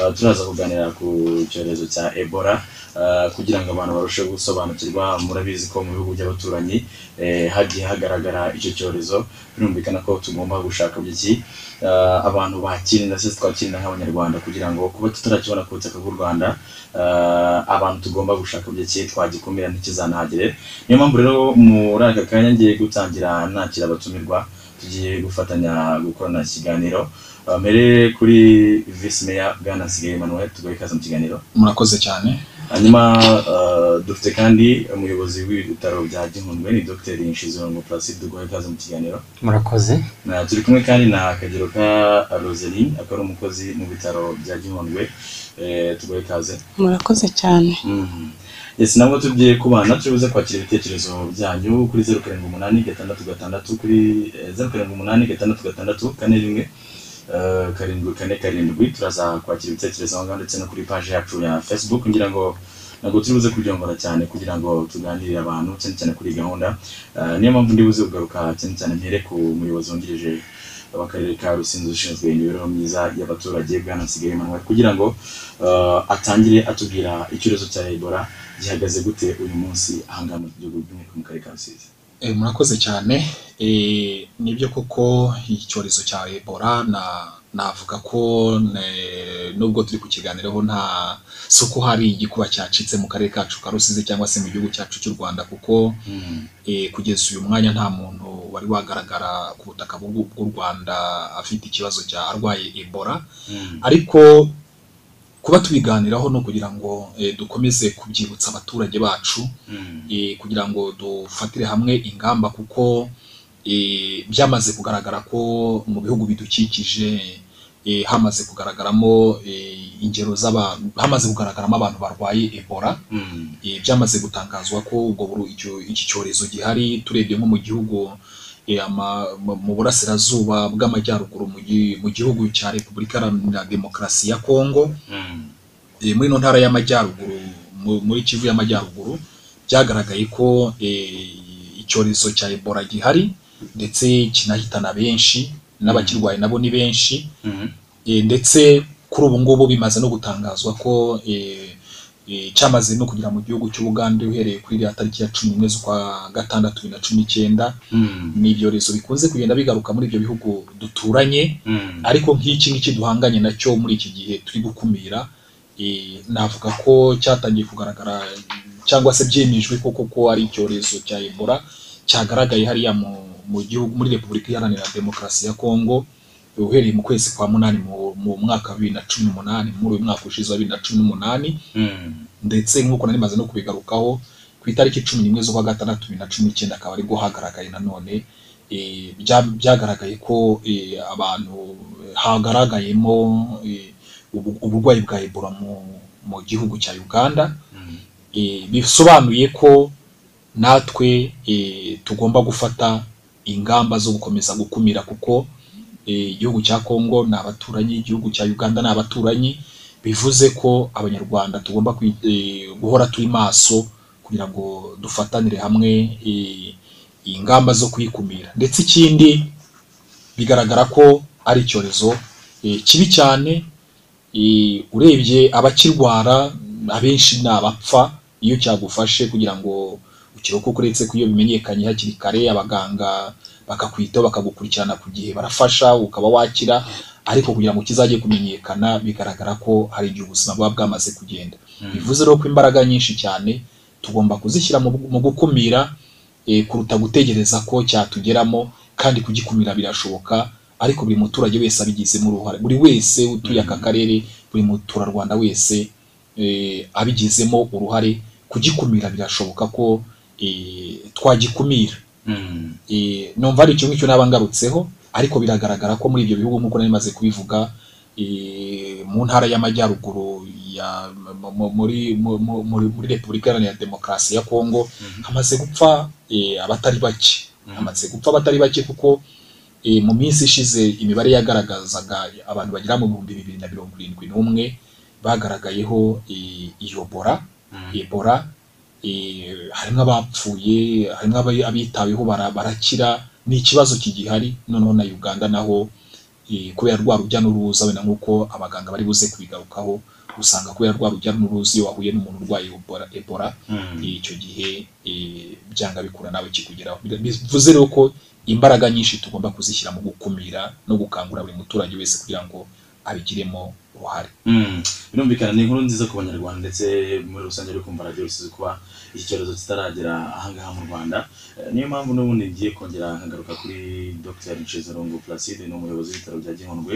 uh, turaza kuganira ku cyorezo cya ebola uh, kugira ngo abantu barusheho gusobanukirwa murabizi ko mu bihugu by'abaturanyi eh, hagiye hagaragara icyo cyorezo. Birumvikana ko tugomba gushaka by'iki abantu bakirinda se twakirinda nk'abanyarwanda kugira ngo kuba tutarakibona ku butaka bw'u rwanda abantu tugomba gushaka by'iki twagikumira ntikizanahagere niyo mpamvu rero muri aka kanya ngiye gutangira nakira abatumirwa tugiye gufatanya gukorana ikiganiro. Mbere kuri visi meya bwana nsigaye emmanuel tugaye ikaze mu kiganiro. Murakoze cyane. Hanyuma uh, dufite kandi umuyobozi w'ibitaro bya gihundwe ni dr. Nshizirongo placide duguha ikaze mu kiganiro. Murakoze. Na turi kumwe kandi na kagero ka roseline akaba ari umukozi mu bitaro bya gihundwe. Eh, tuguha ikaze murakoze cyane. Mhm. Yes, nabwo tugiye kubana turi buze kwakira ibitekerezo byanyu kuri zeru karindwi umunani gatandatu gatandatu kuri eh, zeru karindwi umunani gatandatu gatandatu kane rimwe. Karindwi kane karindwi turaza kwakira ibitekerezo aho ngaho ndetse no kuri paji yacu ya facebook. Ngira ngo ntabwo turi buze kubyongora cyane kugira ngo tuganirire abantu cyane cyane kuri gahunda. Eh, niyo mpamvu ndi buze kugaruka cyane cyane mpere ku muyobozi wungirije w'akarere ka rusizi ushinzwe imibereho myiza y'abaturage bwana nsigaye kugira ngo eh, atangire atubwira icyorezo cya ebola gihagaze gute uyu munsi ahangaha mu gihugu by'umwihariko mu karere ka rusizi. Murakoze cyane. Eh, ni byo koko icyorezo cya ebola na navuga ko nubwo turi kukiganiraho nta si uko hari igikuba cyacitse mu karere kacu ka rusizi cyangwa se mu gihugu cyacu cy'u rwanda kuko eh, kugeza uyu mwanya nta muntu wari wagaragara ku butaka bw'u bw'u rwanda afite ikibazo cya arwaye ebola. Ariko kuba tubiganiraho no kugira ngo eh, dukomeze kubyibutsa abaturage bacu eh, kugira ngo dufatire hamwe ingamba kuko eh, byamaze kugaragara ko mu bihugu bidukikije hamaze kugaragaramo ingero z'abantu hamaze kugaragaramo abantu barwaye ebola. Eh, byamaze gutangazwa ko ubwo iki cyorezo gihari turebye nko mu gihugu mu burasirazuba bw'amajyaruguru mu gi- mu gihugu cya repubulika iharanira demokarasi ya kongo eh, muri ino ntara y'amajyaruguru mu- muri kivu y'amajyaruguru byagaragaye ko eh, icyorezo cya ebola gihari ndetse kinahitana benshi n'abakirwaye nabo ni benshi. Eh, ndetse kuri ubu ngubu bimaze no gutangazwa ko cyamaze no kugera mu gihugu cy'ubugande uhereye kuri iriya tariki ya cumi n'imwe z'ukwa gatandatu bibiri na cumi n'icyenda ni ibyorezo bikunze kugenda bigaruka muri ibyo bihugu duturanye ariko nk'iki ngiki duhanganye na cyo muri iki gihe turi gukumira eh, navuga ko cyatangiye kugaragara cyangwa se byemejwe koko ko ari icyorezo cya ebola cyagaragaye hariya mu gihugu muri repubulika iharanira demokarasi ya kongo uhereye mu kwezi kwa munani mu, mwaka wa bibiri na cumi n'umunani muri uyu mwaka ushize wa bibiri na cumi n'umunani ndetse nk'uko nari maze no kubigarukaho ku itariki cumi n'imwe z'ukwa gatandatu bibiri na cumi n'icyenda akaba ari bwo hagaragaye nanone bya- byagaragaye ko eh, abantu hagaragayemo ubu- uburwayi bwa ebola mu, gihugu cya uganda. Eh, bisobanuye ko natwe tugomba gufata ingamba zo gukomeza gukumira kuko igihugu cya Kongo ni abaturanyi igihugu cya Uganda ni abaturanyi bivuze ko abanyarwanda tugomba eh, guhora turi maso kugira ngo dufatanire hamwe eh, ingamba zo kuyikumira ndetse ikindi bigaragara ko ari icyorezo eh, kibi cyane eh, urebye abakirwara abenshi ni abapfa iyo cyagufashe kugira ngo ukirokoke uretse ko iyo bimenyekanye hakiri kare abaganga bakakwitaho bakagukurikirana ku gihe. Barafasha ukaba wakira ariko kugira ngo kizajye kumenyekana bigaragara ko hari igihe ubuzima buba bwamaze kugenda. Bivuze rero ko imbaraga nyinshi cyane tugomba kuzishyira mu, gukumira eh, kuruta gutegereza ko cyatugeramo kandi kugikumira birashoboka ariko buri muturage wese abigizemo uruhare. Buri wese utuye aka karere buri muturarwanda wese eh, abigizemo uruhare. Kugikumira birashoboka ko eh, twagikumira numva ari icyo ngicyo naba ngarutseho ariko biragaragara ko muri ibyo bihugu nk'uko nari maze kubivuga mu ntara y'amajyaruguru ya mu- mu- muri mu- mu- muri muri repubulika iharanira demokarasi ya kongo hamaze gupfa eh, abatari bake. Hamaze gupfa abatari bake kuko eh, mu minsi ishize imibare yagaragazaga abantu bagera mu bihumbi bibiri na mirongo irindwi n'umwe bagaragayeho eh, iyo bora ebola harimo abapfuye harimo abi- abitaweho bara- barakira ni ikibazo kigihari noneho na uganda naho kubera rwa rujya n'uruza wenda nk'uko abaganga bari buze kubigarukaho usanga kubera rwa rujya n'uruza iyo wahuye n'umuntu urwaye ebola, icyo gihe byanga bikura nawe kikugeraho bivuze rero ko imbaraga nyinshi tugomba kuzishyira mu gukumira no gukangurira buri muturage wese kugira ngo abigiremo uruhare Mm. birumvikana ni inkuru nziza ku banyarwanda ndetse muri rusange ari kumva radiyo rusizi kuba iki cyorezo kitaragera ahangaha mu rwanda. Eh, niyo mpamvu n'ubundi ngiye kongera nkagaruka kuri dr. Nshizarungu placide ni umuyobozi w'ibitaro bya gihundwe.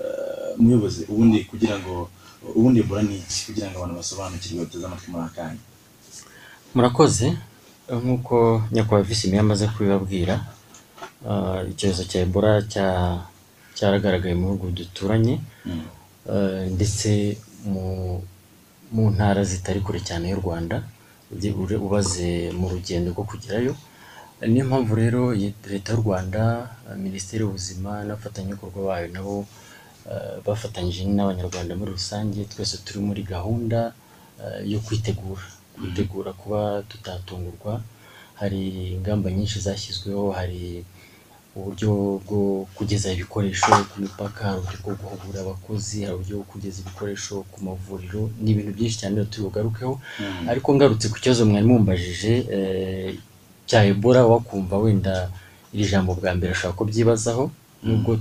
Eh, umuyobozi ubundi kugira ngo ubundi ebola ni iki kugira ngo abantu basobanukirwe bateze amatwi muri akanya murakoze. Nk'uko nyakubahwa visi meya amaze kubibabwira ah, icyorezo cya ebola cya- cyaragaragaye mu bihugu duturanye. Mm. eh, ndetse mu ntara zitari kure cyane y'u rwanda ubaze mu rugendo rwo kugerayo niyo mpamvu rero leta y'u rwanda eh, minisiteri y'ubuzima n'abafatanyabikorwa bayo nabo eh, bafatanyije n'abanyarwanda muri rusange twese turi muri gahunda eh, yo kwitegura. Kwitegura kuba tutatungurwa hari ingamba nyinshi zashyizweho hari uburyo bwo kugeza ibikoresho ku mipaka hari uburyo bwo guhugura abakozi hari uburyo bwo kugeza ibikoresho ku mavuriro ni ibintu byinshi cyane rero turi bugarukeho Mm. ariko ngarutse ku kibazo mwari mumbajije eh, cya ebola wakumva wenda iri jambo bwa mbere ashobora kubyibazaho nubwo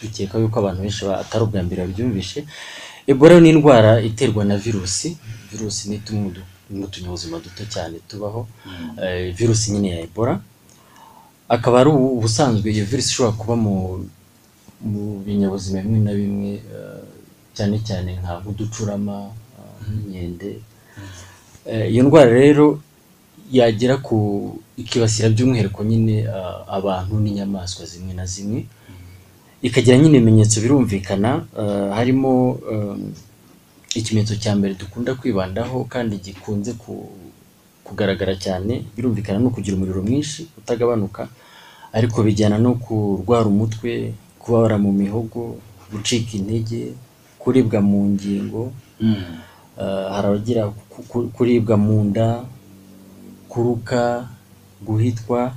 dukeka yuko abantu benshi atari ubwa mbere babyumvishe ebola ni indwara iterwa na virusi. Virusi ni tumwe mu tunyabuzima duto cyane tubaho. Mm. eh, virusi nyine ya ebola. Akaba ari ubu- ubusanzwe iyo virusi ishobora kuba mu mu binyabuzima bimwe na bimwe eh, cyane cyane nka nk'uducurama eh, nk'inkende. Eh, iyo ndwara rero yagera ku ikibasira by'umwihariko nyine abantu n'inyamaswa zimwe na zimwe ikagira nyine ibimenyetso birumvikana harimo ikimenyetso cya mbere dukunda kwibandaho kandi gikunze ku- kugaragara cyane birumvikana no kugira umuriro mwinshi utagabanuka ariko bijyana no kurwara umutwe kubabara mu mihogo gucika intege kuribwa mu ngingo Mm. Uh, hari abagira ku- ku- kuribwa mu nda kuruka guhitwa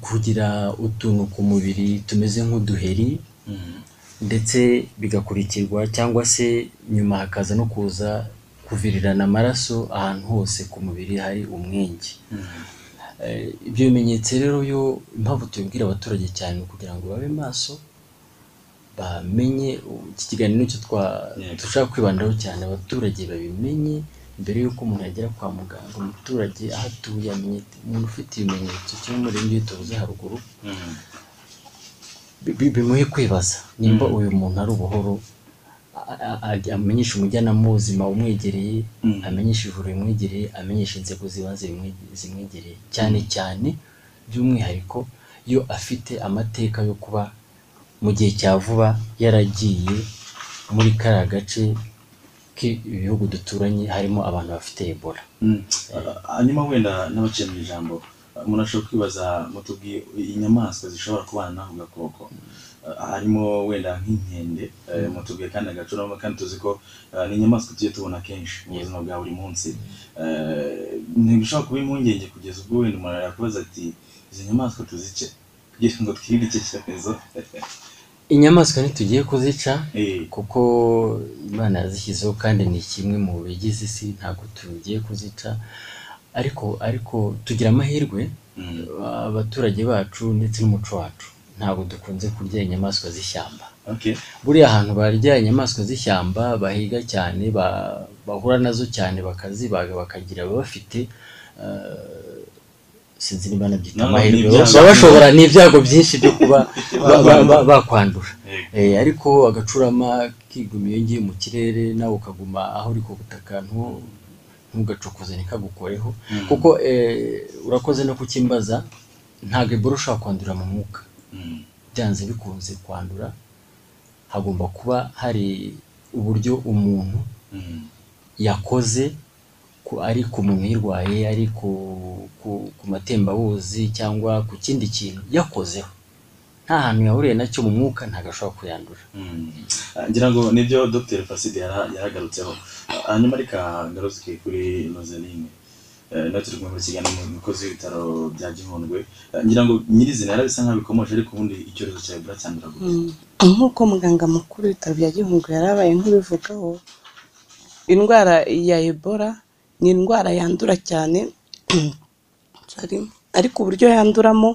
kugira utuntu ku mubiri tumeze nk'uduheri Mm. ndetse bigakurikirwa cyangwa se nyuma hakaza no kuza kuvirirana amaraso ahantu hose ku mubiri hari umwenge Mm. Eh, ibyo bimenyetso rero yo impamvu tubibwira abaturage cyane ni ukugira ngo babe maso bamenye iki kiganiro Yego. dushaka kwibandaho cyane abaturage babimenye mbere y'uko umuntu yagera kwa muganga umuturage aho atuye amenye umuntu ufite ibimenyetso kimwe muri ibyo tuvuze haruguru Mm. bi- bimuhe kwibaza nimba Mm. uyu muntu ari ubuhoro amenyesha umujyanama w'ubuzima umwegereye Mm. amenyesha ivuriro rimwegereye amenyesha inzego z'ibanze zimwegereye cyane cyane by'umwihariko iyo afite amateka yo kuba mu gihe cya vuba yaragiye muri kariya gace k'ibihugu duturanye harimo abantu bafite ebola Mm. Ah, hanyuma wenda n'abaciye mu ijambo umuntu ashobora kwibaza mutubwiye inyamaswa zishobora kubana n'ako gakoko harimo wenda nk'inkende eh, mutubwiye kandi agacurama kandi tuzi ko ah, ni inyamaswa tujye tubona kenshi mu buzima bwa buri munsi. Eh, ntibishobora kuba impungenge kugeza ubwo wenda umuntu yakubaza ati izi nyamaswa tuzice? Kugira ngo twirinde iki cyorezo inyamaswa ntitugiye kuzica Eh, kuko imana yazishyizeho kandi ni kimwe mu bigize isi ntabwo tugiye kuzica. Ariko ariko tugira amahirwe mm. abaturage bacu ndetse n'umuco wacu. Ntabwo dukunze kurya inyamaswa z'ishyamba buriya ahantu barya inyamaswa z'ishyamba bahiga cyane ba- bahura na zo cyane bakazibaga bakagira bafite eh, sinzi niba nabyita amahirwe baba bashobora ni ibyago byinshi byo kuba ba- ba- ba- bakwandura. Eh, ariko agacurama kigumiye ngiye mu kirere nawe ukaguma aho uri ku butaka ntu- ntugacokoze ntikagukoreho Mm. kuko eh, urakoze no kukimbaza ntabwo ebola ushobora kwandurira mu mwuka. Byanze bikunze kwandura hagomba kuba hari uburyo umuntu yakoze ari ku muntu uyirwaye ari ku, matembabuzi cyangwa ku kindi kintu yakozeho. Nta hantu yahuriye na cyo mu mwuka ntabwo ashobora kuyandura. Mm. Ah, ngira ngo ni byo Dr. Yara- yaragarutseho. Hanyuma reka ngaruke kuri Rosaline eh, nawe turi kumwe muri kiganiro umukozi w'ibitaro bya gihundwe. Eh, ngira ngo nyirizina yarabisa nkaho bikomeje ariko ubundi icyorezo cya ebola cyandura gute nk'uko muganga mukuru w'ibitaro bya gihundwe yarabaye nk'ubivugaho indwara ya ebola ni indwara yandura cyane ariko uburyo yanduramo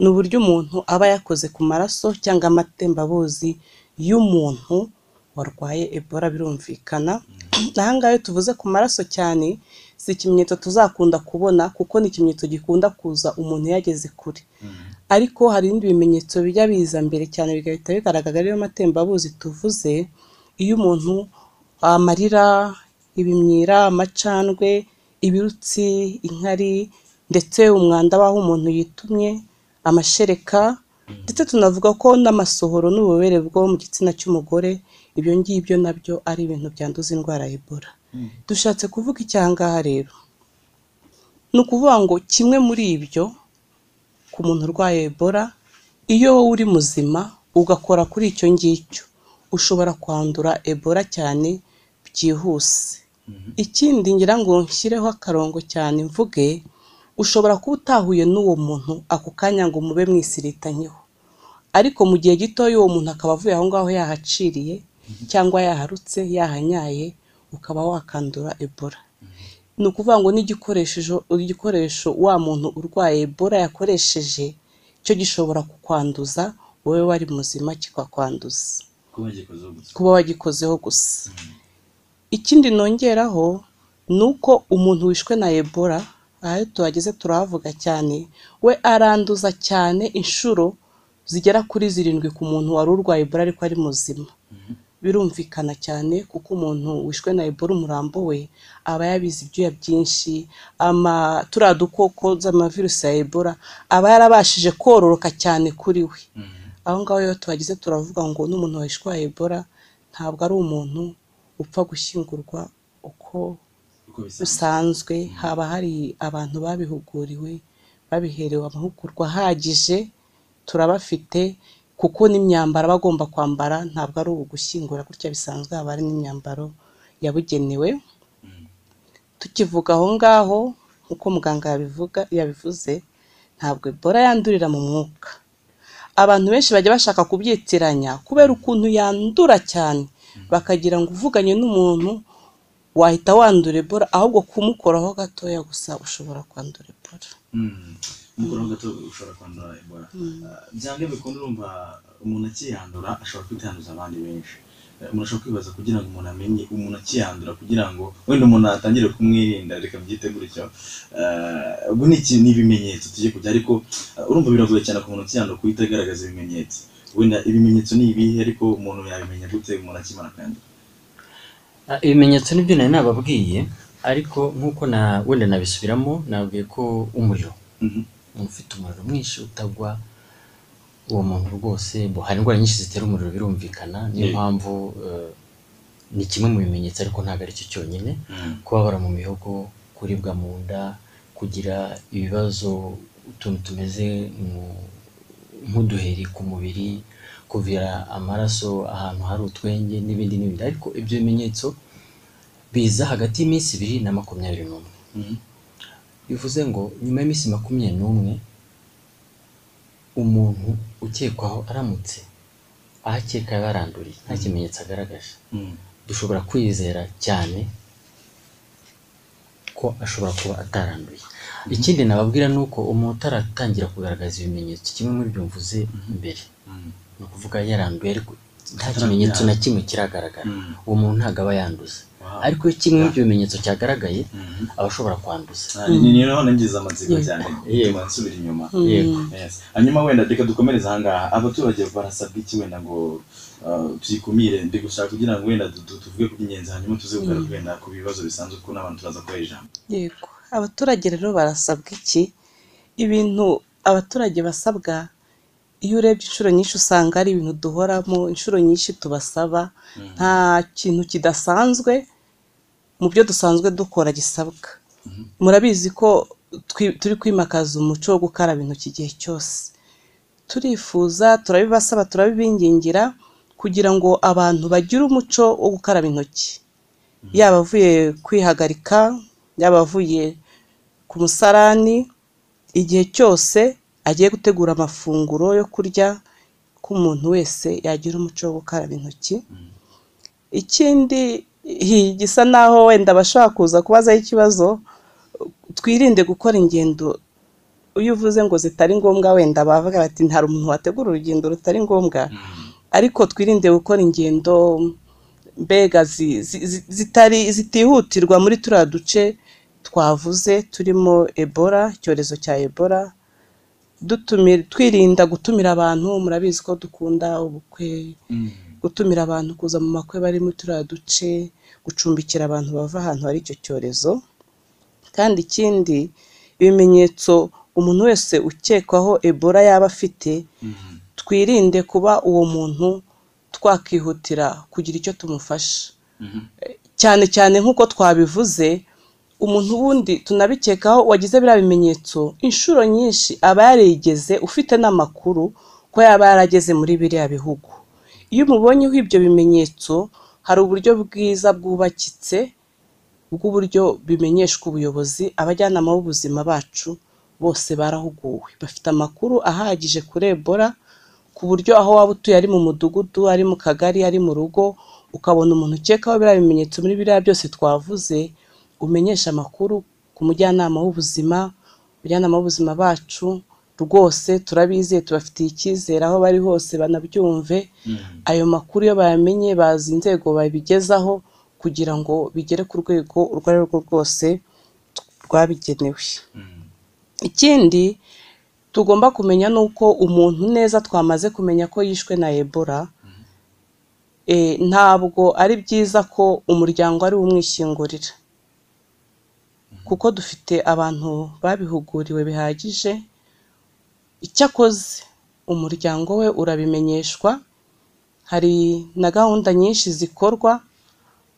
ni uburyo umuntu aba yakoze ku maraso cyangwa amatembabuzi y'umuntu warwaye ebola birumvikana. Aha ngaha iyo tuvuze ku maraso cyane si ikimenyetso tuzakunda kubona kuko ni ikimenyetso gikunda kuza umuntu yageze kure. Ariko hari ibindi bimenyetso bijya biza mbere cyane bigahita bigaragara ariyo matembabuzi tuvuze iyo umuntu amarira ibimyira amacandwe ibirutsi inkari ndetse umwanda w'aho umuntu yitumye amashereka ndetse tunavuga ko n'amasohoro n'ububobere bwo mu gitsina cy'umugore ibyo ngibyo na byo ari ibintu byanduza indwara ya ebola. Dushatse kuvuga icyangaha rero. Ni ukuvuga ngo kimwe muri ibyo ku muntu urwaye ebola iyo wowe uri muzima ugakora kuri icyo ngicyo. Ushobora kwandura ebola cyane byihuse. Ikindi ngira ngo nshyireho akarongo cyane mvuge ushobora kuba utahuye n'uwo muntu ako kanya ngo mube mwisiritanyeho. Ariko mu gihe gitoya uwo muntu akaba avuye aho ngaho yahaciriye cyangwa yaharutse yahanyaye ukaba wakandura ebola. Ni ukuvuga ngo n'igikoresho igikoresho wa muntu urwaye ebola yakoresheje cyo gishobora kukwanduza wowe wari muzima kikakwanduza. Kuba wagikozeho gusa. Ikindi nongeraho ni uko umuntu wishwe na ebola aho tuhageze turahavuga cyane we aranduza cyane inshuro zigera kuri zirindwi ku muntu wari urwaye ebola ariko ari muzima. Birumvikana cyane kuko umuntu wishwe na ebola umurambo we aba yabize ibyuya byinshi. Ama turiya dukoko z'amavirusi ya ebola aba yarabashije kororoka cyane kuri we. Aho ngaho iyo tuhagize turavuga ngo n'umuntu wishwaye ebola ntabwo ari umuntu upfa gushyingurwa uko bisanzwe. bisanzwe. Haba hari abantu babihuguriwe babiherewe amahugurwa ahagije turabafite. Kuko n'imyambaro aba agomba kwambara ntabwo ari ugushyingura gutya bisanzwe haba hari n'imyambaro yabugenewe. Tukivuga aho ngaho nk'uko muganga yabivuga yabivuze ntabwo ebola yandurira mu mwuka. Abantu benshi bajya bashaka kubyitiranya kubera ukuntu yandura cyane. Bakagira ngo uvuganye n'umuntu wahita wandura ebola ahubwo kumukoraho gatoya gusa ushobora kwandura ebola. Umukoro gato ushobora kwandura ebola. Ah, byanga bikunda urumva umuntu akiyandura ashobora kwitanduza abandi benshi. Eh, umuntu ashobora kwibaza kugira ngo umuntu amenye umuntu akiyandura kugira ngo wenda umuntu atangire kumwirinda reka byite gutyo Eh, ubwo ni iki- ni ibimenyetso tujye kujya ariko ah, urumva biragoye cyane ku muntu ukiyandura guhita agaragaza ibimenyetso. Wenda ibimenyetso ni ibihe ariko umuntu yabimenya gute umuntu akimara kwandura ibimenyetso ni byo nari nababwiye ariko nk'uko na wenda nabisubiramo nabwiye ko umuriro. Mhm. umuntu ufite umuriro mwinshi utagwa uwo muntu rwose hari indwara nyinshi zitera umuriro birumvikana niyo mpamvu eh, ni kimwe mu bimenyetso ariko ntabwo ari cyo cyonyine Mhm. kubabara mu mihogo kuribwa mu nda kugira ibibazo utuntu tumeze nk'uduheri ku mubiri kuvira amaraso ahantu hari utwenge n'ibindi n'ibindi ariko ibyo bimenyetso biza hagati y'iminsi ibiri na makumyabiri n'umwe Mhm. Bivuze ngo nyuma y'iminsi makumyabiri n'umwe umuntu ukekwaho aramutse aho akeka yaranduriye nta kimenyetso agaragaje. Mhm. dushobora kwizera cyane ko ashobora kuba ataranduye. Ikindi nababwira ni uko umuntu utaratangira kugaragaza ibimenyetso kimwe muri byo mvuze mbere. Ni ukuvuga yaranduye ariko nta kimenyetso na kimwe kiragaragara. Uwo muntu ntabwo aba yanduza Wow. Ariko iyo kimwe muri ibyo bimenyetso cyagaragaye Mhm. aba ashobora kwanduza Ah, ni ni naho nagize amatsiko Yego. cyane. Yego. nsubira inyuma. Yego Yes. hanyuma wenda reka dukomereze ahangaha abaturage barasabwa iki wenda ngo uh, tuyikumire? Ndi gushaka kugira ngo wenda tu- tu- tuvuge ku by'ingenzi hanyuma tuze kugaruka wenda ku bibazo bisanzwe kuko n'abantu turaza kubaha ijambo. Yego. Abaturage rero barasabwa iki? Ibintu abaturage basabwa iyo urebye inshuro nyinshi usanga ari ibintu duhoramo inshuro nyinshi tubasaba nta kintu kidasanzwe mu byo dusanzwe dukora gisabwa. Murabizi ko turi kwimakaza umuco wo gukaraba intoki igihe cyose. Turifuza turabibasaba turabibingingira kugira ngo abantu bagire umuco wo gukaraba intoki. Yaba avuye kwihagarika yaba avuye ku musarani igihe cyose agiye gutegura amafunguro yo kurya ko umuntu wese yagira umuco wo gukaraba intoki. Ikindi gisa naho wenda bashobora kuza kubazaho ikibazo twirinde gukora ingendo. Iyo uvuze ngo zitari ngombwa wenda bavuga bati nta umuntu wategura urugendo rutari ngombwa. Ariko twirinde gukora ingendo mbega zi- zi- zi- zitari zitihutirwa muri turiya duce twavuze turimo ebola icyorezo cya ebola. Twirinda gutumira abantu murabizi ko dukunda ubukwe. Gutumira abantu kuza mu makwe bari muri turiya duce gucumbikira abantu bava ahantu hari icyo cyorezo. Kandi ikindi ibimenyetso umuntu wese ukekwaho ebola yaba afite twirinde kuba uwo muntu twakihutira kugira icyo tumufasha. Cyane cyane nk'uko twabivuze umuntu wundi tunabikekaho wagize biriya bimenyetso inshuro nyinshi aba yarigeze ufite n'amakuru ko yaba yarageze muri biriya bihugu. Iyo umubonyeho ibyo bimenyetso hari uburyo bwiza bwubakitse bw'uburyo bimenyeshwa ubuyobozi abajyanama b'ubuzima bacu bose barahuguwe. Bafite amakuru ahagije kuri ebola ku buryo aho waba utuye ari mu mudugudu ari mu kagari ari mu rugo ukabona umuntu ukekaho biriya bimenyetso muri biriya byose twavuze umenyesha amakuru ku mujyanama w'ubuzima abajyanama b'ubuzima bacu rwose turabizeye tubafitiye icyizere aho bari hose banabyumve. Ayo makuru iyo bayamenye bazi inzego babigezaho kugira ngo bigere ku rwego urwo ari rwo rwose rwabigenewe. Ikindi tugomba kumenya ni uko umuntu neza twamaze kumenya ko yishwe na ebola eh, ntabwo ari byiza ko umuryango ari umwishyingurira kuko dufite abantu babihuguriwe bihagije icyakoze umuryango we urabimenyeshwa. Hari na gahunda nyinshi zikorwa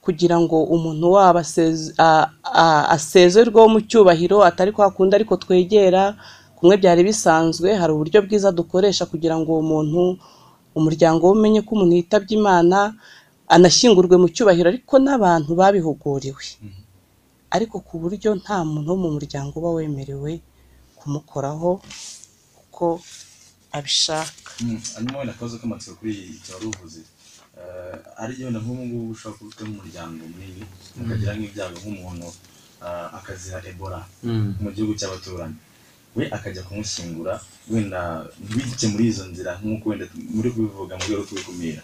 kugira ngo umuntu wabo asezerweho mu cyubahiro atari kwa kundi ariko twegera kumwe byari bisanzwe. Hari uburyo bwiza dukoresha kugira ngo uwo muntu umuryango we umenye ko umuntu yitabye imana anashyingurwe mu cyubahiro ariko n'abantu babihuguriwe. Ariko ku buryo nta muntu wo mu muryango uba wemerewe kumukoraho uko abishaka. Hanyuma wenda akabazo k'amatsiko kuri wari uvuze. Eh, ari wenda nk'ubu ngubu ushobora kuba ufite nk'umuryango munini ukagira nk'ibyago nk'umuntu ah, akazira ebola mu gihugu cy'abaturanyi. We akajya kumushyingura wenda ntibijye muri izo nzira nk'uko wenda muri kubivuga mu rwego rwo kubikumira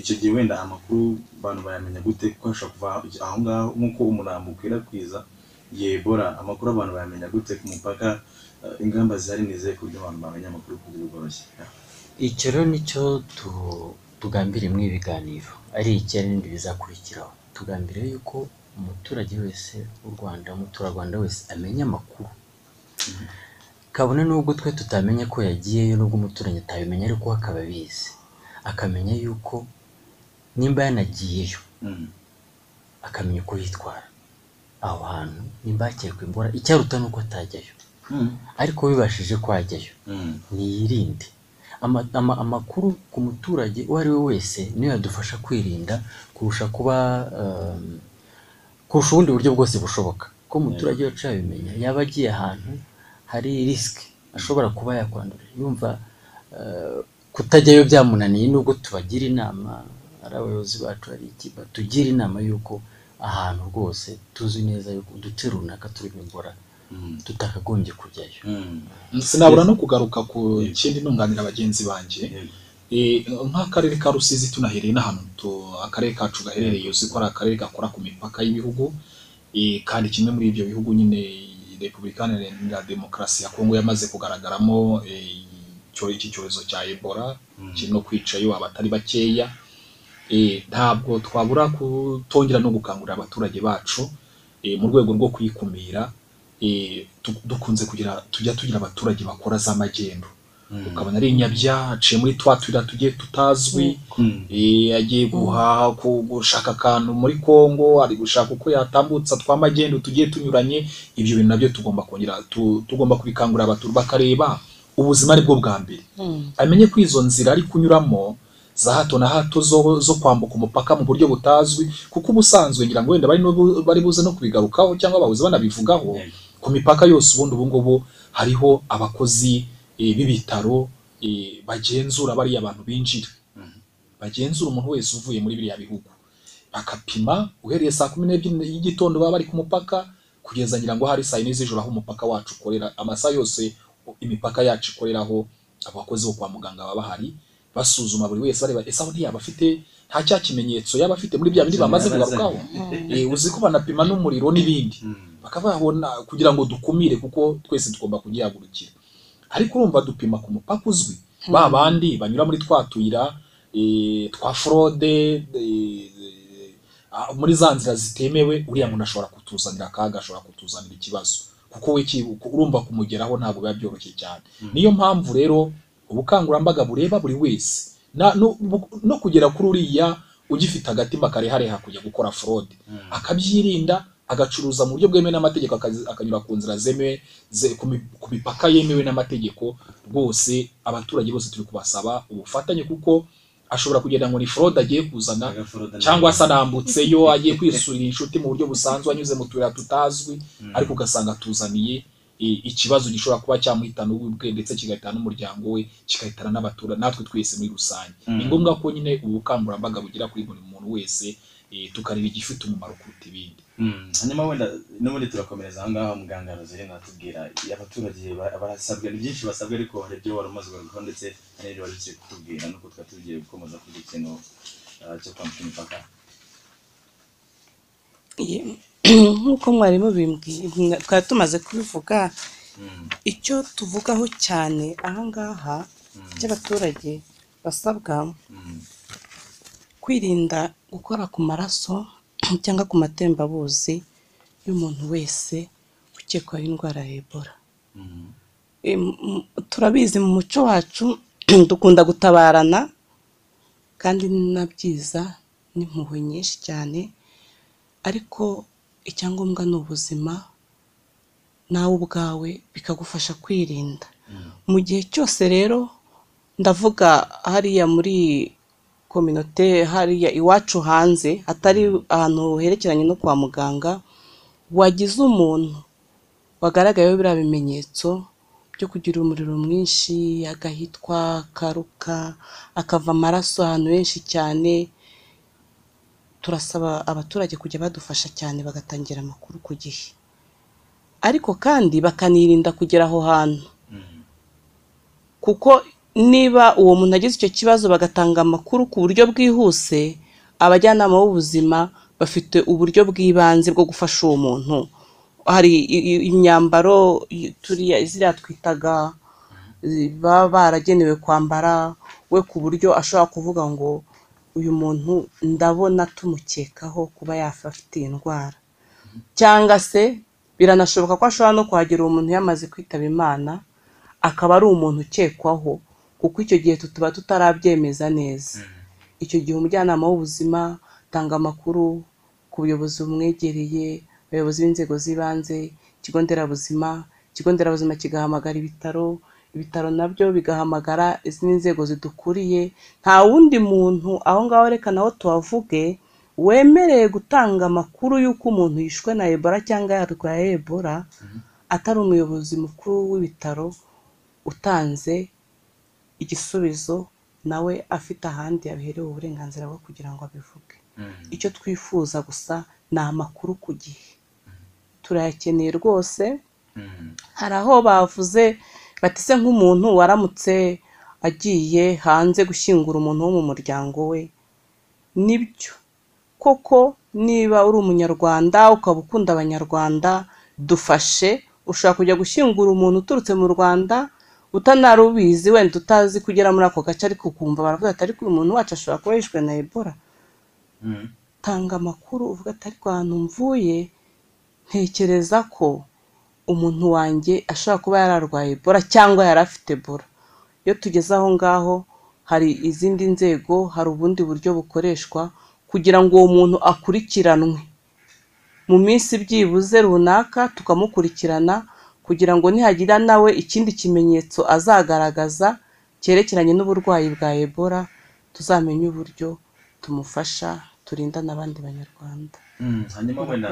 icyo gihe wenda amakuru abantu bayamenya gute kuko hashobora kuva aho ngaho nk'uko umurambo ukwirakwiza yebora amakuru abantu bayamenya gute ku mupaka eh, ingamba zihari ni ku buryo abantu bamenya amakuru ku buryo bworoshye. Icyo rero ni cyo tu- tugambiriye muri ibi biganiro ari iki n'ibindi bizakurikiraho? Tugambiriye yuko umuturage wese w'u rwanda umuturarwanda wese amenya amakuru. Kabone n'ubwo twe tutamenya ko yagiyeyo n'ubwo umuturanyi atabimenya ariko akaba abizi. Akamenya yuko nimba yanagiyeyo Mm. akamenya uko yitwara. Aho hantu nimba hakekwa imbora. Icyaruta ni uko atajyayo. Ariko bibashije ko ajyayo Mm. niyirinde. Ama- ama- amakuru ku muturage uwo ari we wese niyo yadufasha kwirinda kurusha kuba um, kurusha ubundi buryo bwose bushoboka. Ko umuturage wacu yabimenya yaba agiye ahantu hari risiki ashobora kuba yakwandura yumva uh, kutajyayo byamunaniye nubwo tubagira inama ari abayobozi bacu hari iki batugira inama y'uko ahantu rwose tuzi neza yuko uduce runaka turimo imbora. Tutakagombye kujyayo Mm. sinabura no kugaruka ku kindi nunganira bagenzi banjye Yego. Eh, nk'akarere ka rusizi tunahereye n'ahantu tu- akarere kacu gaherereye uzi ko ari akarere gakora ku mipaka y'ibihugu Eh, kandi kimwe muri ibyo bihugu nyine repubulika iharanira demokarasi ya kongo yamaze kugaragaramo icyo- iki cyorezo cya ebola Mm. kiri no kwicayo abatari bakeya ntabwo twabura kutongera no gukangurira abaturage bacu mu rwego rwo kuyikumira dukunze kugira tujya tugira abaturage bakora za magendu Mm. ukabona ari inyabya aciye muri twa tuyira tugiye tutazwi Mm. eh, agiye guhaha ku- gushaka akantu muri Kongo ari gushaka uko yatambutsa twa magendu tugiye tunyuranye ibyo bintu na byo tugomba kongera tu- tugomba kubikangurira abaturage bakareba ubuzima ari bwo bwa mbere Mm. amenye ko izo nzira ari kunyuramo za hato na hato zo, zo kwambuka umupaka mu buryo butazwi kuko ubusanzwe ngira ngo wenda bari, no bu- bari buze no kubigarukaho cyangwa babuze banabivugaho. Ku mipaka yose ubundi ubu ngubu hariho abakozi eh, b'ibitaro eh, bagenzura bariya abantu binjira. Bagenzura umuntu wese uvuye muri biriya bihugu. Bakapima uhereye saa kumi n'ebyiri y'igitondo baba bari ku mupaka kugeza ngira ngo hari saa yine z'ijoro aho umupaka wacu ukorera amasaha yose imipaka yacu ikoreraho abakozi bo kwa muganga baba bahari basuzuma buri wese bareba ese aho ntiyaba afite nta cya kimenyetso yaba afite muri bya bindi bamaze kugarukaho Eh, uzi ko banapima n'umuriro n'ibindi. Bakababona kugira ngo dukumire kuko twese tugomba kugihagurukira. Ariko urumva dupima ku mupaka uzwi. Ba bandi banyura muri twa tuyira eh, twa forode eh, ah, muri za nzira zitemewe uriya muntu ashobora kutuzanira akaga ashobora kutuzanira ikibazo. Kuko we urumva kumugeraho ntabwo biba byoroshye cyane. Niyo mpamvu rero ubukangurambaga bureba buri wese. No, kugera kuri uriya ugifite agatima karehareha kujya gukora forode akabyirinda agacuruza mu buryo bwemewe n'amategeko akanyura ku nzira zemewe ze- ku mi- ku mipaka yemewe n'amategeko. Rwose abaturage bose turi kubasaba ubufatanye kuko ashobora kugenda ngo ni forode agiye kuzana cyangwa se anambutseyo agiye kwisurira inshuti mu buryo busanzwe anyuze mu tuyira tutazwi ariko ugasanga atuzaniye ikibazo gishobora kuba cyamuhitana ubwe ndetse kigahitana n'umuryango we kigahitana n'abatura natwe twese muri rusange. Ni ngombwa ko nyine ubu bukangurambaga bugera kuri buri muntu wese eh, tukareba igifite umumaro kuruta ibindi. Hanyuma wenda n'ubundi turakomereza aha ngaha muganga Roseline atubwira abaturage ba- barasabwa ni byinshi basabwa ariko hari ibyo wari umaze kugarukaho ndetse hari n'ibyo wari ukiri kutubwira. Nuko twari tugiye gukomeza kuri iki kintu ah, cyo kwambuka imipaka nk'uko mwarimu twari tumaze kubivuga Mm, icyo tuvugaho cyane aha ngaha cy'abaturage basabwa mm, kwirinda gukora ku maraso cyangwa ku matembabuzi y'umuntu wese ukekwaho indwara ya ebola. Mm, Em, m- turabizi mu muco wacu dukunda gutabarana kandi ni na byiza n'impuhwe nyinshi cyane ariko icyangombwa ni ubuzima nawe ubwawe bikagufasha kwirinda. Mu gihe cyose rero ndavuga hariya muri kominote hariya iwacu hanze hatari ahantu herekeranye no kwa muganga wagize umuntu wagaragayeho biriya bimenyetso byo kugira umuriro mwinshi agahitwa akaruka akava amaraso ahantu henshi cyane. Turasaba abaturage kujya badufasha cyane bagatangira amakuru ku gihe. Ariko kandi bakanirinda kugera aho hantu. Mm, kuko niba uwo muntu agize icyo kibazo bagatanga amakuru ku buryo bwihuse abajyanama b'ubuzima bafite uburyo bw'ibanze bwo gufasha uwo muntu. Hari imyambaro ziriya twitaga baba baragenewe kwambara we ku buryo ashobora kuvuga ngo uyu muntu ndabona tumukekaho kuba yafa afite iyi ndwara. Cyangwa se biranashoboka ko ashobora no kuhagera uwo muntu yamaze kwitaba imana akaba ari umuntu ukekwaho kuko icyo gihe tuba tutarabyemeza neza. Icyo gihe umujyanama w'ubuzima atanga amakuru ku buyobozi bumwegereye abayobozi b'inzego z'ibanze ikigo nderabuzima ikigo nderabuzima kigahamagara ibitaro ibitaro na byo bigahamagara izindi nzego zidukuriye. Nta wundi muntu aho ngaho reka naho tuhavuge wemerewe gutanga amakuru y'uko umuntu yishwe na ebola cyangwa yarwaye ebola atari umuyobozi mukuru w'ibitaro utanze igisubizo nawe afite ahandi yabiherewe uburenganzira bwo kugira ngo abivuge. Mm, icyo twifuza gusa ni amakuru ku gihe. Turayakeneye rwose. Mm, hari aho bavuze batise nk'umuntu waramutse agiye hanze gushyingura umuntu wo mu muryango we. Nibyo. Koko niba uri umunyarwanda ukaba ukunda abanyarwanda dufashe. Ushobora kujya gushyingura umuntu uturutse mu rwanda utanarubizi wenda utazi kugera muri ako gace ariko ukumva baravuga ati ariko uyu muntu wacu ashobora kuba yishwe na ebola. Mm, tanga amakuru uvuga ati ariko ahantu mvuye ntekereza ko umuntu wanjye ashobora kuba yararwaye ebola cyangwa yari afite ebola. Iyo tugeze aho ngaho hari izindi nzego hari ubundi buryo bukoreshwa kugira ngo uwo muntu akurikiranwe. Mu minsi byibuze runaka tukamukurikirana kugira ngo nihagira nawe ikindi kimenyetso azagaragaza cyerekeranye n'uburwayi bwa ebola tuzamenye uburyo tumufasha turinda n'abandi banyarwanda. Mm, hanyuma wenda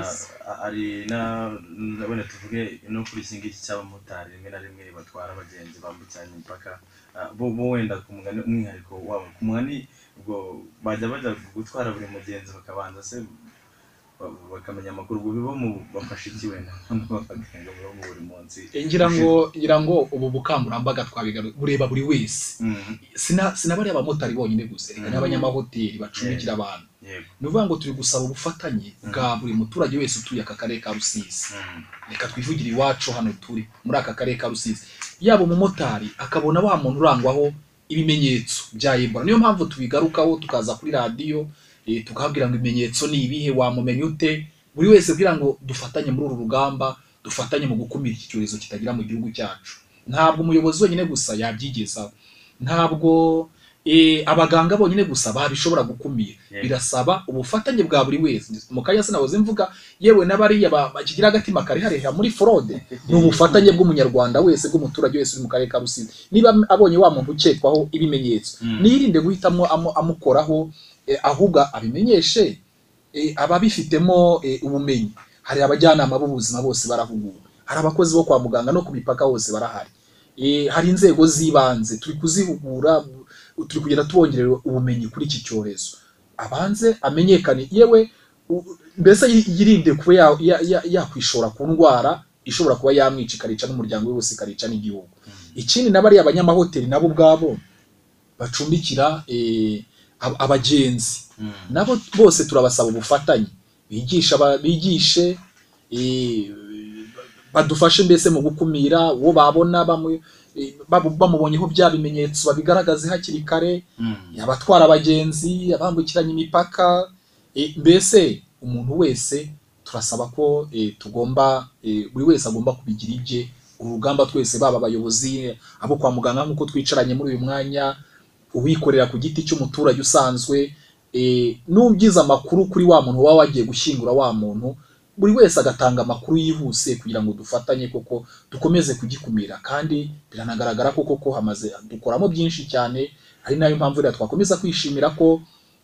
hari na na- wenda tuvuge no kuri iki ngiki cy'abamotari rimwe na rimwe batwara abagenzi bambukiranya imipaka Ah, bo wenda ku mugani umwihariko wabo ku mugani ubwo bajya bajya gutwara buri mugenzi bakabanza se bakamenya amakuru biba mu bafasha iki wenda mu buri munsi. Ngira ngo ngira ngo ubu bukangurambaga twabigaru bureba buri wese. Mm, sina sinabariya abamotari bonyine gusa reka Mm. n'abanyamahoteli bacumbikira abantu. Ni ukuvuga ngo turi gusaba ubufatanye bwa buri muturage wese utuye aka karere ka rusizi. Reka twivugire iwacu hano turi muri aka karere ka rusizi. Yaba umumotari akabona wa muntu urangwaho ibimenyetso bya ebola. Niyo mpamvu tubigarukaho tukaza kuri radiyo eh, tukahabwira ngo ibimenyetso ni ibihe? Wamumenya ute? Buri wese kugira ngo dufatanye muri uru rugamba dufatanye mu gukumira iki cyorezo kitagira mu gihugu cyacu. Ntabwo umuyobozi wenyine gusa yabyigezaho. Ntabwo eh, abaganga bonyine gusa babishobora gukumira. Birasaba ubufatanye bwa buri wese. Mu kanya sinahoze mvuga yewe n'abariya ba- bakigira agatima kariharira muri forode ni ubufatanye bw'umunyarwanda wese bw'umuturage wese uri mu karere ka rusizi. Niba abonye wa muntu ukekwaho ibimenyetso Mm. nirinde guhitamo amu- amukoraho ahubwo abimenyeshe eh, ababifitemo eh, ubumenyi. Hari abajyanama b'ubuzima bose barahuguwe hari abakozi bo kwa muganga no ku mipaka hose barahari. Eh, hari inzego z'ibanze. Turi kuzihugura turi kugenda tubongerera ubumenyi kuri iki cyorezo. Abanze amenyekane. Yewe mbese yi- yirinde kuba ya- ya- ya- yakwishora ku ndwara ishobora kuba yamwica ikarica n'umuryango we wose ikarica n'igihugu. Ikindi na bariya abanyamahoteli nabo ubwabo bacumbikira eh, abagenzi. Mm, nabo bose turabasaba ubufatanye. Bigisha bigishe eh, badufashe mbese mu gukumira uwo babona eh, bamu- bamubonyeho bya bimenyetso babigaragaze hakiri kare. Mm. abatwara abagenzi abambukiranya imipaka. Eh, mbese umuntu wese turasaba ko tugomba buri wese agomba kubigira ibye uru rugamba twese baba abayobozi abo kwa muganga nk'uko twicaranye muri uyu mwanya uwikorera ku giti cy'umuturage usanzwe eh, n'ubyiza amakuru kuri wa muntu waba wagiye gushyingura wa muntu buri wese agatanga amakuru yihuse kugira ngo dufatanye koko dukomeze kugikumira. Kandi biranagaragara ko koko hamaze dukoramo byinshi cyane ari na yo mpamvu rero twakomeza kwishimira ko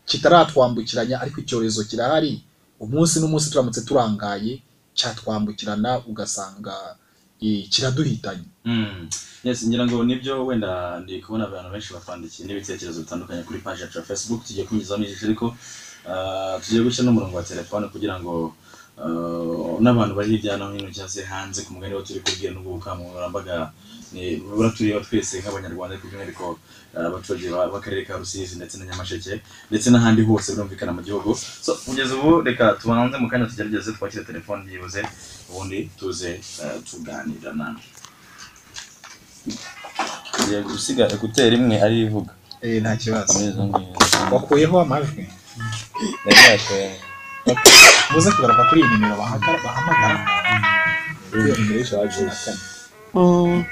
kitaratwambukiranya ariko icyorezo kirahari. Umunsi n'umunsi turamutse turangaye cyatwambukirana ugasanga eh, kiraduhitanye. Ngira ngo ni byo wenda ndi kubona abantu benshi batwandikiye n'ibitekerezo bitandukanye kuri page yacu ya Facebook tugiye kunyuzaho n'ijisho ariko ah, tugiye gushyira n'umurongo wa telefone kugira ngo ah, n'abantu bari hirya no hino cyangwa se hanze ku mugani wo turi kubwira n'ubwo bukangurambaga ni bura tureba twese nk'abanyarwanda ariko by'umwihariko ah, abaturage ba- b'akarere ka Rusizi ndetse na Nyamasheke ndetse n'ahandi hose birumvikana mu gihugu. So kugeza ubu reka tubanze mu kanya tugerageze twakire telefone byibuze ubundi tuze tuganira namwe tugiye gusiga ekuteri imwe ari ivuga. Eh nta kibazo. Wakuyeho amajwi. Muze kugaruka kuri iyi nimero bahagara- bahamagara. Iyo nimero cumi na kane. Mm,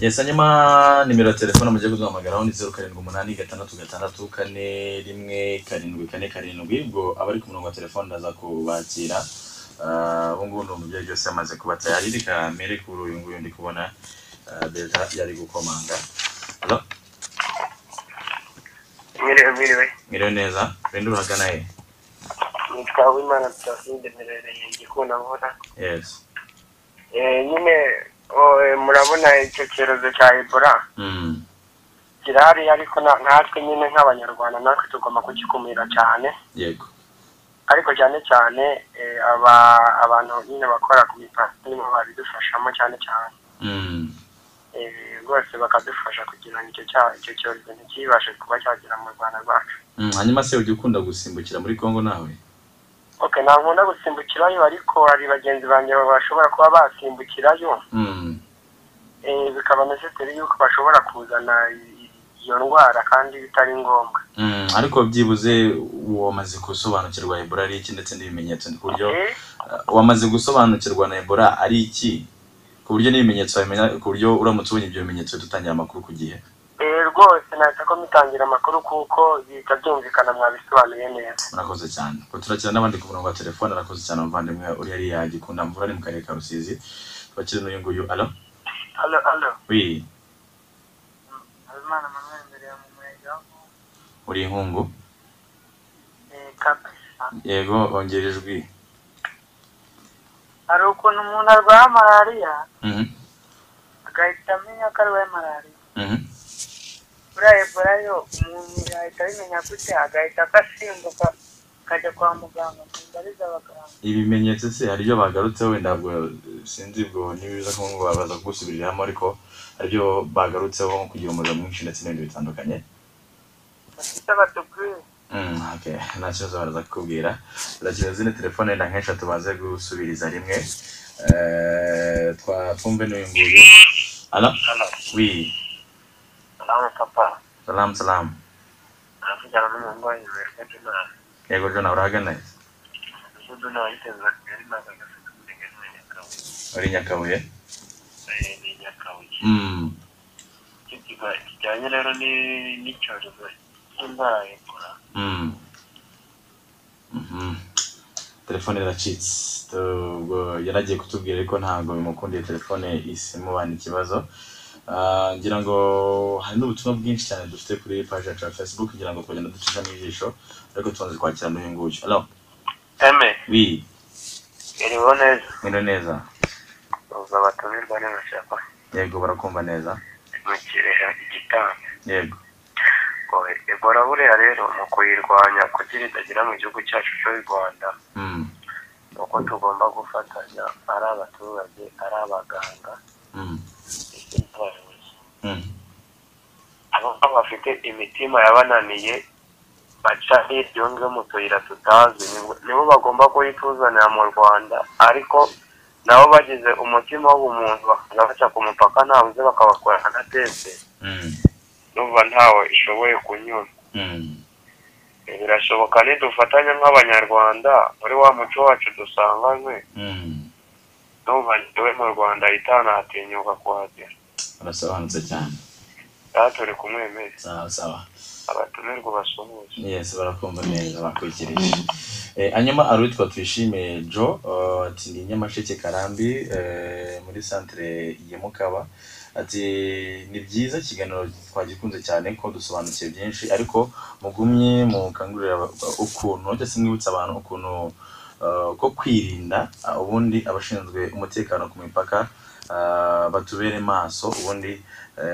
yes hanyuma nimero ya telefone mugiye kuduhamagaraho ni zeru karindwi umunani gatandatu gatandatu kane rimwe karindwi kane karindwi. Ubwo abari ku murongo wa telefone ndaza kubakira. Ubu ngubu ni umubyeyi byose yamaze kuba tayari reka mere kuri uyu nguyu ndi kubona ah, deja yari gukomanga? Mwiriwe mwiriwe mwiriwe neza? Rindi urahagana he nitwa Uwimana Placide mperereye igikunda nkora yes. Eh, nyine murabona icyo cyorezo cya Ebola. Kirahari ariko na- natwe nyine nk'abanyarwanda natwe tugomba kugikumira cyane yego ariko cyane cyane eh, aba abantu nyine bakora ku mipaka nibo babidufashamo cyane cyane mm. Eh, rwose bakadufasha kugira ngo icyo cyorezo ntikibashe kuba cyagera mu Rwanda rwacu Mm. hanyuma se ujya ukunda gusimbukira muri Congo nawe okay nta nkunda gusimbukirayo ariko hari bagenzi banjye bashobora kuba basimbukirayo mm. eh, bikaba necessary yuko bashobora kuzana iyo ndwara kandi bitari ngombwa. Mm, ariko byibuze wamaze gusobanukirwa Ebola ari iki ndetse n'ibimenyetso? Ku buryo Eh, uh, wamaze gusobanukirwa na Ebola ari iki? Ku buryo n'ibimenyetso wabimenya ku buryo uramutse ubonye ibyo bimenyetso dutangira amakuru ku gihe. Eh, rwose nahita ko mitangira amakuru kuko bihita byumvikana mwabisobanuye neza. Murakoze cyane. Turakira n'abandi ku murongo wa telefone arakoze cyane. Umuvandimwe uri hariya gikunda mvura ari mu karere ka Rusizi. Bakiri n'uyu nguyu. Alo alo alo oui. Habimana manuel mbere ya mumurenge uri inkungu? Eh, yego ongera ijwi. Hari ukuntu umuntu arwara malariya Mhm, agahita amenya ko arwaye malariya. Mhm. buriya ebola yo umuntu yahita abimenya gute agahita agasimbuka akajya kwa muganga akambariza abaganga ibimenyetso se hari ibyo bagarutseho? Wenda sinzi ubwo nibiza ko ngo baza kugusubiriramo ariko hari ibyo bagarutseho nko kugira umuriro mwinshi ndetse n'ibindi bitandukanye. Mm, okay. nta kibazo baraza kukubwira. Turakina zino telefone wenda nk'eshatu baze gusubiriza rimwe. Eh, twumve n'uyu nguyu. Hano wi nawe papa. Salamu salamu aravugana n'umuhungu wa universite jonasi yego jona urahagana umudugudu nawe yiteza kigali ntabwo agafite umurenge uri nyakabuye Eh, ni nyakabuye Mm, icyo kigo- kijyanye rero ni- n'icyorezo cy'indwara ya ebola telefone iracitse ubwo yaragiye kutubwira ariko ntabwo bimukundiye telefone isimubana ikibazo. Ah, ngira ngo hari n'ubutumwa bwinshi cyane dufite kuri page yacu ya facebook kugira ngo twagenda ducishamo ijisho ariko tubanze kwakira n'uyu nguyu alo eme. Wi iriho neza mwino neza. Uza abatumirwa n'amashaka yego barakumva neza. Mu kirehe igitanda. Yego. Ebola buriya rero mu kuyirwanya kugira itagera mu gihugu cyacu cy'u rwanda Mm, ni uko tugomba gufatanya ari abaturage ari abaganga ndetse n'abayobozi mm. abo bafite imitima yabananiye baca hirya ngo mu tuyira tutazi nibo bagomba kuyituzanira mu rwanda ariko nabo bagize umutima w'ubumuntu bakaza baca ku mupaka ntabuze bakabakorana na tese Mm, numva ntawe ishoboye kunyura. Mm. birashoboka nidufatanya nk'abanyarwanda muri wa muco wacu dusanganywe. Mm. numva njyewe mu rwanda itanatinyuka kuhagera. Barasobanutse cyane. Aha turi sawa abatumirwa basuhuza yes barakumva neza bakurikirije. Hanyuma hari uwitwa tuyishimiye jo uh, ati ni nyamasheke karambi eh, muri centre ya mukaba. Ati ni byiza ikiganiro twagikunze cyane ko dusobanukiye byinshi ariko mugumye mukangurira ukuntu cyangwa mwibutsa abantu ukuntu ko kwirinda ubundi abashinzwe umutekano ku mipaka batubere maso ubundi eh,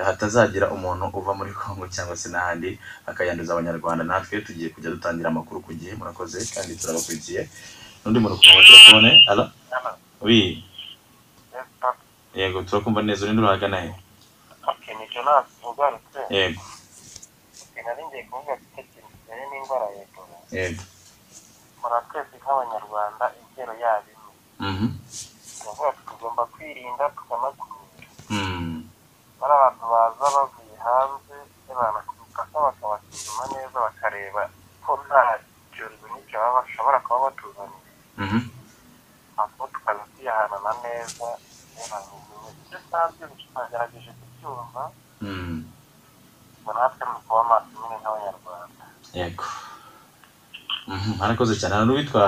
hatazagira umuntu uva muri Congo cyangwa se n'ahandi akayanduza abanyarwanda. Natwe tugiye kujya dutangira amakuru ku gihe murakoze kandi turabakurikiye. N'undi muntu ku telefone? Alo wi yego turakumva neza. Urinde urahagana he? Yego. Yego. Twese nk'abanyarwanda intero yabo imwe tugomba kwirinda tukanakumira bari abantu baza bavuye hanze y'abantu ku mupaka bakabasuzuma neza bakareba ko nta cyorezo n'icyo baba bashobora kuba batuzaniye. Mhm. Hanyuma tukaza tuyahanana neza ibyo usanzwe twagerageje kubyumva mm ngo natwe mu kuba maso nyine nk'abanyarwanda yego. Mhm, harakoze cyane. Hari n'uwitwa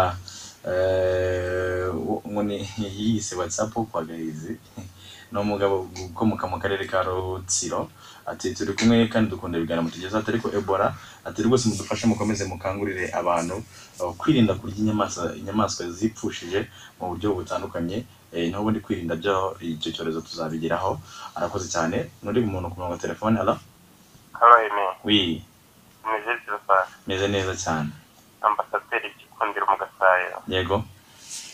eh, ngo ni yiyise whatsapp kwa gahizi ni umugabo ukomoka mu karere ka rutsiro ati turi kumwe kandi dukunda ibiganiro mutugezaho ati ariko ebola ati rwose mudufashe mukomeze mukangurire abantu uh, kwirinda kurya inyamaswa inyamaswa zipfushije mu buryo butandukanye eh, naho ubundi kwirinda byo icyo cyorezo tuzabigeraho. Arakoze cyane. N'undi muntu ku murongo wa telefone ine wi meze neza cyane. Ambasaderi gikundiro mu gasayo. Yego.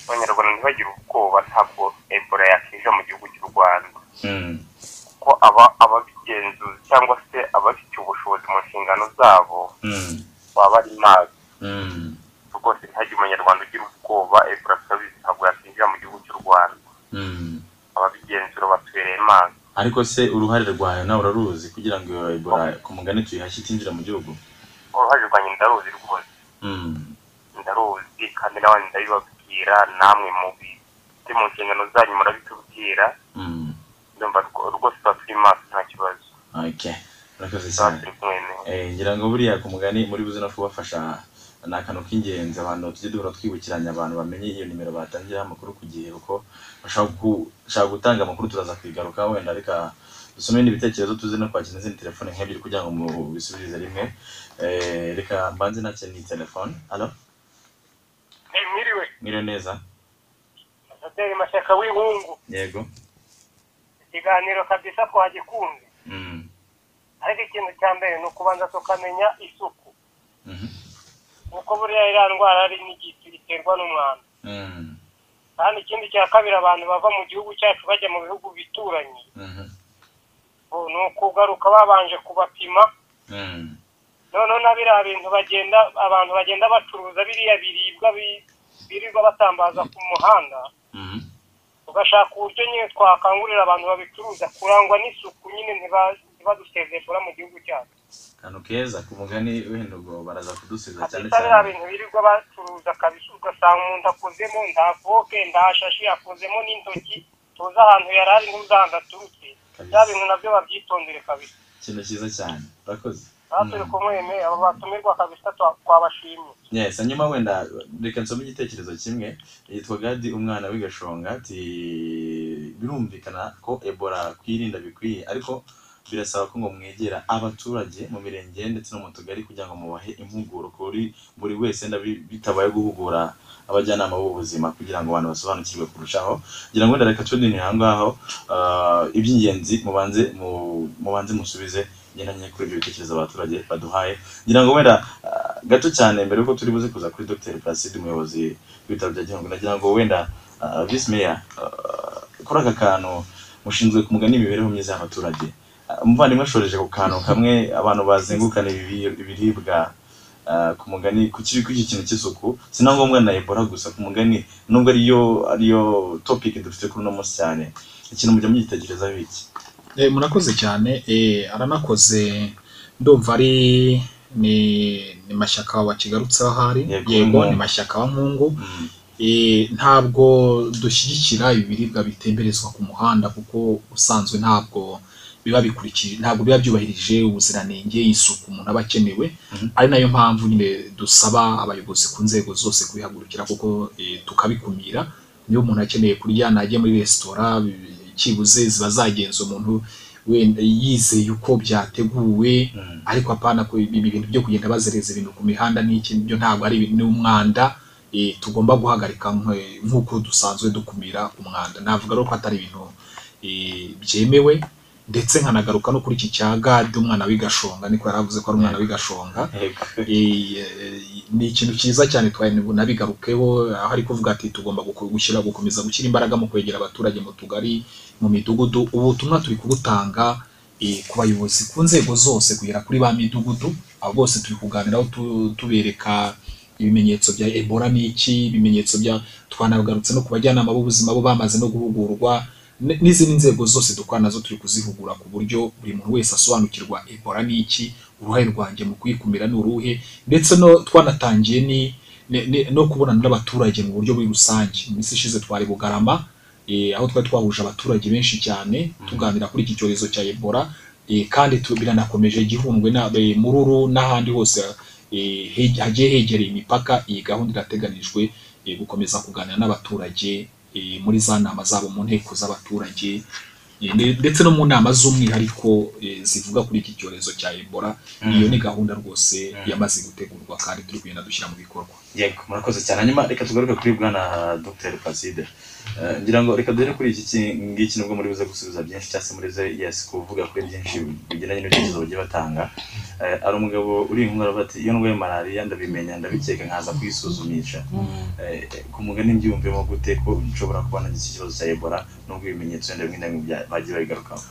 Abanyarwanda ntibagire ubwoba ntabwo ebola yakinjira mu gihugu cy'u rwanda. Kuko aba ababigenzuzi cyangwa se abafitiye ubushobozi mu nshingano zabo Mm. baba bari mazi Mm. rwose ntihagire umunyarwanda ugira ubwoba ebola turabizi ntabwo yakinjira mu gihugu cy'u rwanda. Ababigenzura batubereye mazi ariko se uruhare rwayo nawe uraruzi kugira ngo ebola ku mugani tuyihashye itinjira mu gihugu? Uruhare rwanjye ndaruzi rwose. Ndaruzi kandi n'abandi ndabibabwira namwe mu bifite mu nshingano zanyu murabitubwira. Mm. ndumva rwo- rwose tuba turi maso nta kibazo. Okay urakoze tuba cyane. Eh, ngira ngo buriya ku mugani muri buze no kubafasha ni akantu k'ingenzi abantu tujye duhora twibukiranya abantu bamenye iyo nimero batangiraho amakuru ku gihe kuko bashobora gutanga amakuru turaza kwigaruka wenda reka dusome ibindi bitekerezo tuze no kwakira izindi telefone nk'ebyiri kugira ngo mubisubirize rimwe. Eh, reka mbanze nakira ni telefone. Alo mwiriwe mwiriwe neza. Ambasaderi Mashyaka w'Ibungu yego. Ikiganiro kabisa twagikunze Mm. ariko ikintu cya mbere ni ukubanza tukamenya isuku. Kuko buriya iriya ndwara ari n'igiti iterwa n'umwanda. Mm. kandi ikindi cya kabiri abantu bava mu gihugu cyacu bajya mu bihugu bituranye Mhm. ubu ni ukugaruka babanje kubapima. Mm. Noneho na biriya bintu bagenda abantu bagenda bacuruza biriya biribwa bi- birirwa batambaza ku muhanda Mhm. tugashaka uburyo nyine twakangurira abantu babicuruza kurangwa n'isuku nyine ntiba- ntibadusezeshura mu gihugu cyacu. Akantu keza ku mugani wenda ubwo baraza kudusubiza cyane kabisa biriya cyane. bintu birirwa bacuruza kabisa ugasanga umuntu akozemo nta foke nta shashi akozemo n'intoki tuzi ahantu yari ari n'uzi ahantu aturutse bya bintu na byo babyitondere kabisa. Ikintu cyiza cyane. Urakoze. Aha turi kumweme abo batumirwa kabisa twa- twabashimye. Yes hanyuma wenda reka nsome igitekerezo kimwe. Yitwa gadi umwana w'igashonga ati birumvikana ko ebola kwirinda bikwiye. Ariko birasaba ko ngo mwegera abaturage mu mirenge ndetse no mu tugari kugira ngo mubahe impuguro kuri buri wese bitabaye guhugura abajyanama b'ubuzima kugira ngo abantu basobanukirwe kurushaho. Ngira ngo wenda reka tudinire aho ngaho ah, iby'ingenzi mubanze mu- mubanze musubize ngendanye kuri ibyo bitekerezo abaturage baduhaye. Ngira ngo wenda ah, gato cyane mbere yuko turi buze kuza kuri Dr. Placide umuyobozi w'ibitaro bya Gihundwe nagira ngo wenda ah, Vice Mayor kuri aka kantu mushinzwe ku mugani imibereho myiza y'abaturage. Umuvandimwe ashoreje ku kantu kamwe abantu bazengukana ibi- ibiribwa ah, ku mugani ku iki kintu cy'isuku. Si na ngombwa na Ebola gusa ku mugani nubwo ariyo ariyo topic dufite kuri uno munsi cyane. Ikintu mujya mugitekerezaho iki? Eh, murakoze cyane. Eh, aranakoze. Ndumva ari ni ni mashyaka wakigarutseho ahari Yego, ni mashyaka wa nkungu. Mm, Eh, ntabwo dushyigikira ibiribwa bitemberezwa ku muhanda kuko usanzwe ntabwo biba bikurikije ntabwo biba byubahirije ubuziranenge isuku umuntu aba akenewe. Mhm. ari na yo mpamvu nyine dusaba abayobozi ku nzego zose kubihagurukira kuko eh, tukabikumira. Niba umuntu akeneye kurya najya muri resitora cyibuze ziba zagenze umuntu wenda yizeye uko byateguwe. Mm, ariko apana ko ibi bintu byo kugenda bazereza ibintu ku mihanda n'iki byo ntabwo ari ibintu umwanda. Eh, tugomba guhagarika nk'e- nk'uko dusanzwe dukumira umwanda. Navuga rero ko atari ibintu eh, byemewe. Ndetse nkanagaruka no kuri iki cya gade umwana w'igashonga niko yari avuze ko ari umwana w'igashonga. Yego. Eh, eh, ni ikintu cyiza cyane twanabigarukeho aho ari kuvuga ati tugomba gushyira gukomeza gushyira imbaraga mu kwegera abaturage mu tugari mu midugudu. Ubutumwa turi kubutanga eh, ku bayobozi ku nzego zose kugera kuri ba midugudu abo bose turi kuganiraho tu- tubereka ibimenyetso bya ebola ni iki ibimenyetso bya twanagarutse no ku bajyanama b'ubuzima bo bamaze no guhugurwa n'izindi nzego zose dukorana na zo turi kuzihugura ku buryo buri muntu wese asobanukirwa ebola ni iki? Uruhare rwanjye mu kuyikumira ni uruhe? Ndetse no twanatangiye ni no kubonana n'abaturage mu buryo muri rusange. Mu minsi ishize twari bugarama eh, aho twari twahuje abaturage benshi cyane tuganira kuri iki cyorezo cya ebola eh, kandi biranakomeje gihundwe eh, mururu n'ahandi hose eh, hagiye hegereye imipaka. Iyi gahunda irateganijwe eh, gukomeza kuganira n'abaturage eh, muri za nama zabo mu nteko z'abaturage ne- ndetse no mu nama z'umwihariko eh, zivuga kuri iki cyorezo cya ebola iyo ni gahunda rwose Mm. yamaze gutegurwa kandi turi kugenda dushyira mu bikorwa. Yego murakoze cyane. Hanyuma reka tugaruke kuri bwana dr. Placide ngira ngo reka duhere kuri iki ki- ngiki nubwo muri buze gusubiza byinshi cyangwa se muri buze yes kuvuga kuri byinshi bigendanye n'ibitekerezo bagiye batanga. Eh, hari umugabo uri inkuru aravuga ati iyo ndwaye malariya ndabimenya ndabikeka nkaza kwisuzumisha. Eh, ku mugani mbyumvemo gute ko nshobora kuba nagize ikibazo cya ebola nubwo ibimenyetso wenda bimwe na bimwe bagiye babigarukaho?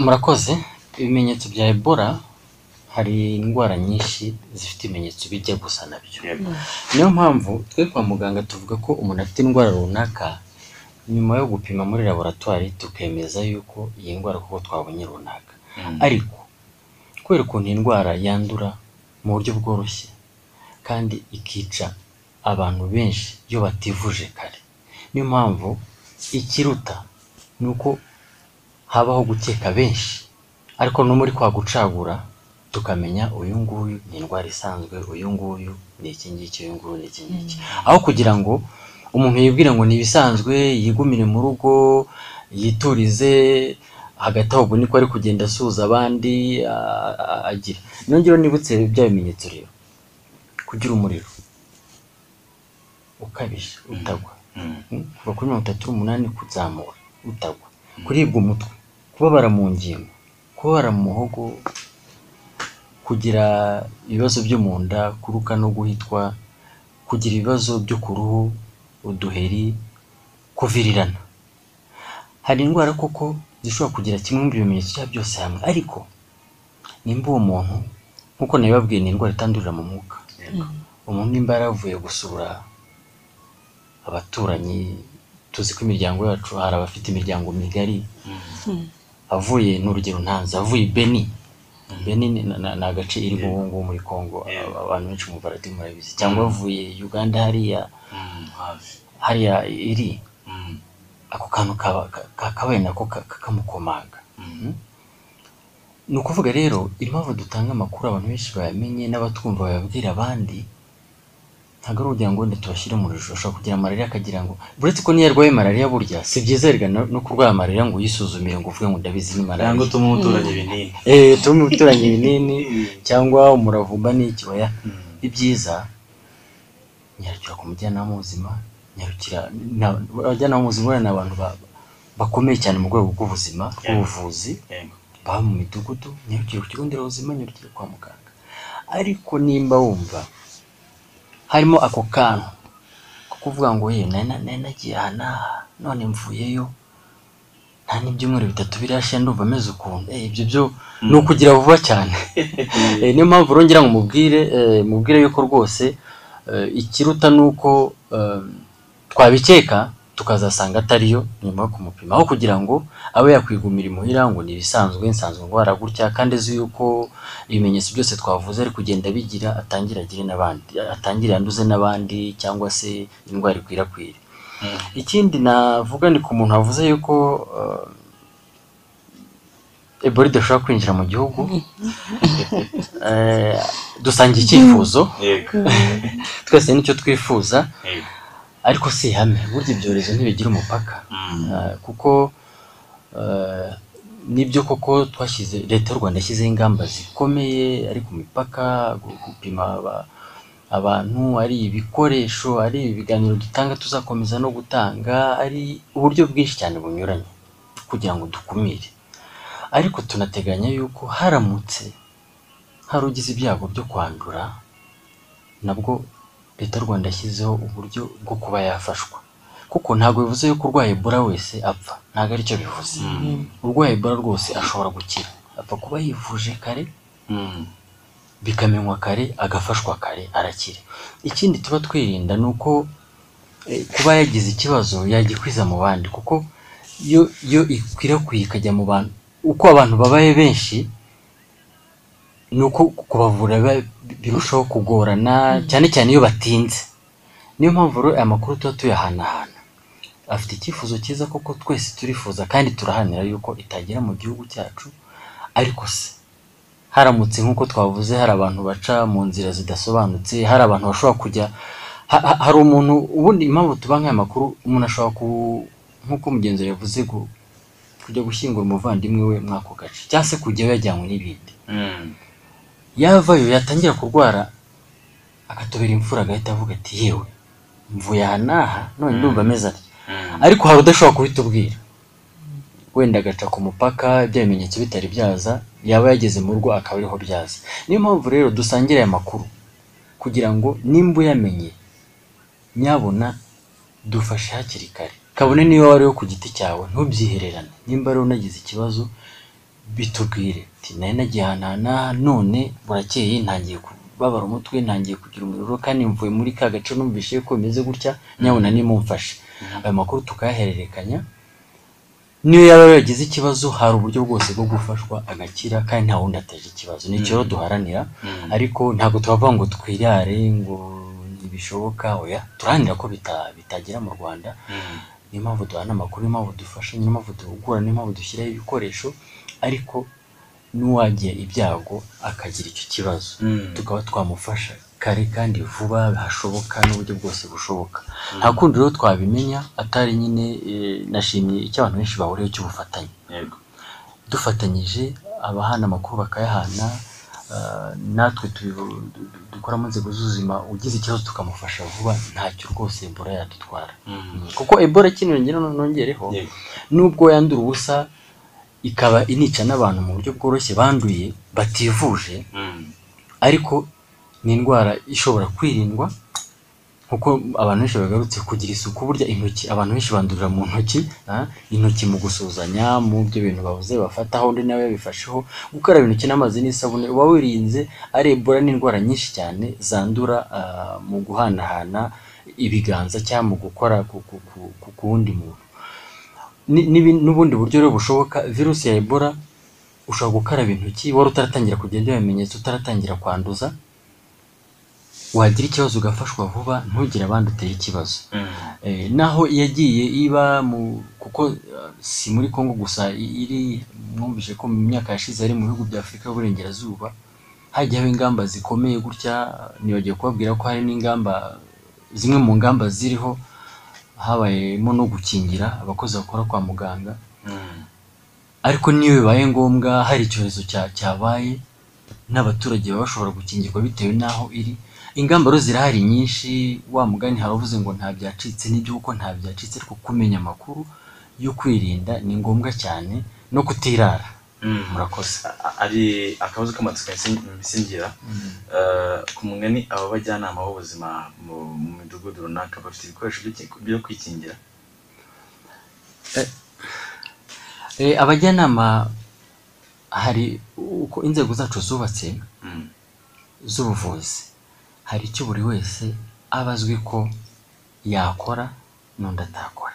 Murakoze. Ibimenyetso bya ebola hari indwara nyinshi zifite ibimenyetso bijya gusa na byo. Niyo mpamvu twe kwa muganga tuvuga ko umuntu afite indwara runaka nyuma yo gupima muri laboratwari tukemeza yuko iyi ndwara kuko twabonye runaka. Mm. ariko kubera ukuntu iyi ndwara yandura mu buryo bworoshye kandi ikica abantu benshi iyo bativuje kare. Niyo mpamvu ikiruta ni uko habaho gukeka benshi. Ariko no muri kwa gucagura tukamenya uyu nguyu ni indwara isanzwe uyu nguyu ni iki ngiki uyu nguyu ni iki ngiki. Aho kugira ngo umuntu yibwire ngo ni ibisanzwe yigumire mu rugo yiturize hagati aho ubwo niko ari kugenda asuhuza abandi agira. Nongera nibutse bya bimenyetso rero. Kugira umuriro. Ukabije utagwa. Mm. Mm, kuva kuri mirongo itatu n'umunani kuzamura utagwa. Kuribwa umutwe kubabara mu ngingo kubabara mu muhogo kugira ibibazo byo mu nda kuruka no guhitwa kugira ibibazo byo ku ruhu uduheri kuvirirana. Hari indwara koko zishobora kugira kimwe mu bimenyetso byabo byose hamwe? Ariko nimba uwo muntu nk'uko nabibabwiye ni indwara itandurira mu mwuka. Umuntu nimba yaravuye gusura abaturanyi tuzi ko imiryango yacu hari abafite imiryango migari avuye ni urugero ntanze avuye beni. Beni ni agace iri mu ngubu muri congo abantu benshi mu baradi murabizi cyangwa avuye uganda hariya hariya iri? Mm. ako kantu kaba- ka- kakabaye nako ka- kakamukomaga Mm. ni ukuvuga rero impamvu dutanga amakuru abantu benshi bayamenye n'abatwumva bayabwira abandi ntabwo ari ukugira ngo tubashyire mu rujijo. Ashobora kugira malariya akagira ngo uretse ko niyo arwaye malariya burya si byiza erega no kurwara malariya ngo uyisuzumire ngo uvuge ngo ndabizi ni cyangwa malariya utuma umuturage ibinini. Eh tume umuturanyi ibinini cyangwa umuravumba n'iki oya ibyiza nyarukira ku mujyanama w'ubuzima nyarukira na- abajyanama b'ubuzima ni abantu ba- bakomeye cyane mu rwego rw'ubuzima bw'ubuvuzi Yego. baba mu midugudu nyarukire ku kigo nderabuzima nyarukire kwa muganga. Ariko nimba wumva harimo ako kantu ko kuvuga ngo ye nari na- nari nagiye aha n'aha none mvuyeyo nta n'ibyumweru bitatu birashira ndumva ameze ukuntu. Eh, ibyo byo ni ukugira vuba cyane. Eh, niyo mpamvu urongera ngo mubwire eh, mubwire yuko rwose ikiruta ni uko eh, twabikeka tukazasanga atariyo nyuma yo kumupima aho kugira ngo abe yakwigumira imuhira ngo ni ibisanzwe nsanzwe ndwara gutya kandi azi yuko ibimenyetso byose twavuze ari kugenda bigira atangira agire n'abandi atangire yanduze n'abandi cyangwa se indwara ikwirakwire Mm. ikindi navuga ni ku muntu wavuze yuko eh, ebola idashobora kwinjira mu gihugu. Eh, dusangiye icyifuzo. Twese ni cyo twifuza. Ariko si ihame. Burya ibyorezo ntibigira umupaka. Mm. Eh, kuko eh, ni byo koko twashyize leta y'u rwanda yashyizeho ingamba zikomeye ari ku mipaka gu- gupima aba- abantu ari ibikoresho ari ibiganiro dutanga tuzakomeza no gutanga ari uburyo bwinshi cyane bunyuranye. Kugira ngo dukumire. Ariko tunateganya yuko haramutse hari ugize ibyago byo kwandura nabwo leta y'u rwanda yashyizeho uburyo bwo kuba yafashwa. Kuko ntabwo bivuze yuko urwaye ebola wese apfa ntabwo ari cyo bivuze. Urwaye ebola rwose ashobora gukira. Apfa kuba yivuje kare Mm. bikamenywa kare agafashwa kare arakira. Ikindi tuba twirinda ni uko eh, kuba yagize ikibazo yagikwiza mu bandi kuko iyo ikwirakwiye ikajya mu bantu uko abantu babaye benshi ni uko kubavura birushaho kugorana cyane cyane iyo batinze. Niyo mpamvu rero aya makuru tuba tuyahanahana. Afite icyifuzo cyiza koko twese turifuza kandi turahanira yuko itagera mu gihugu cyacu ariko se? Haramutse nk'uko twavuze hari abantu baca mu nzira zidasobanutse hari abantu bashobora kujya ha- ha- hari umuntu ubundi impamvu tuba nk'aya makuru umuntu ashobora ku nk'uko mugenzi yavuze kujya gushyingura umuvandimwe we muri ako gace cyangwa se kujyayo yajyanywe n'ibindi. Mm. yavayo yatangira kurwara agatobera imfura agahita avuga ati yewe mvuye aha n'aha none ndumva ameze atya? Mm. ariko hari udashobora kubitubwira wenda agaca ku mupaka bya bimenyetso bitari byaza yaba yageze mu rugo akaba ariho byaza. Niyo mpamvu rero dusangira aya makuru kugira ngo nimba uyamenye nyabona dufashe hakiri kare. Kabone niba wari wo ku giti cyawe ntubyihererane. Nimba rero unagize ikibazo bitubwire. Nari nagiye ahantu aha n'aha none burakeye ntangiye kubabara umutwe ntangiye kugira umuriro kandi mvuye muri ka gace numvise ko bimeze gutya nyabona nimumfashe. Ayo makuru tukayahererekanya niyo yaba yagize ikibazo hari uburyo bwose bwo gufashwa agakira kandi nta wundi ateje ikibazo. Ni icyo rero duharanira ariko ntabwo tubavuga ngo twirare ngo ntibishoboka. Oya turaharanira ko bita- bitagera mu rwanda. Niyo mpamvu duhana amakuru niyo mpamvu dufasha niyo mpamvu duhugura niyo mpamvu dushyiraho ibikoresho ariko n'uwagira ibyago akagira icyo kibazo. Mm. tukaba twamufasha kare kandi vuba hashoboka n'uburyo bwose bushoboka. Nta kundi rero twabimenya atari nyine eh, nashimye icyo abantu benshi bahuriyeho cy'ubufatanye. Dufatanyije abahana amakuru bakayahana ah, natwe du- du- dukora mu nzego z'ubuzima ugize ikibazo tukamufasha vuba ntacyo rwose ebola yadutwara. Kuko ebola kino ngero nongereho nubwo yandura ubusa ikaba inica n'abantu mu buryo bworoshye banduye bativuje Mm. ariko ni indwara ishobora kwirindwa kuko abantu benshi bagarutse kugira isuku burya intoki abantu benshi bandurira mu ntoki intoki mu gusuhuzanya mu byo bintu bavuze bafataho undi nawe yabifasheho gukaraba intoki n'amazi n'isabune uba wirinze ari ebola n'indwara nyinshi cyane zandura ah, mu guhanahana ibiganza cyangwa mu gukora ku, wundi muntu. N'ubundi buryo rero bushoboka virusi ya ebola ushobora gukaraba intoki wari utaratangira kugenda ibimenyetso utaratangira kwanduza wagira ikibazo ugafashwa vuba ntugire abandi uteye ikibazo Mm. Eh, naho yagiye iba mu kuko eh, si muri Congo gusa iri mwumvise ko mu myaka yashize ari mu bihugu bya Afurika y'Uburengerazuba hajyaho ingamba zikomeye gutya nibagiye kubabwira ko hari n'ingamba zimwe mu ngamba ziriho habayemo no gukingira abakozi bakora kwa muganga Mm. ariko niyo bibaye ngombwa hari icyorezo cya- cyabaye n'abaturage baba bashobora gukingirwa bitewe n'aho iri ingamba rero zirahari nyinshi wa mugani hari uvuze ngo nta byacitse n'ibyo kuko nta byacitse ariko kumenya amakuru yo kwirinda ni ngombwa cyane no kutirara. Mm. murakoze. Ari akabazo k'amatsiko misingira ku mugani aba bajyanama b'ubuzima mu midugudu runaka bafite ibikoresho byo- kwikingira? Eh, abajyanama hari uko inzego zacu zubatse Mm. z'ubuvuzi. Hari icyo buri wese aba azwi ko yakora n'undi atakora.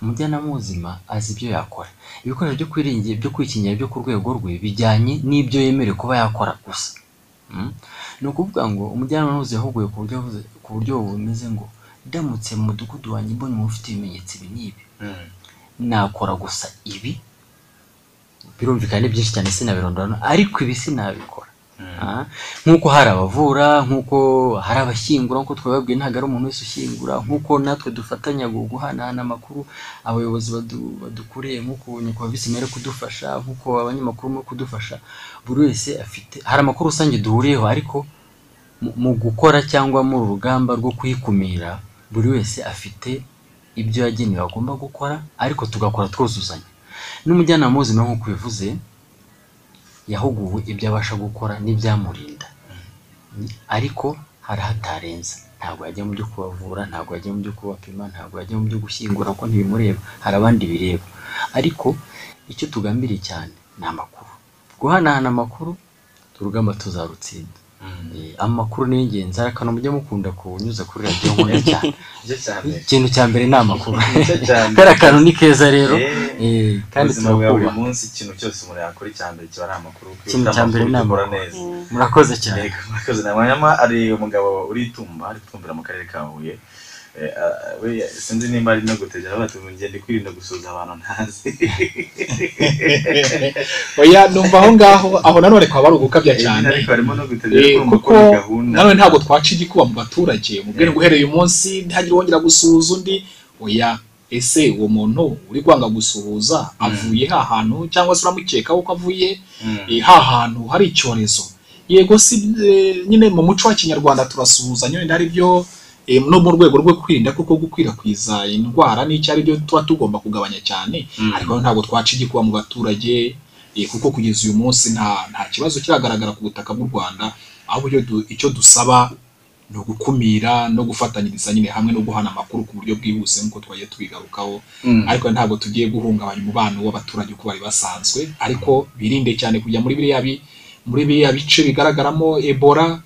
Umujyanama w'ubuzima azi ibyo yakora. Ibikoresho byo kwiringira byo kwikingira byo ku rwego rwe bijyanye n'ibyo yemerewe kuba yakora gusa. Mm. ni ukuvuga ngo umujyanama w'ubuzima yahuguye ku buryo bumeze ngo ndamutse mu mudugudu wanjye mbonye umuntu ufite ibimenyetso ibi n'ibi. Mm. nakora gusa ibi? Birumvikana ni byinshi cyane sinabirondora. Ariko ibi sinabikora. Nk'uko hari abavura nk'uko hari abashyingura nk'uko twababwiye ntabwo ari umuntu wese ushyingura. Nk'uko natwe dufatanya gu- guhanahana amakuru abayobozi badu- badukuriye nk'uko nyakubahwa mere kudufasha nk'uko abanyamakuru muri kudufasha buri wese afite hari amakuru rusange duhuriyeho ariko mu- mu gukora cyangwa uru rugamba rwo kuyikumira buri wese afite ibyo yagenewe agomba gukora ariko tugakora twuzuzanya. N'umujyanama w'ubuzima nk'uko bivuze yahuguwe ibyo abasha gukora n'ibyamurinda. Ariko hari ntabwo yajya mu byo kubavura ntabwo yajya mu byo kubapima ntabwo yajya mu byo gushyingura kuko ntibimureba. Hari abandi bireba. Ariko icyo tugambiriye cyane ni amakuru. Guhanahana amakuru urugamba tuzarutsinda. Amakuru ni ingenzi hari akantu mujya mukunda kunyuza kuri radiyo nkunda cyane. Ikintu cya mbere ni amakuru. Kariya kantu ni keza rero. Eh, eh, kandi turakubaha munsi ikintu cyose umuntu yakora icya mbere kiba ari amakuru. Ikintu cya mbere ni amakuru. neza. Murakoze cyane. Murakoze. Hanyuma hari umugabo uri itumba ari gutumbira mu karere ka Huye. Eh, sinzi nimba ari no gutegera bati ngende kwirinda gusuhuza abantu ntazi oya numva aho ngaho aho nanone kwaba ari ugukabya cyane. Eh, kumva ko kuko nanone ntabwo twaca igikuba mu baturage. Mubwire ngo uhereye uyu munsi ntihagire wongera gusuhuza undi. Oya ese uwo muntu uri kwanga gusuhuza avuye ha hantu cyangwa se uramukekaho ko avuye? Mm. eh, ha hantu hari icyorezo. Yego si eh, nyine mu muco wa kinyarwanda turasuhuzanya wenda ari byo eh, no mu rwego rwo kwirinda kuko gukwirakwiza indwara n'icyo ari byo tuba tugomba kugabanya cyane Mm. ariko ntabwo twaca igikuba mu baturage eh, kuko kugeza uyu munsi nta nta kibazo kiragaragara ku butaka bw'u Rwanda ahubwo icyo du- icyo dusaba ni ugukumira no gufatanyiriza nyine hamwe no guhana amakuru ku buryo bwihuse nk'uko twagiye tubigarukaho Mm. ariko ntabwo tugiye guhungabanya umubano w'abaturage uko bari basanzwe ariko birinde cyane kujya muri biriya muri biriya bice bigaragaramo ebola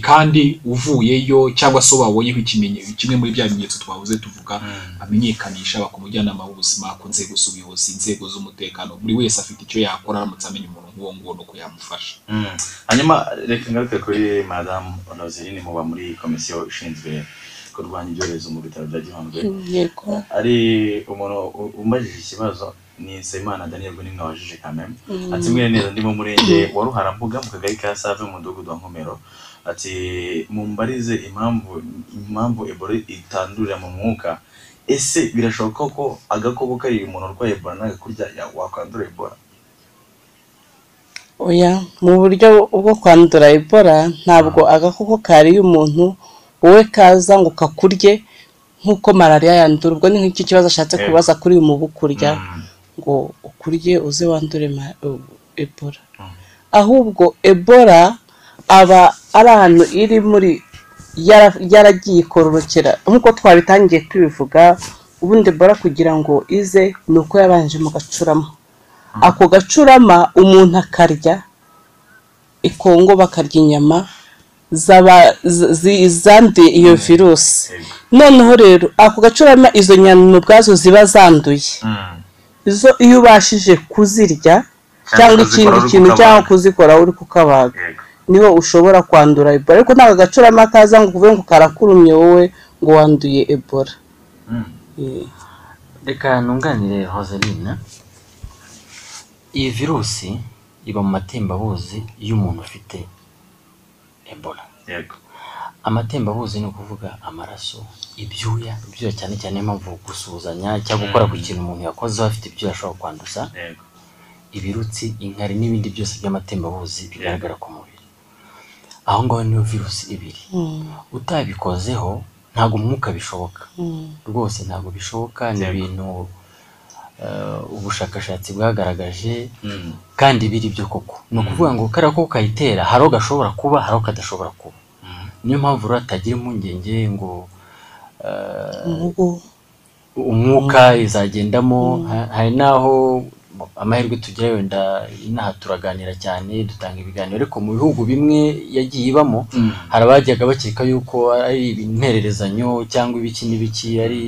kandi uvuyeyo cyangwa se wabonyeho ikimenyetso kimwe muri bya bimenyetso twavuze tuvuga Mm. amenyekanisha ku mujyanama w'ubuzima ku nzego z'ubuyobozi inzego z'umutekano buri wese afite icyo yakora aramutse amenya umuntu nk'uwo nguwo nuko yamufasha Mm. hanyuma reka ngaruke kuri madamu Roselyne muba muri komisiyo ishinzwe kurwanya ibyorezo mu bitaro bya Gihundwe yego ari umuntu u- umbajije ikibazo ni Nsabimana Daniel Gunimwe wajije kameme Mm. ati mwene neza ndi mu murenge wa Ruharambuga mu kagari ka Save mu mudugudu wa Nkomero ati mumbarize impamvu impamvu Ebola itandurira mu mwuka. Ese birashoboka ko agakoko kari umuntu urwaye Ebola nawe kurya ya- wakwandura Ebola? Oya mu buryo bwo kwandura ebola ntabwo agakoko kariye umuntu wowe kaza ngo kakurye nk'uko malariya yandura. Ubwo ni nk'iki kibazo ashatse Yego. kubaza kuri uyu mubu kurya Mm. ngo ukurye uze wandure ebola. Ahubwo ebola aba ari ahantu iri muri yara- yaragiye ikororokera nk'uko twabitangiye tubivuga ubundi ebola kugira ngo ize ni uko yabanje mu gacurama. Ako gacurama umuntu akarya ikongo bakarya inyama zanduye iyo virusi Yego. noneho rero ako gacurama izo nyama ubwazo ziba zanduye. Mm. izo iyo ubashije kuzirya cyangwa ikindi kintu cyangwa kuzikora uri kukabaga. Ni ho ushobora kwandura ebola. Ariko ntabwo agacurama kaza ngo uvuge ngo karakurumye wowe ngo wanduye ebola. Mm. Eh, reka nunganire Rosaline iyi virusi iba mu matembabuzi y'umuntu ufite ebola. Yego. amatembabuzi ni ukuvuga amaraso ibyuya ibyuya cyane cyane niyo mpamvu gusuhuzanya cyangwa gukora ku kintu umuntu yakozeho afite ibyuya ashobora kwanduza. Yego. ibirutsi inkari n'ibindi byose by'amatembabuzi bigaragara ku mubiri. Aho ngaho niyo virusi ibiri mm, utabikozeho ntabwo umwuka bishoboka. Mm, rwose ntabwo bishoboka ni ibintu eh, ubushakashatsi bwagaragaje. Mm. kandi biri byo koko. Ni ukuvuga ngo kariya ko kayitera hari aho gashobora kuba hari aho kadashobora kuba. Niyo mpamvu rero hatagira impungenge ngo eh, umwuka izagendamo ha- hari n'aho amahirwe tugira wenda inaha turaganira cyane dutanga ibiganiro. Ariko mu bihugu bimwe yagiye ibamo Mm. hari abajyaga bakeka yuko ari intererezanyo cyangwa ibiki n'ibiki ari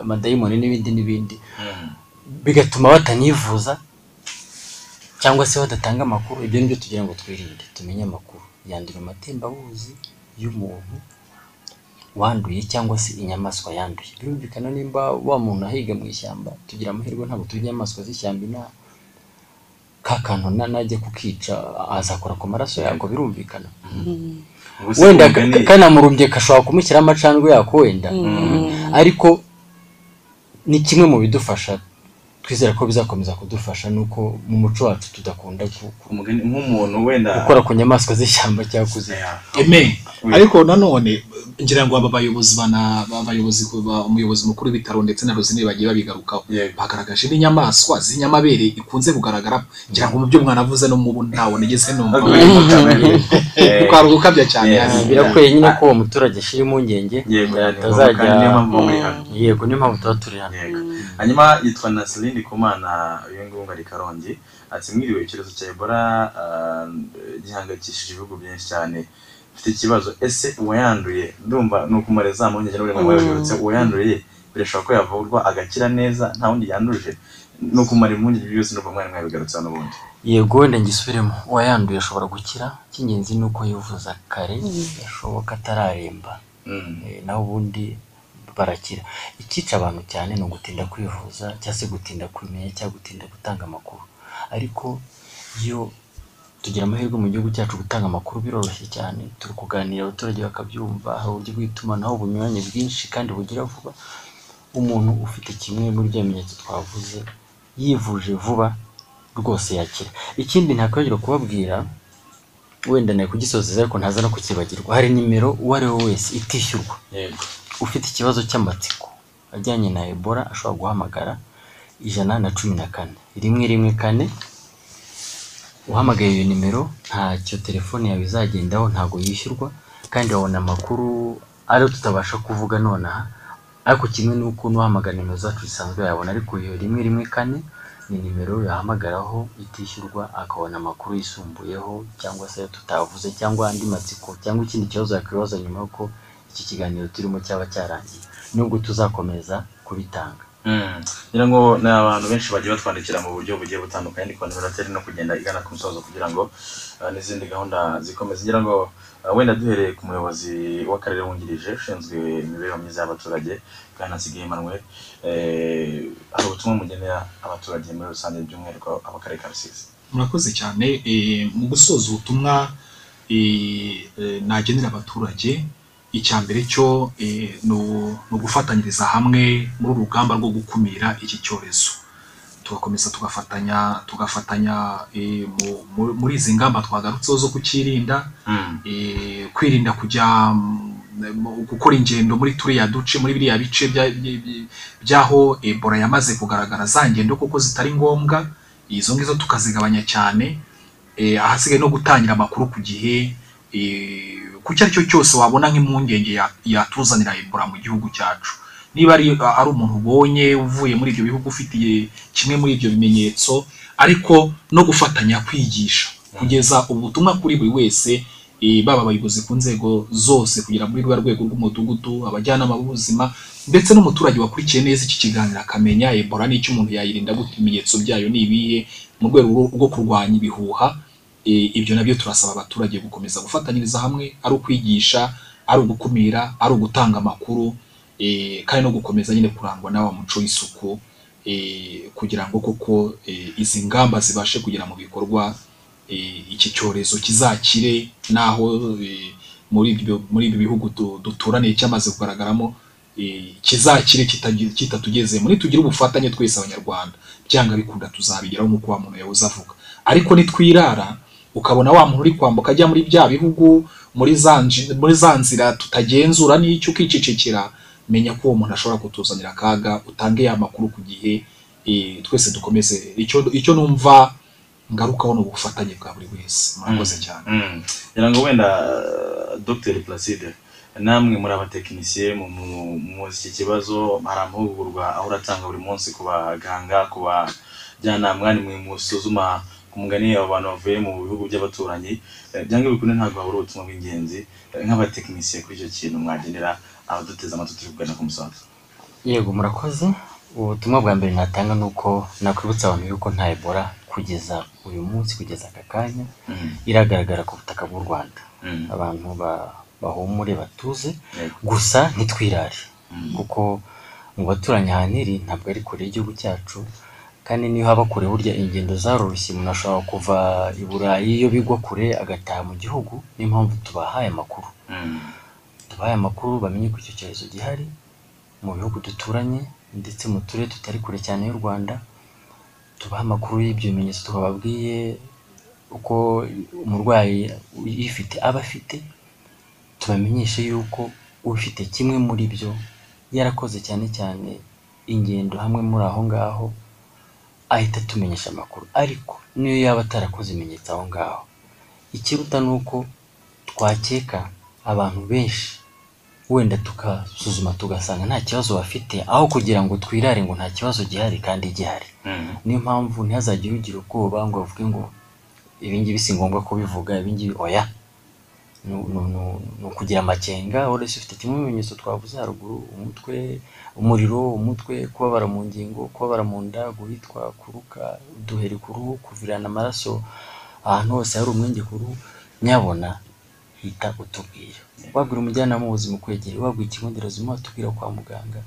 amadayimoni n'ibindi n'ibindi. Mm. bigatuma batanivuza cyangwa se badatanga amakuru. Ibyo ni byo tugira ngo twirinde. Tumenye amakuru. Yandura amatembabuzi y'umuntu wanduye cyangwa se inyamaswa yanduye. Birumvikana nimba wa muntu ahiga mu ishyamba tugira amahirwe ntabwo turya inyamaswa z'ishyamba inaha ka kantu na- najya kukica azakora ku maraso yako birumvikana. Se wenda kanamurumbye gashobora kumushyiraho amacandwe yako wenda. Ariko ni kimwe mu bidufasha twizera ko bizakomeza kudufasha nuko mu muco wacu tudakunda nk'umuntu wenda gukora ku nyamaswa z'ishyamba cyangwa Oui. ariko nanone ngira ngo aba bayobozi bana abayobozi ba- umuyobozi mukuru w'ibitaro ndetse na Rosine bagiye babigarukaho. Bagaragaje n'inyamaswa z'inyamabere ikunze kugaragara. Ngira ngo mu byo mwanavuze no mu ntawo nigeze numva. Eh, twari gukabya cyane. Birakwiye nyine ko uwo muturage ashyira impungenge yani, atazajya yego niyo mpamvu tuba turi hano. Hanyuma yitwa Naseline Kumana uyu nguyu ngo ari Karongi ati mwiriwe icyorezo cya Ebola ah, gihangayikishije ibihugu byinshi cyane. Mfite ikibazo ese uwayanduye? Ndumva ni ukumara za mpungenge n'uburemwe mwabigarutse uwayanduye birashoboka ko yavurwa agakira neza nta wundi yanduje ni ukumara impungenge byose n'ubwo mwari mwabigarutseho n'ubundi yego ngisubiremo uwayanduye ashobora gukira? Icy'ingenzi ni uko yivuza kare gashoboka atararemba. Mm. Eh, naho ubundi barakira icyica abantu cyane ni ugutinda kwivuza cyangwa se gutinda kumenya cyangwa gutinda gutanga amakuru. Ariko iyo tugira amahirwe mu gihugu cyacu gutanga amakuru biroroshye cyane. Turi kuganira abaturage bakabyumva hari uburyo bw'itumanaho bunyuranye bwinshi kandi bugira vuba. Umuntu ufite kimwe muri bya bimenyetso twavuze yivuje vuba rwose yakira. Ikindi ntakwibagirwa kubabwira wenda nari kugisozeza ariko ntaza no kukibagirwa hari nimero uwo ari we wese itishyurwa. Ufite ikibazo cy'amatsiko ajyanye na ebola ashobora guhamagara ijana na cumi na kane. Rimwe rimwe kane. Uhamagaye iyo nimero ntacyo telefone yawe izagendaho ntabwo yishyurwa. Kandi wabona amakuru ariyo tutabasha kuvuga nonaha. Ariko kimwe n'uko n'uhamagara nimero zacu zisanzwe yabona. Ariko iyo rimwe rimwe kane ni nimero yahamagaraho itishyurwa akabona amakuru yisumbuyeho cyangwa se tutavuze cyangwa andi matsiko cyangwa ikindi kibazo yakwibaza nyuma y'uko iki kiganiro turimo cyaba cyarangiye. Nubwo tuzakomeza kubitanga. Ngira ngo ni abantu benshi bagiye batwandikira mu buryo bugiye butandukanye ndi kubona birateri no kugenda igana ku musozo kugira ngo uh, n'izindi gahunda zikomeze. Ngira ngo uh, wenda duhereye ku muyobozi w'akarere wungirije ushinzwe imibereho myiza y'abaturage bwana Nsigaye Emmanuel eh, hari ubutumwa mugenera abaturage muri rusange by'umwihariko abakarere ka Rusizi. Murakoze cyane. Eh, mu gusoza ubutumwa eh, eh, nagenera abaturage icya mbere cyo eh, ni ugufatanyiriza hamwe muri uru rugamba rwo gukumira iki cyorezo tugakomeza tugafatanya tugafatanya eh, mu- mu- muri izi ngamba twagarutseho zo kukirinda Mm. eh, kwirinda kujya mm, gukora ingendo muri turiya duce muri biriya bice bya- bya- bya- by'aho ebola yamaze kugaragara za ngendo kuko zitari ngombwa izo ngizo tukazigabanya cyane ahasigaye no gutangira amakuru ku gihe ku icyo ari cyo cyose wabona nk'impungenge ya- yatuzanira ebola mu gihugu cyacu? Niba ari ari umuntu ubonye uvuye muri ibyo bihugu ufitiye kimwe muri ibyo bimenyetso ariko no gufatanya kwigisha. Kugeza ubutumwa kuri buri wese eh, baba abayobozi ku nzego zose kugera muri rwa rwego rw'umudugudu abajyanama b'ubuzima ndetse n'umuturage wakurikiye neza iki kiganiro akamenya ebola n'icyo umuntu yayirinda gute? Ibimenyetso byayo ni ibihe? Mu rwego rwo- kurwanya ibihuha ibyo na byo turasaba abaturage gukomeza gufatanyiriza hamwe ari ukwigisha ari ugukumira ari ugutanga amakuru eh, kandi no gukomeza nyine kurangwa na wa muco w'isuku eh, kugira ngo koko eh, izi ngamba zibashe kugera mu bikorwa eh, iki cyorezo kizakire naho eh, muri muri ibi bihugu du- duturaniye cyamaze kugaragaramo eh, kizakire kitagi- kitatugezemo. Nitugire ubufatanye twese abanyarwanda. Byanga bikunda tuzabigeraho nk'uko wa muntu yahoze avuga. Ariko nitwirara ukabona wa muntu uri kwambuka ajya muri bya bihugu muri za nzira tutagenzura n'icyo ukicecekera menya ko uwo muntu ashobora kutuzanira akaga utange ya makuru ku gihe eh, twese dukomeze. Icyo numva ngarukaho ni ubufatanye bwa buri wese. Murakoze cyane. Mm. ngira ngo wenda uh, Dr Placide namwe muri abatekinisiye mu mu- muzi iki kibazo hari amahugurwa aho uratanga buri munsi ku baganga ku bajyanama nimwe musuzuma ku mugani abo bantu bavuye mu bihugu by'abaturanyi Eh, byanga bikunde ntabwo habura ubutumwa bw'ingenzi Eh, nk'abatekinisiye kuri icyo kintu mwagenera abaduteze amatwi turi kugana ku musozo yego murakoze ubutumwa bwa mbere natanga ni uko nakwibutsa abantu yuko nta ebola kugeza uyu munsi kugeza aka kanya Mm. iragaragara ku butaka bw'u rwanda Mm. abantu ba- bahumure batuze gusa ntitwirare Mm. kuko mu baturanyi ahantu iri ntabwo ari kure y'igihugu cyacu kandi niyo haba kure burya ingendo zaroroshye umuntu ashobora kuva i burayi iyo bigwa kure agataha mu gihugu niyo mpamvu tubahaye amakuru Mm. tubahaye amakuru bamenye ko icyo cyorezo gihari mu bihugu duturanye ndetse mu turere tutari kure cyane y'u rwanda tubaha amakuru y'ibyo bimenyetso twababwiye uko umurwayi uyifite aba afite tubamenyeshe yuko ufite kimwe muri byo yarakoze cyane cyane ingendo hamwe muri aho ngaho ahita atumenyesha amakuru. Ariko niyo yaba atarakoze ibimenyetso aho ngaho. Ikiruta ni uko twakeka abantu benshi wenda tukasuzuma tugasanga nta kibazo bafite aho kugira ngo twirare ngo nta kibazo gihari kandi gihari. Mm. niyo mpamvu ntihazagire ugira ubwoba ngo bavuge ngo ibingibi si ngombwa kubivuga ibingibi oya. Ni ukugira amakenga wese ufite kimwe mu bimenyetso twavuze haruguru umutwe umuriro umutwe kubabara mu ngingo kubabara mu nda guhitwa kuruka uduheri ku ruhu kuvirana amaraso ahantu hose hari umwenge ku ruhu nyabona hita utubwira. Wabwira umujyanama w'ubuzima ukwegera wabwira ikigo nderabuzima watubwira kwa muganga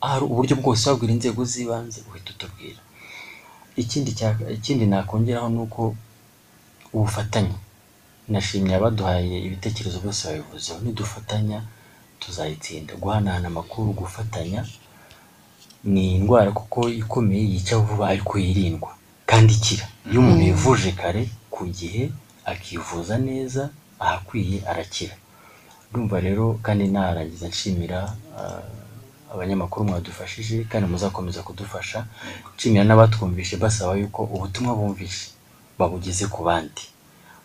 hari uburyo bwose wabwira inzego z'ibanze uhita utubwira. Ikindi ikindi nakongeraho ni uko ubufatanye nashimye abaduhaye ibitekerezo byose babivuzeho. Nidufatanya tuzayitsinda. Guhanahana amakuru gufatanya ni indwara kuko ikomeye yica vuba ariko yirindwa. Kandi ikira. Iyo umuntu yivuje kare ku gihe akivuza neza ahakwiye arakira. Ndumva rero kandi narangiza nshimira ah, abanyamakuru mwadufashije kandi muzakomeza kudufasha. Nshimira n'abatwumvishe basaba yuko ubutumwa bumvishe babugeze ku bandi.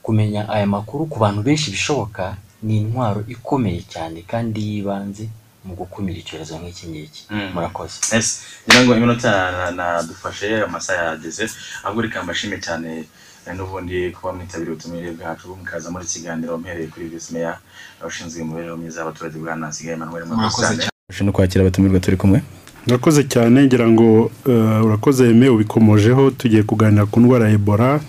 Kumenya aya makuru ku bantu benshi bishoboka ni intwaro ikomeye cyane kandi y'ibanze mu gukumira icyorezo nk'iki ngiki Mm. murakoze Yes. ngira ngo iminota na- nadufashe amasaha yageze ahubwo reka mbashime cyane eh, n'ubundi kuba mwitabiriye ubutumire bwacu mukaza muri kiganiro mpereye kuri visi meya abashinzwe imibereho myiza y'abaturage bwa nasigaye Emmanuel Murakoze cyane. no kwakira abatumirwa turi kumwe urakoze cyane ngira ngo eh, urakoze yeme ubikomojeho tugiye kuganira ku ndwara ya ebola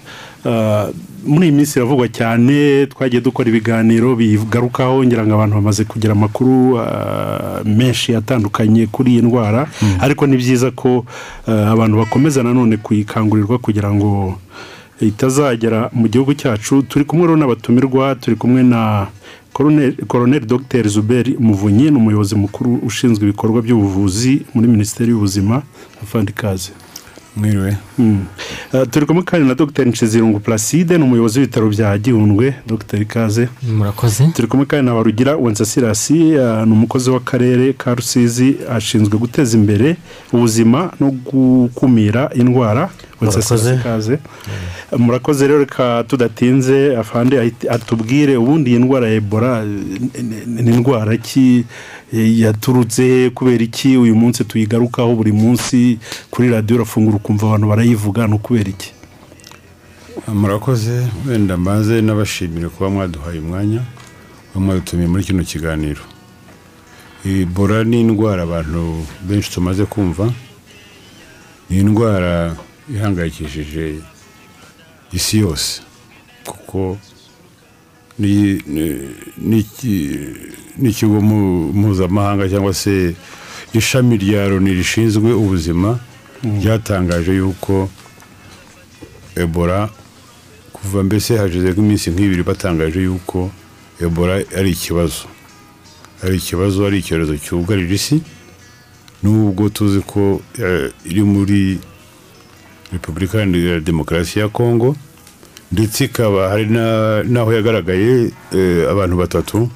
muri iyi minsi iravugwa cyane twagiye dukora ibiganiro bigarukaho ngira ngo abantu bamaze kugira amakuru eh, menshi atandukanye kuri iyi ndwara. Ariko ni byiza ko eh, abantu bakomeza nanone kuyikangurirwa kugira ngo itazagera mu gihugu cyacu. Turi kumwe rero n'abatumirwa turi kumwe na koroneri dogiteri zuberi muvunyi ni umuyobozi mukuru ushinzwe ibikorwa by'ubuvuzi muri minisiteri y'ubuzima afande ikaze mwiriwe Mm. Uh, turi kumwe kandi na dr nshizirungu placide ni umuyobozi w'ibitaro bya gihundwe dr ikaze murakoze turi kumwe kandi na barugira wencesirasi uh, ni umukozi w'akarere ka rusizi ashinzwe guteza imbere ubuzima no gukumira indwara wencesirasi ikaze Uh, murakoze rero reka tudatinze afande atubwire ubundi iyi ndwara ya ebola eh, ni- indwara ki eh, yaturutse kubera iki? Uyu munsi tuyigarukaho buri munsi kuri radiyo urafungura ukumva abantu barayivuga ni ukubera iki? Murakoze. Wenda mbanze n'abashimire kuba mwaduhaye umwanya mwadutumiye muri kino kiganiro. Ebola ni indwara abantu benshi tumaze kumva. Ni indwara ihangayikishije isi yose kuko n'ikigo mpuzamahanga cyangwa se ishami rya loni rishinzwe ubuzima ryatangaje yuko ebola kuva mbese hashize nk'iminsi nk'ibiri batangaje yuko ebola ari ikibazo. Ari ikibazo ari icyorezo cyugarira isi nubwo tuzi ko eh, iri muri repubulika iharanira demokarasi ya kongo ndetse ikaba hari na- n'aho yagaragaye eh, abantu batatu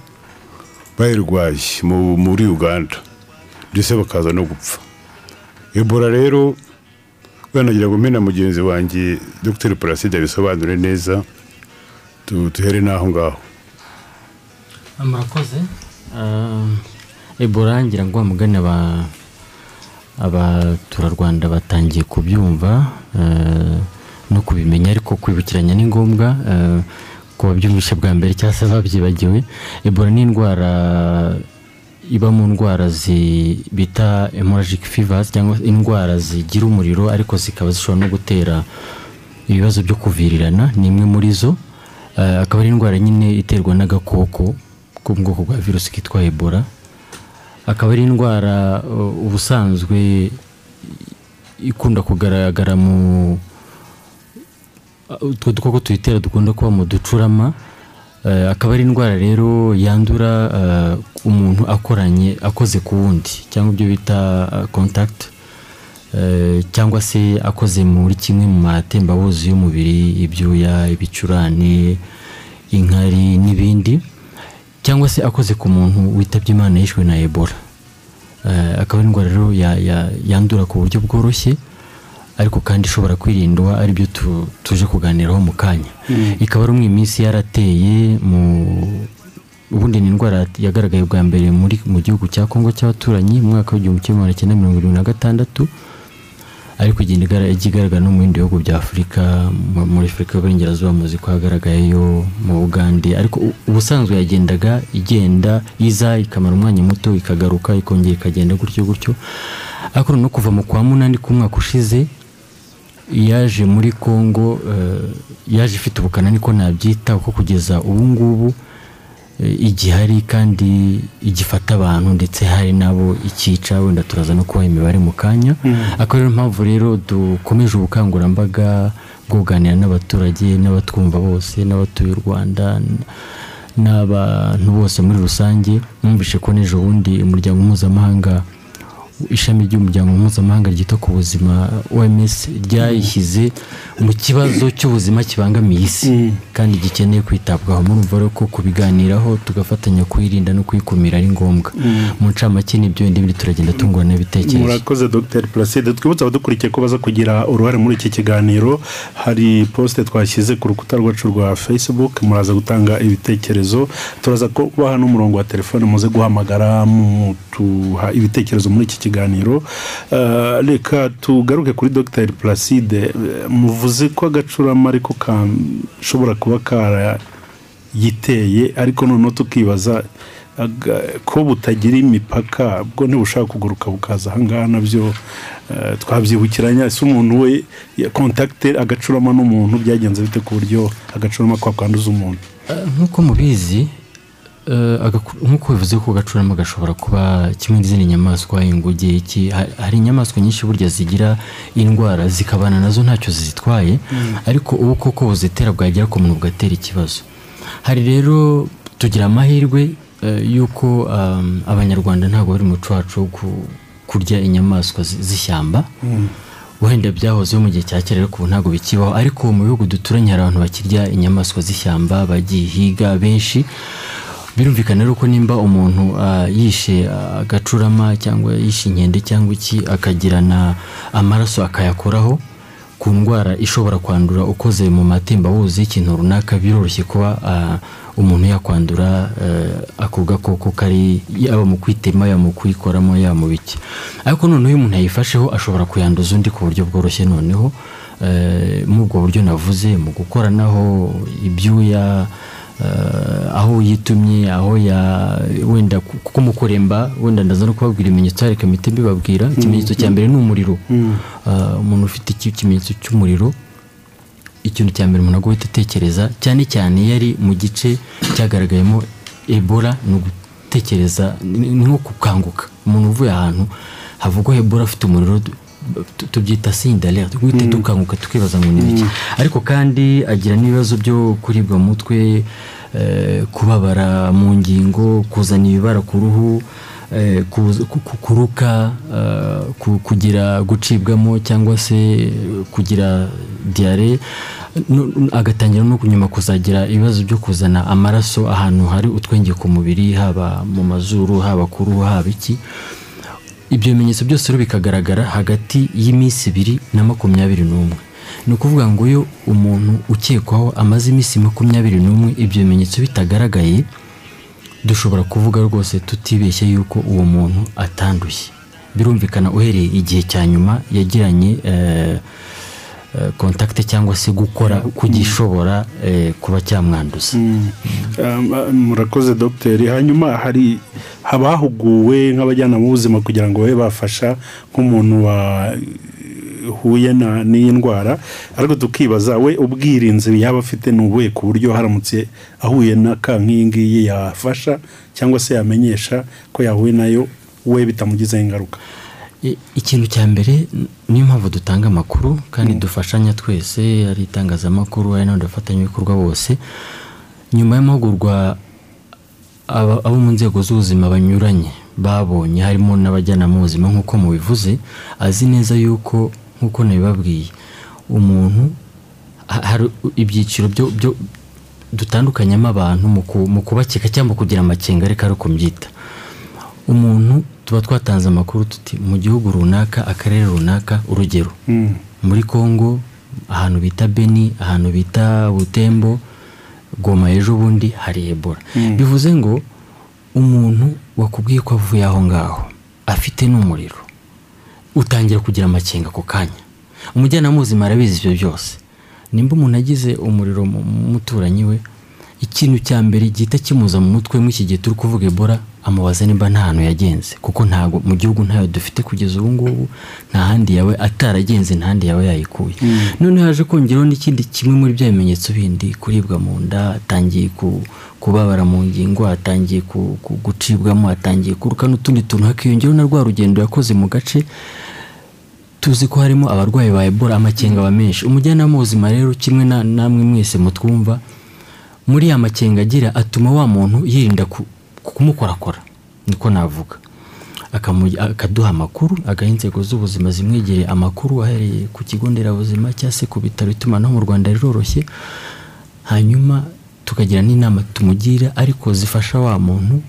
bayirwaye mu- muri uganda. Ndetse bakaza no gupfa. Ebola rero nagira ngo mpe na mugenzi wanjye dr paraside abisobanure neza tu- duhere n'aho ngaho. Murakoze? Ebola ngira ngo wamugane aba abaturarwanda batangiye kubyumva eh, no kubimenya ariko kwibukiranya ni ngombwa eh, ku babyumvishe bwa mbere cyangwa se babyibagiwe. Ebola ni indwara iba mu ndwara bita hemorrhagic fevers cyangwa indwara zigira umuriro ariko zikaba zishobora no gutera ibibazo byo kuvirirana ni imwe muri zo. Eh, akaba ari indwara nyine iterwa n'agakoko ko mu bwoko bwa virusi kitwa ebola. Akaba ari indwara uh, ubusanzwe ikunda kugaragara mu utwo dukoko tuyitera dukunda kuba mu ducurama Eh, akaba ari indwara rero yandura eh, umuntu akoranye akoze ku wundi cyangwa ibyo bita eh, contact cyangwa se akoze muri kimwe mu matembabuzi y'umubiri ibyuya ibicurane inkari n'ibindi cyangwa se akoze ku muntu witabye imana yishwe na ebola. Akaba ari indwara rero ya- ya- yandura ku buryo bworoshye ariko kandi ishobora kwirindwa ari byo tu- tuje kuganiraho mu kanya. Ikaba ari umwe iminsi yarateye mu ubundi ni indwara yagaragaye bwa mbere muri mu gihugu cya kongo cy'abaturanyi mu mwaka w'igihumbi kimwe magana cyenda mirongo irindwi na gatandatu ariko igenda ijya igaragara no mu bindi bihugu bya afurika mu- muri afurika y'uburengerazuba muzi ko hagaragayeyo mu bugande. Ariko ubusanzwe yagendaga igenda iza ikamara umwanya muto ikagaruka ikongera ikagenda gutyo gutyo. Ariko no kuva mu kwa munani k'umwaka ushize yaje muri congo eh, yaje ifite ubukana niko nabyita kuko kugeza ubu ngubu eh, igihari kandi igifata abantu ndetse hari n'abo ikica wenda turaza no kubaha imibare mu kanya. Akaba ariyo mpamvu rero dukomeje ubukangurambaga bwo kuganira n'abaturage n'abatwumva bose n'abatuye u rwanda n'abantu bose muri rusange. Numvishe ko n'ejo bundi umuryango mpuzamahanga ishami ry'umuryango mpuzamahanga ryita ku buzima oms ryayishyize mu kibazo cy'ubuzima kibangamiye isi kandi gikeneye kwitabwaho. Murumva rero ko kubiganiraho tugafatanya kuyirinda no kuyikumira ari ngombwa. Mu ncamake n'ibyo bindi turagenda tungurana ibitekerezo. Murakoze dr. Placide. Twibutse abadukurikiye ko baza kugira uruhare muri iki kiganiro. Hari posite twashyize ku rukuta rwacu rwa facebook. Muraza gutanga ibitekerezo. Turaza kubaha n'umurongo wa telefone muze guhamagara mutuha ibitekerezo muri iki kiganiro Eh, reka tugaruke kuri dr. Placide. Eh, muvuze ko agacurama ariko kashobora kuba karayiteye ariko noneho tukibaza ko butagira imipaka bwo ntibushaka kuguruka bukaza ahangaha na byo eh, twabyibukiranya ese umuntu we kontakite agacurama n'umuntu byagenze bite ku buryo agacurama kwakwanduza umuntu? Eh, nk'uko mubizi nk'uko bivuze ko gacurama gashobora kuba kimwe n'izindi nyamaswa inguge iki ha- hari inyamaswa nyinshi burya zigira indwara zikabana na zo ntacyo zitwaye ariko ubu koko buzitera bwagera ku muntu bugatera ikibazo. Hari rero tugira amahirwe eh, y'uko abanyarwanda ntabwo bari mu muco wacu wo ku- kurya inyamaswa zi- z'ishyamba. Wenda byahozeho mu gihe cya kera ariko ubu ntabwo bikibaho. Ariko mu bihugu duturanye hari abantu bakirya inyamaswa z'ishyamba bagihiga benshi. Birumvikana rero ko nimba umuntu ah, yishe ah, agacurama cyangwa yishe inkende cyangwa iki akagirana amaraso akayakoraho ku ndwara ishobora kwandura ukoze mu matembabuzi y'ikintu runaka biroroshye kuba ah, umuntu yakwandura ako gakoko kari yaba mu kwitema yaba mu kuyikoramo yaba mu biki. Ariko noneho iyo umuntu yayifasheho ashobora kuyanduza undi ku buryo bworoshye noneho. Eh, muri ubwo buryo navuze mu gukoranaho ibyuya aho yitumye aho ya wenda ku- kuko mu kuremba wenda ndaza no kubabwira ibimenyetso reka mpite mbibabwira ikimenyetso cya mbere ni umuriro. Ah, umuntu ufite iki- ikimenyetso cy'umuriro ikintu cya mbere umuntu agomba guhita atekereza cyane cyane iyo ari mu gice cyagaragayemo ebola ni ugutekereza ni nko gukanguka umuntu uvuye ahantu havugwa ebola afite umuriro tubyita signe d'alerte guhita dukanguka tukibaza ngo ni biki ariko kandi agira n'ibibazo byo kuribwa mu mutwe eh, kubabara mu ngingo kuzana ibibara ku ruhu eh, kuruka eh, ku- kugira gucibwamo cyangwa se kugira diyare agatangira no nyuma kuzagira ibibazo byo kuzana amaraso ahantu hari utwenge ku mubiri haba mu mazuru haba ku ruhu haba iki. Ibyo bimenyetso byose rero bikagaragara hagati y'iminsi ibiri na makumyabiri n'umwe. Ni ukuvuga ngo iyo umuntu ukekwaho amaze iminsi makumyabiri n'umwe ibyo bimenyetso bitagaragaye dushobora kuvuga rwose tutibeshye yuko uwo muntu atanduye. Birumvikana uhereye igihe cya nyuma yagiranye eh, kontakite cyangwa se gukora ku gishobora eh, kuba cyamwanduza. Um, uh, murakoze dogiteri hanyuma hari haba hahuguwe nk'abajyanama b'ubuzima kugira ngo babe bafasha nk'umuntu wahuye na- n'iyi ndwara. Ariko tukibaza we ubwirinzi yaba afite ni ubuhe ku buryo haramutse ahuye na ka nk'iyi ngiyi yafasha cyangwa se yamenyesha ko yahuye na yo we bitamugizeho ingaruka? Ikintu cya mbere niyo mpamvu dutanga amakuru kandi dufashanya twese ari itangazamakuru ari n'abandi bafatanyabikorwa bose. Nyuma y'amahugurwa abo mu nzego z'ubuzima banyuranye babonye harimo n'abajyanama b'ubuzima nk'uko mubivuze azi neza yuko nk'uko nabibabwiye umuntu ha- hari ibyiciro byo dutandukanyamo abantu mu ku- mu kubakeka cyangwa kugira amakenga reka ari uko mbyita umuntu tuba twatanze amakuru tuti mu gihugu runaka akarere runaka urugero. Mm. muri congo ahantu bita beni ahantu bita butembo goma ejo bundi hari ebola. Bivuze ngo umuntu wakubwiye ko avuye aho ngaho afite n'umuriro utangira kugira amakenga ako kanya. Umujyanama w'ubuzima arabizi ibyo byose. Nimba umuntu agize umuriro mu mu muturanyi we ikintu cya mbere gihita kimuza mu mutwe muri iki gihe turi kuvuga ebola amubaza nimba nta hantu yagenze kuko ntabwo mu gihugu ntayo dufite kugeza ubu ngubu nta handi yawe ataragenze nta handi yawe yayikuye. Noneho haje kongeraho n'ikindi kimwe muri bya bimenyetso bindi kuribwa mu nda atangiye ku- kubabara mu ngingo atangiye gucibwamo atangiye kuruka n'utundi tuntu. Hakiyongeraho na rwa rugendo yakoze mu gace tuzi ko harimo abarwayi ba ebola amakenga aba menshi. Umujyanama w'ubuzima rero kimwe na namwe mwese mutwumva muri ya makenga agira atuma wa muntu yirinda ku- kumukorakora. Niko navuga. Akaduha amakuru agaha inzego z'ubuzima zimwegereye amakuru ahereye ku kigo nderabuzima cyangwa se ku bitaro itumanaho mu rwanda riroroshye hanyuma tukagira n'inama tumugira ariko zifasha wa muntu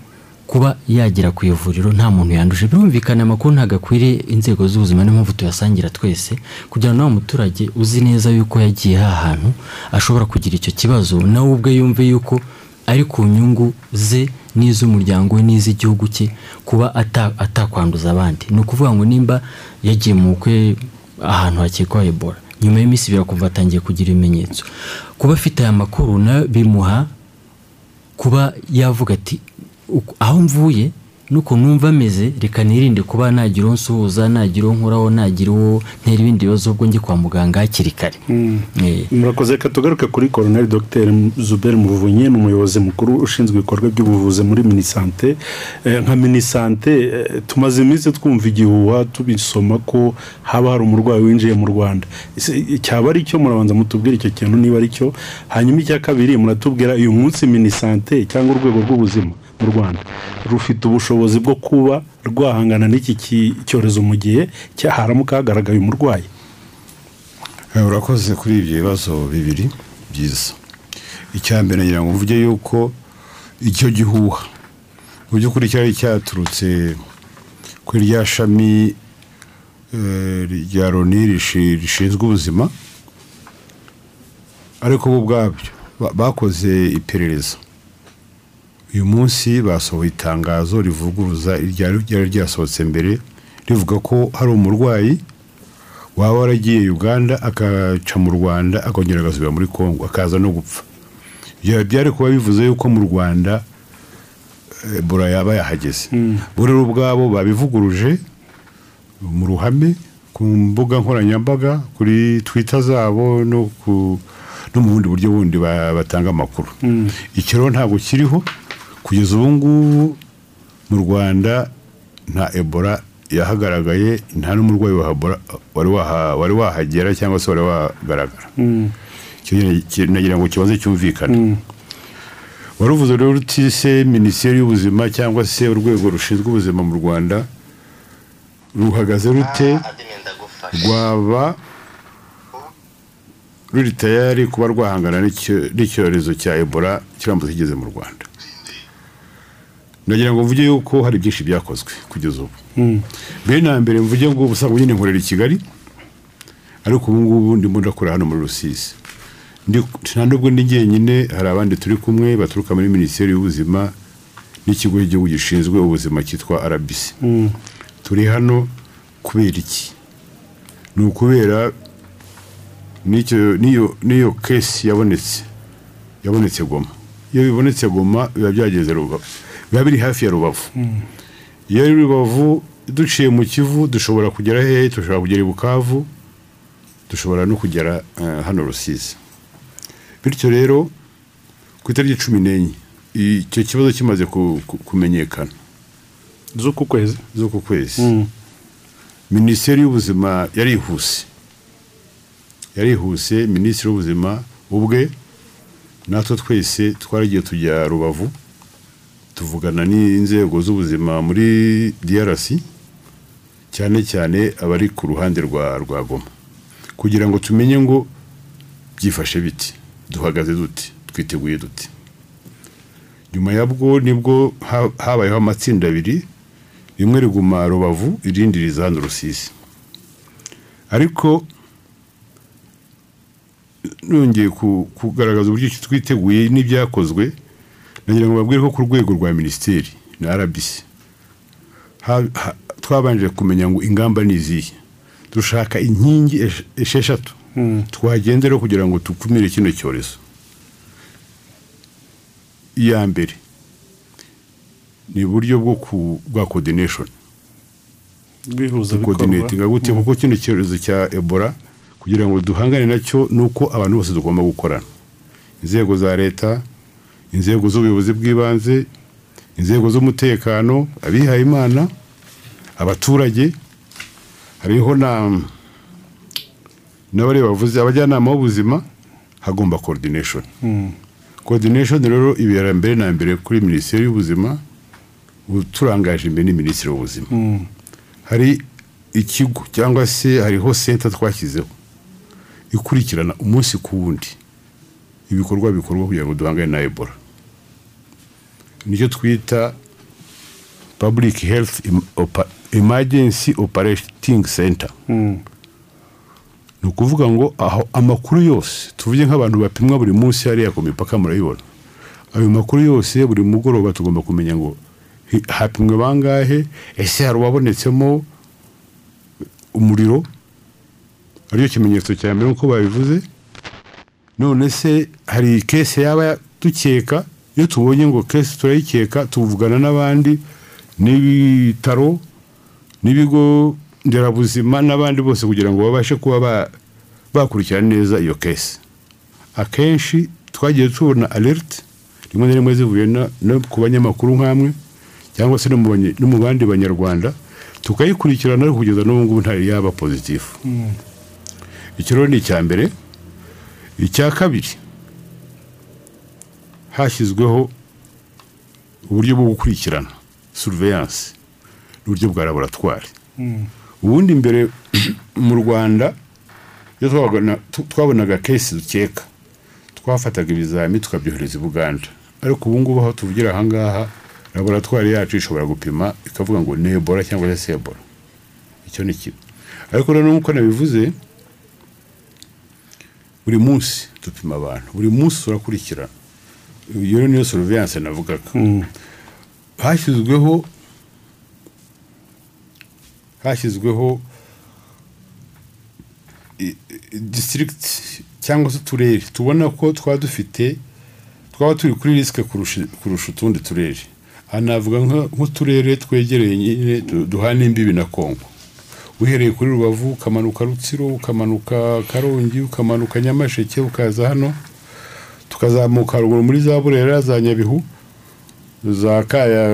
kuba yagera ku ivuriro nta muntu yanduje. Birumvikana amakuru ntabwo akwiriye inzego z'ubuzima niyo mpamvu tuyasangira twese kugira ngo nawe muturage uzi neza yuko yagiye ha hantu ashobora kugira icyo kibazo nawe ubwe yumve yuko ari ku nyungu ze n'iz'umuryango we n'iz'igihugu cye kuba ata- atakwanduza abandi. Ni ukuvuga ngo nimba yagiye mu bukwe ahantu hakekwa ebola. Nyuma y'iminsi ibiri akumva atangiye kugira ibimenyetso. Kuba afite aya makuru bimuha kuba yavuga ati "Uku- aho mvuye nuko numva ameze reka nirinde kuba nagira uwo nsuhuza nagira uwo nkoraho nagira uwo ntera ibindi bibazo ubwo njye kwa muganga hakiri kare. Eh, murakoze reka tugaruke kuri koroneri dogiteri zuberi muvunyi ni umuyobozi mukuru ushinzwe ibikorwa by'ubuvuzi muri minisante. Eh, nka minisante eh, tumaze iminsi twumva igihuha tubisoma ko haba hari umurwayi winjiye mu rwanda. Cyaba ari cyo murabanza mutubwire icyo kintu niba ari cyo. Hanyuma icya kabiri muratubwira uyu munsi minisante cyangwa urwego rw'ubuzima. Mu rwanda. Rufite ubushobozi bwo kuba rwahangana n'iki ki- cyorezo mu gihe haramuka hagaragaye umurwayi. Eh, urakoze kuri ibyo bibazo bibiri byiza. Icya mbere nagira ngo mvuge yuko icyo gihuha. Mu by'ukuri cyari cyaturutse kuri rya shami eh, rya loni rishi- rishinzwe ubuzima ariko bo ubwabyo ba- bakoze iperereza. Uyu munsi basohoye itangazo rivuguruza iryari ryari ryasohotse mbere rivuga ko hari umurwayi waba waragiye uganda akaca mu rwanda akongera agasubira muri congo akaza no gupfa. Byari kuba bivuze yuko mu rwanda eh, ebola yaba yahageze. Bo rero ubwabo babivuguruje mu ruhame ku mbuga nkoranyambaga kuri twita zabo no mu bundi buryo bundi ba- batanga amakuru. Icyo rero ntabwo kiriho kugeza ubu ngubu mu rwanda nta ebola yahagaragaye nta n'umurwayi wari waha- wari wahagera cyangwa se wari wagaragara. Ki- nagira ngo kibaze cyumvikane. Wari uvuze rero uti se minisiteri y'ubuzima cyangwa se urwego rushinzwe ubuzima mu rwanda ruhagaze rute? Rwaba ruri tayari kuba rwahangana n'icyo- n'icyorezo cya ebola kiramutse kigeze mu rwanda? Nagira ngo mvuge yuko hari byinshi byakozwe kugeza ubu. Mbere na mbere mvuge ngo ubusanzwe nyine nkorera i kigali ariko ubu ngubu ndimo ndakora hano muri rusizi. Nta nubwo ndi jyenyine hari abandi turi kumwe baturuka muri minisiteri y'ubuzima n'ikigo cy'igihugu gishinzwe ubuzima cyitwa rbc turi hano kubera iki? Ni ukubera n'iyo kesi yabonetse yabonetse goma. Iyo bibonetse goma biba byageze rubavu biba biri hafi ya rubavu. Iyo ari rubavu duciye mu kivu dushobora kugera hehe dushobora kugera i bukavu? Dushobora no kugera eh, hano rusizi. Bityo rero ku itariki cumi n'enye icyo kibazo kimaze ku- ku- kumenyekana. Z'uku kwezi. Z'uku kwezi. Minisiteri y'ubuzima yarihuse. Yarihuse minisitiri w'ubuzima ubwe natwe twese twaragiye tujya rubavu. Tuvugana n'inzego z'ubuzima muri DRC cyane cyane abari ku ruhande rwa rwa Goma. Kugira ngo tumenye ngo byifashe biti duhagaze duti twiteguye duti. Nyuma yabwo ni bwo ha- habayeho amatsinda abiri rimwe riguma rubavu irindi riza hano rusizi. Ariko nongeye ku- kugaragaza uburyo twiteguye n'ibyakozwe nagira ngo babwire ko ku rwego rwa minisiteri na ha- twabanje kumenya ngo ingamba ni izihe? Dushaka inkingi esh- esheshatu. Twagenderaho kugira ngo dukumire kino cyorezo. Iya mbere ni uburyo bwa coordination. Bwihuza coordinating. gute? Kuko kino cyorezo cya ebola kugira ngo duhangane na cyo ni uko abantu bose tugomba gukorana. Inzego za leta inzego z'ubuyobozi bw'ibanze inzego z'umutekano abihaye imana abaturage hariho na n'abari bavuze abajyanama b'ubuzima hagomba coordination. Coordination rero ibera mbere na mbere kuri minisiteri y'ubuzima ubu turangaje imbere ni minisitiri w'ubuzima. Hari ikigo cyangwa se hariho senta twashyizeho ikurikirana umunsi ku wundi ibikorwa bikorwa kugira ngo duhangane na ebola. Ni cyo twita public health emergency operating center. Ni ukuvuga ngo aho amakuru yose tuvuge nk'abantu bapimwa buri munsi hariya ku mipaka murabibona ayo makuru yose buri mugoroba tugomba kumenya ngo hapimwe bangahe? Ese hari uwabonetsemo umuriro? Aricyo kimenyetso cya mbere nk'uko babivuze. None se hari kese yaba dukeka? Iyo tubonye ngo kese turayikeka tuvugana n'abandi n'ibitaro n'ibigo nderabuzima n'abandi bose kugira ngo babashe kuba ba- bakurikirana neza iyo kese akenshi twagiye tubona alert rimwe na rimwe zivuye no ku banyamakuru nk'amwe cyangwa se no mu bandi banyarwanda tukayikurikirana ariko kugeza n'ubu ngubu ntari yaba pozitifu icyo rero ni icya mbere icya kabiri hashyizweho uburyo bwo gukurikirana surveillance n'uburyo bwa laboratwari. Ubundi mbere mu rwanda iyo twabonaga kesi dukeka twafataga ibizami tukabyohereza i buganda. Ariko ubu ngubu aho tuvugira aha ngaha laboratwari yacu ishobora gupima ikavuga ngo ni ebola cyangwa se ebola. Icyo ni kimwe. Ariko rero nk'uko nabivuze buri munsi dupima abantu buri munsi turakurikirana. Iyo niyo surveillance navugaga. Hashyizweho hashyizweho i- i- district cyangwa se uturere tubona ko twaba dufite twaba turi kuri risike kurusha utundi turere. Aha navuga nk'uturere twegereye nyine du- duhana imbibi na kongo. Uhereye kuri rubavu ukamanuka rutsiro ukamanuka karongi ukamanuka nyamasheke ukaza hano. Tukazamuka ruguru muri za burera za nyabihu za kaya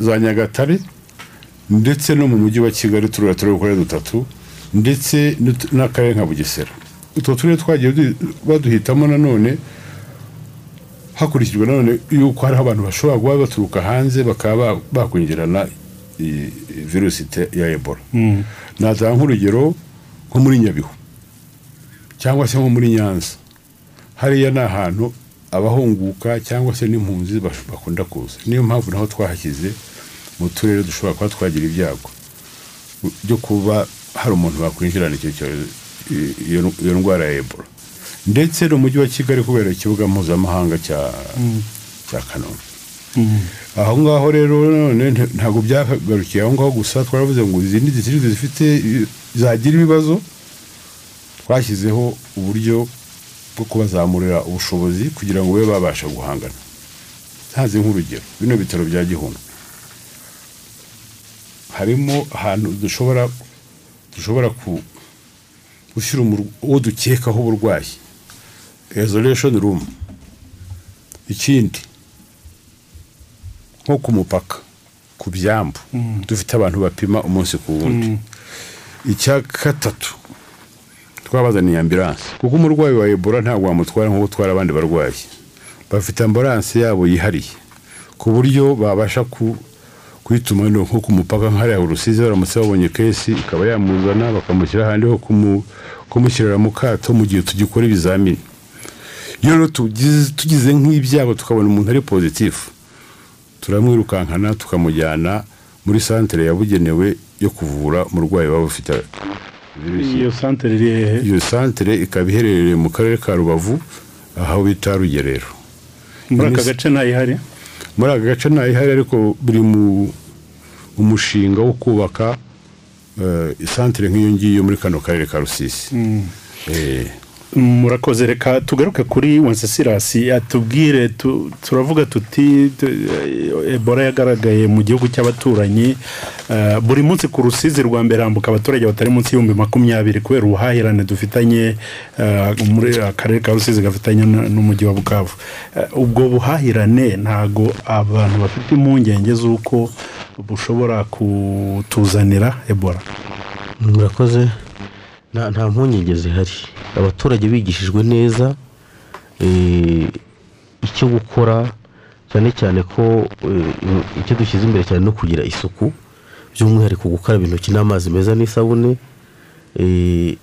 za, nyagatare ndetse no mu mujyi wa kigali turere turere uko dutatu ndetse n'akarere nka bugesera. Utwo turere twagiye du- baduhitamo nanone hakurikijwe nanone yuko hariho abantu bashobora kuba baturuka hanze bakaba ba- bakwinjirana virusi ya ebola. Natanga nk'urugero nko muri nyabihu cyangwa se nko muri nyanza. Hariya ni ahantu abahunguka cyangwa se n'impunzi bakunda kuza. Niyo mpamvu naho twahashyize mu turere dushobora kuba twagira ibyago byo kuba hari umuntu wakwinjirana icyo cyorezo iyo ndwara ya ebola. Ndetse no mu mujyi wa kigali kubera ikibuga mpuzamahanga cya cya kanombe. Aho ngaho rero none nta- ntabwo byagarukiye aho ngaho gusa twaravuze ngo izindi zifite zagira ibibazo. Twashyizeho uburyo bwo kubazamurira ubushobozi kugira ngo babe babasha guhangana. Ntazi nk'urugero. Bino bitaro bya gihundwe harimo ahantu dushobora dushobora ku gushyira uwo dukekaho uburwayi. Isolation room. Ikindi nko ku mupaka ku byambu. Dufite abantu bapima umunsi ku wundi. Icya gatatu twabazaniye ambilanse kuko umurwayi wa ebola ntabwo wamutwara nko gutwara abandi barwayi. Bafite ambulanse yabo yihariye. Ku buryo babasha ku wenda nko ku mupaka nk'hariya urusizi baramutse babonye kesi ikaba yamuzana bakamushyira ahandi ho kumu- kumushyirira mu kato mu gihe tugikora ibizamini. Iyo rero tugize nk'ibyago tukabona umuntu ari pozitifu turamwirukankana tukamujyana muri santere yabugenewe yo kuvura umurwayi waba ufite. Iyo santere iri hehe? Iyo santere ikaba iherereye mu karere ka rubavu aho bita rugerero. Muri aka gace ntayihari muri aka gace ntayihari ariko biri mu umushinga wo kubaka eh, isantere nk'iyo ngiyo muri kano karere ka rusisi Eh, murakoze reka tugaruke kuri wencesirasi atubwire tu- turavuga tuti tu- eh, ebola yagaragaye mu gihugu cy'abaturanyi. Eh, buri munsi ku rusizi rwa mbere hambuka abaturage batari munsi y'ibihumbi makumyabiri kubera ubuhahirane dufitanye eh, muri akarere ka rusizi gafitanye n'umujyi wa bukavu. Ubwo buhahirane ntago abantu bafite impungenge z'uko bushobora kutuzanira ebola. Murakoze. Nta mpungenge zihari. Abaturage bigishijwe neza eh, icyo gukora cyane cyane ko eh, icyo dushyize imbere cyane no kugira isuku by'umwihariko gukaraba intoki n'amazi meza n'isabune eh,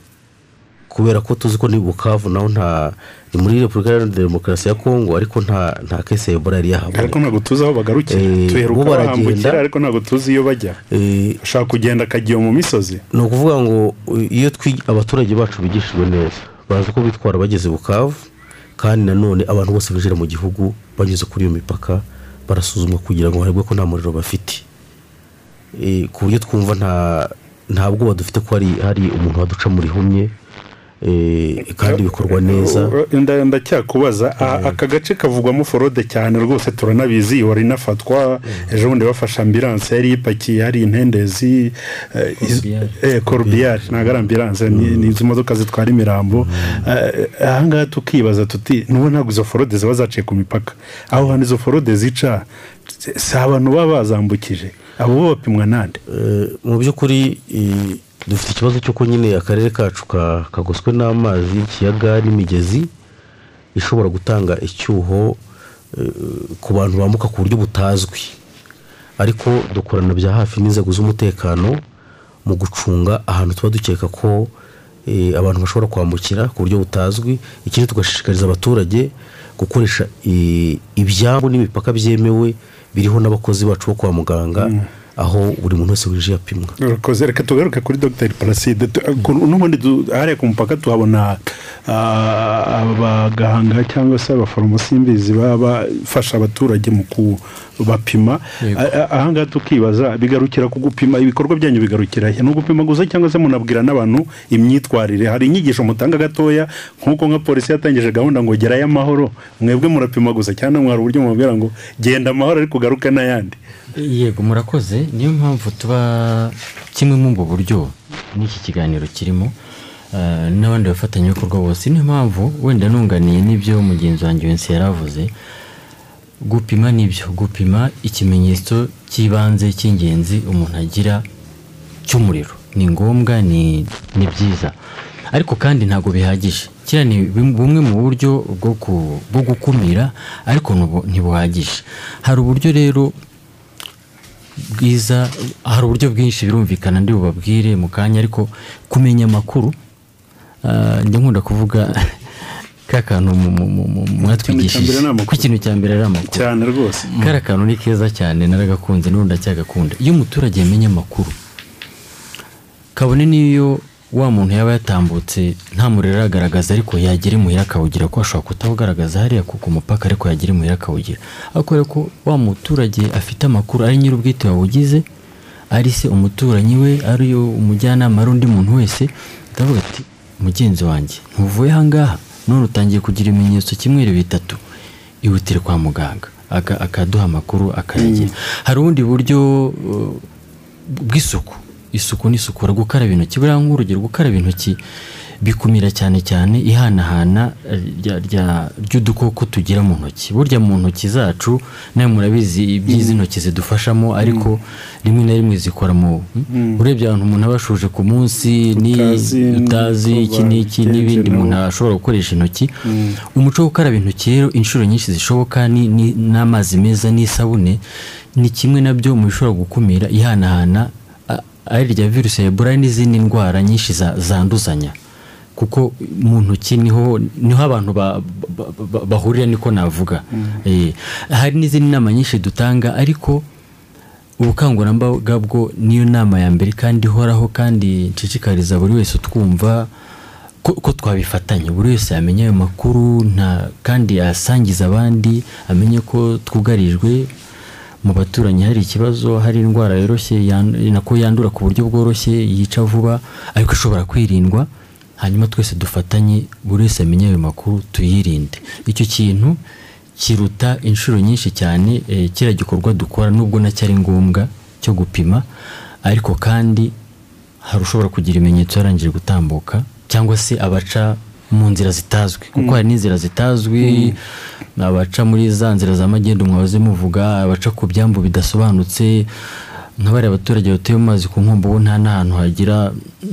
kubera ko tuzi ko ni bukavu naho nta ni muri repubulika iharanira demokarasi ya kongo ariko nta nta kese ya ebola yari yahaboneka ariko ntabwo tuzi aho bagarukira. Eh, tuheruka bahambukira ariko ntabwo tuzi iyo bajya. Eh, ushaka kugenda akagiye mu misozi? ni ukuvuga ngo iyo abaturage bacu bigishijwe neza bazi ko bitwara bageze bukavu kandi nanone abantu bose binjira mu gihugu banyuze kuri iyo mipaka barasuzumwa kugira ngo harebwe ko nta muriro bafite. Eh, ku buryo twumva nta nta bwoba dufite ko hari umuntu waduca muri humye kandi bikorwa neza. Nda- ndacyakubaza aka gace kavugwamo forode cyane rwose turanabizi ihora inafatwa ejo bundi bafashe ambilanse yari ipakiye hari intendezi eh, eh, korubiyari ntabwo ari ambilanse ni ni izi modoka zitwara imirambo. Eh, ahangaha tukibaza tuti n'ubu ntabwo izo forode ziba zaciye ku mipaka? Aho hantu izo forode zica si abantu baba bazambukije abo bo bapimwa nande? Eh, mu by'ukuri eh, dufite ikibazo cy'uko nyine akarere kacu ka- kagoswe n'amazi y'ikiyaga n'imigezi ishobora gutanga icyuho eh, ku bantu bambuka ku buryo butazwi. Ariko dukorana bya hafi n'inzego z'umutekano mu gucunga ahantu tuba dukeka ko eh, abantu bashobora kwambukira ku buryo butazwi. Ikindi tugashishikariza abaturage gukoresha eh, ibyambu n'imipaka byemewe biriho n'abakozi bacu bo kwa muganga aho buri muntu wese winjiye apimwa urakoze. Reka tugaruke kuri dr. Paraside n'ubundi hariya ku mupaka tuhabona ah, abaganga cyangwa se y'imbizi baba bafasha abaturage mu kubapima. Ahangaha tukibaza bigarukira ku gupima ibikorwa byanyu bigarukira ni ugupima gusa cyangwa se munabwira n'abantu imyitwarire? Hari inyigisho mutanga gatoya nk'uko nka polisi yatangije gahunda ngo gerayo amahoro. Mwebwe murapima gusa cyangwa mwari uburyo mubabwira ngo genda amahoro ariko ugaruke n'ayandi. Yego murakoze. Niyo mpamvu tuba kimwe muri ubwo buryo n'iki kiganiro kirimo eh, n'abandi bafatanyabikorwa bose. Niyo mpamvu wenda nunganiye n'ibyo mugenzi wanjye wese yari avuze gupima ni byo. Gupima ikimenyetso cy'ibanze cy'ingenzi umuntu agira cy'umuriro. Ni ngombwa ni byiza. Ariko kandi ntabwo bihagije. Kiriya ni bumwe mu buryo bwo ku- bwo gukumira ariko ntibuhagije. Hari uburyo rero bwiza hari uburyo bwinshi birumvikana ndi bubabwire mu kanya ariko kumenya amakuru ah, njya nkunda kuvuga ka kantu mwatwigishije ko ikintu cya mbere ari amakuru. Cyane rwose. Kariya kantu ni keza cyane naragakunze n'ubundi ndacyagakunda iyo umuturage yamenye amakuru kabone n'iyo wa muntu yaba yatambutse nta muriro aragaragaza ariko yagera imuhira akawugira ko ashobora kutawugaragaza hariya ku ku mupaka ariko yagera imuhira akawugira. Kubera ko wa muturage afite amakuru ari nyir'ubwite wawugize ari se umuturanyi we ari umujyanama ari undi muntu wese ndavuga ati mugenzi wanjye ntuvuye ahangaha none utangiye kugira ibimenyetso kimwe bitatu. Ihutire kwa muganga aka- akaduha amakuru akayagira. Hari ubundi buryo uh, bw'isuku. Isuku n'isukura gukaraba intoki buriya nk'urugero gukaraba intoki bikumira cyane cyane ihanahana rya- ry'udukoko tugira mu ntoki. Burya mu ntoki zacu nawe murabizi iby'izi ntoki zidufashamo ariko rimwe na rimwe zikora mu urebye ahantu umuntu aba ashuje ku munsi ni Utazi iki n'iki n'ibindi umuntu ashobora gukoresha intoki. Umuco wo gukaraba intoki rero inshuro nyinshi zishoboka n'amazi meza n'isabune ni kimwe na byo mu bishobora gukumira ihanahana ari rya virusi ya ebola n'izindi ndwara nyinshi za- zanduzanya. Kuko mu ntoki ni ho ni ho abantu ba- ba- ba- bahurira niko navuga. Eh, hari n'izindi nama nyinshi dutanga ariko ubukangurambaga bwo niyo nama ya mbere kandi ihoraho kandi nshishikariza buri wese utwumva ko, twabifatanya. Buri wese yamenya ayo makuru kandi yasangiza abandi amenye ko twugarijwe mu baturanyi hari ikibazo hari indwara yoroshye nako yandura ku buryo bworoshye yica vuba ariko ishobora kwirindwa hanyuma twese dufatanye buri wese amenye ayo makuru tuyirinde. Icyo kintu kiruta inshuro nyinshi cyane eh, kiriya gikorwa dukora nubwo na cyo ari ngombwa cyo gupima ariko kandi hari ushobora kugira ibimenyetso yarangije gutambuka cyangwa se abaca mu nzira zitazwi. Kuko hari n'inzira zitazwi abaca muri za nzira za magendu mwahoze muvuga abaca ku byambu bidasobanutse nka bariya abaturage batuye mu mazi ku nkombo bo nta n'ahantu hagira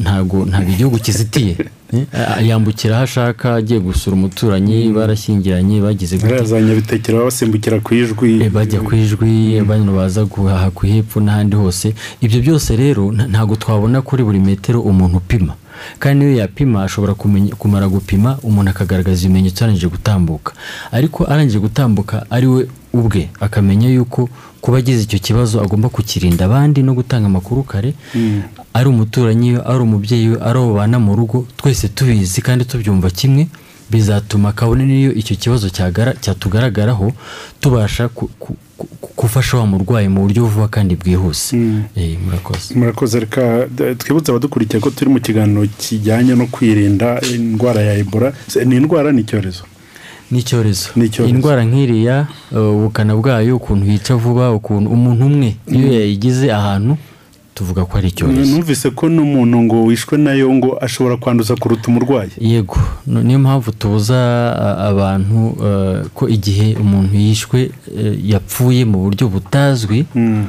ntago ntabwo igihugu kizitiye. Eh, yambukira aho ashaka agiye gusura umuturanyi barashyingiranye bagize gute? Basimbukira ku ijwi. Eh, bajya ku ijwi bano baza guhaha ku hepfo n'ahandi hose. Ibyo byose rero nta- ntabwo twabona kuri buri metero umuntu upima. Kandi niyo yapima ashobora kumara gupima umuntu akagaragaza ibimenyetso arangije gutambuka. Ariko arangije gutambuka ari we ubwe akamenya yuko kuba agize icyo kibazo agomba kukirinda. Abandi no gutanga amakuru kare ari umuturanyi we ari umubyeyi we ari abo babana mu rugo twese tubizi kandi tubyumva kimwe bizatuma kabone n'iyo icyo kibazo cyatugaragaraho tubasha gufasha wa murwayi mu buryo vuba kandi bwihuse. Eh, murakoze. Murakoze reka twibutse abadukurikiye ko turi mu kiganiro kijyanye no kwirinda indwara ya ebola. Ni indwara ni icyorezo? Ni icyorezo. Indwara nk'iriya uh, ubukana bwayo ukuntu yica vuba ukuntu umuntu umwe iyo yayigize ahantu tuvuga ko ari icyorezo numvise ko n'umuntu ngo wishwe na yo ngo ashobora kwanduza kuruta umurwayi yego niyo mpamvu tubuza abantu ko igihe umuntu yishwe uh, yapfuye mu buryo butazwi Mm.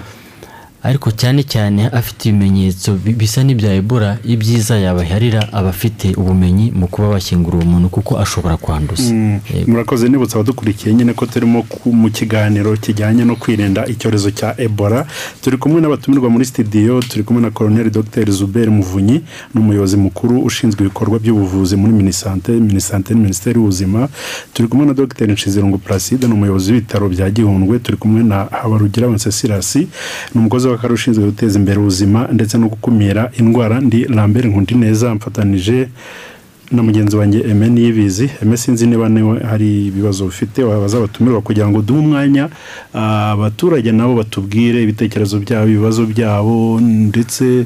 Ariko cyane cyane afite ibimenyetso bi- bisa n'ibya ebola ibyiza yabaharira abafite ubumenyi mu kuba bashyingura uwo muntu kuko ashobora kwanduza. Yego. murakoze nibutsa abadukurikiye nyine ko turimo mu kiganiro kijyanye no kwirinda icyorezo cya ebola. Turi kumwe n'abatumirwa muri studio turi kumwe na koroneri dr zuberi muvunyi n'umuyobozi mukuru ushinzwe ibikorwa by'ubuvuzi muri minisante minisante ni minisiteri y'ubuzima. Turi kumwe na dr nshizirungu placide ni umuyobozi w'ibitaro bya gihundwe. Turi kumwe na habarugira wencesirasi ni umukozi w'akarere ushinzwe guteza imbere ubuzima ndetse no gukumira indwara ndi lambert nkundineza mfatanije na mugenzi wanjye eme niyibizi. Eme sinzi niba ni we hari ibibazo ufite wabaza abatumirwa kugira ngo duhe umwanya abaturage nabo batubwire ibitekerezo byabo ibibazo byabo ndetse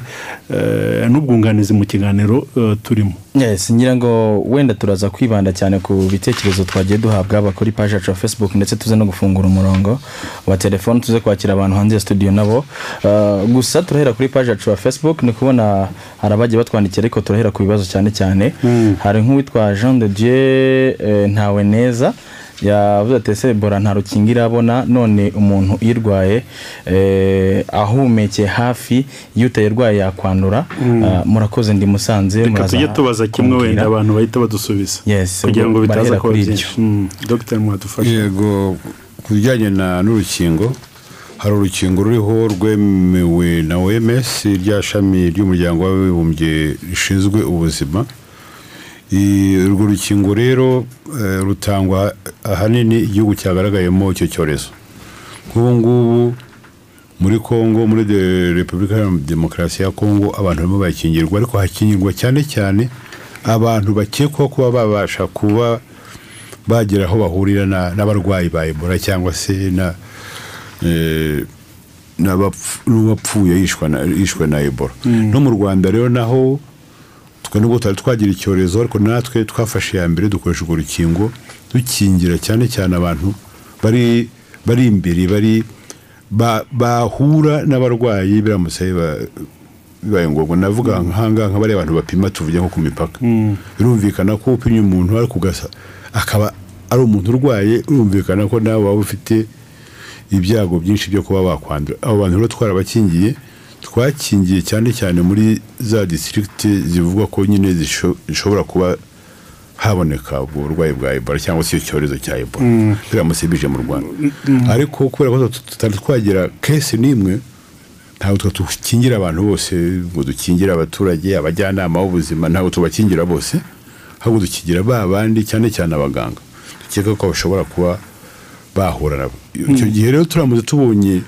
eh, n'ubwunganizi mu kiganiro eh, turimo. Ngira ngo wenda turaza kwibanda cyane ku bitekerezo twagiye duhabwa haba kuri paji yacu ya facebook ndetse tuze no gufungura umurongo wa telefone tuze kwakira abantu hanze ya studio nabo. Uh, gusa turahera kuri paji yacu ya facebook ni kubona hari abagiye batwandikira ariko turahera ku bibazo cyane cyane. Hari nk'uwitwa jean de dieu eh, ntawe neza yavuze ati ese ebola nta rukingo irabona none umuntu uyirwaye eh, ahumekeye hafi iyo utayirwaye yakwandura Ah, murakoze ndi musanze reka tujye tubaza kimwe wenda abantu bahita badusubiza. Yes, kugira ngo bitaza kuba byinshi. ibyo. Mm, dr mwadufashe. Yego ku bijyanye na n'urukingo hari urukingo ruriho rwemewe na oms rya shami ry'umuryango w'abibumbye rishinzwe ubuzima. Urwo rukingo rero eh, rutangwa ahanini igihugu cyagaragayemo icyo cyorezo. Nk'ubu ngubu muri congo muri repubulika iharanira demokarasi ya congo abantu barimo barakingirwa ariko hakingirwa cyane cyane abantu bakekwaho kuba babasha kuba bagera aho bahurira na- n'abarwayi ba ebola cyangwa se na n'abapfu- n'uwapfuye yishwe na- yishwe na ebola. No mu rwanda rero naho twe nubwo tutari twagira icyorezo ariko natwe twafashe iya mbere dukoresha urwo rukingo dukingira cyane cyane abantu bari bari imbere bari ba- bahura n'abarwayi biramutse biba- bibaye ngombwa. Navuga nk'ahangaha nka bariya bantu bapima tuvuge nko ku mipaka. Birumvikana ko upimye umuntu ariko ugasa akaba ari umuntu urwaye urumvikana ko nawe waba ufite ibyago byinshi byo kuba wakwandura abo bantu rero twarabakingiye twakingiye cyane cyane muri za disitirigiti zivugwa ko nyine zisho- zishobora kuba haboneka ubwo burwayi bwa ebola cyangwa se icyo cyorezo cya ebola. Biramutse bije mu rwanda. Ariko kubera ko tut- tutari twagira kesi n'imwe ntabwo dukingira abantu bose ngo dukingire abaturage abajyanama b'ubuzima ntabwo tubakingira bose ahubwo dukingira ba bandi cyane cyane abaganga. Dukeka ko bashobora kuba bahura nabo. Icyo gihe rero turamutse tubonye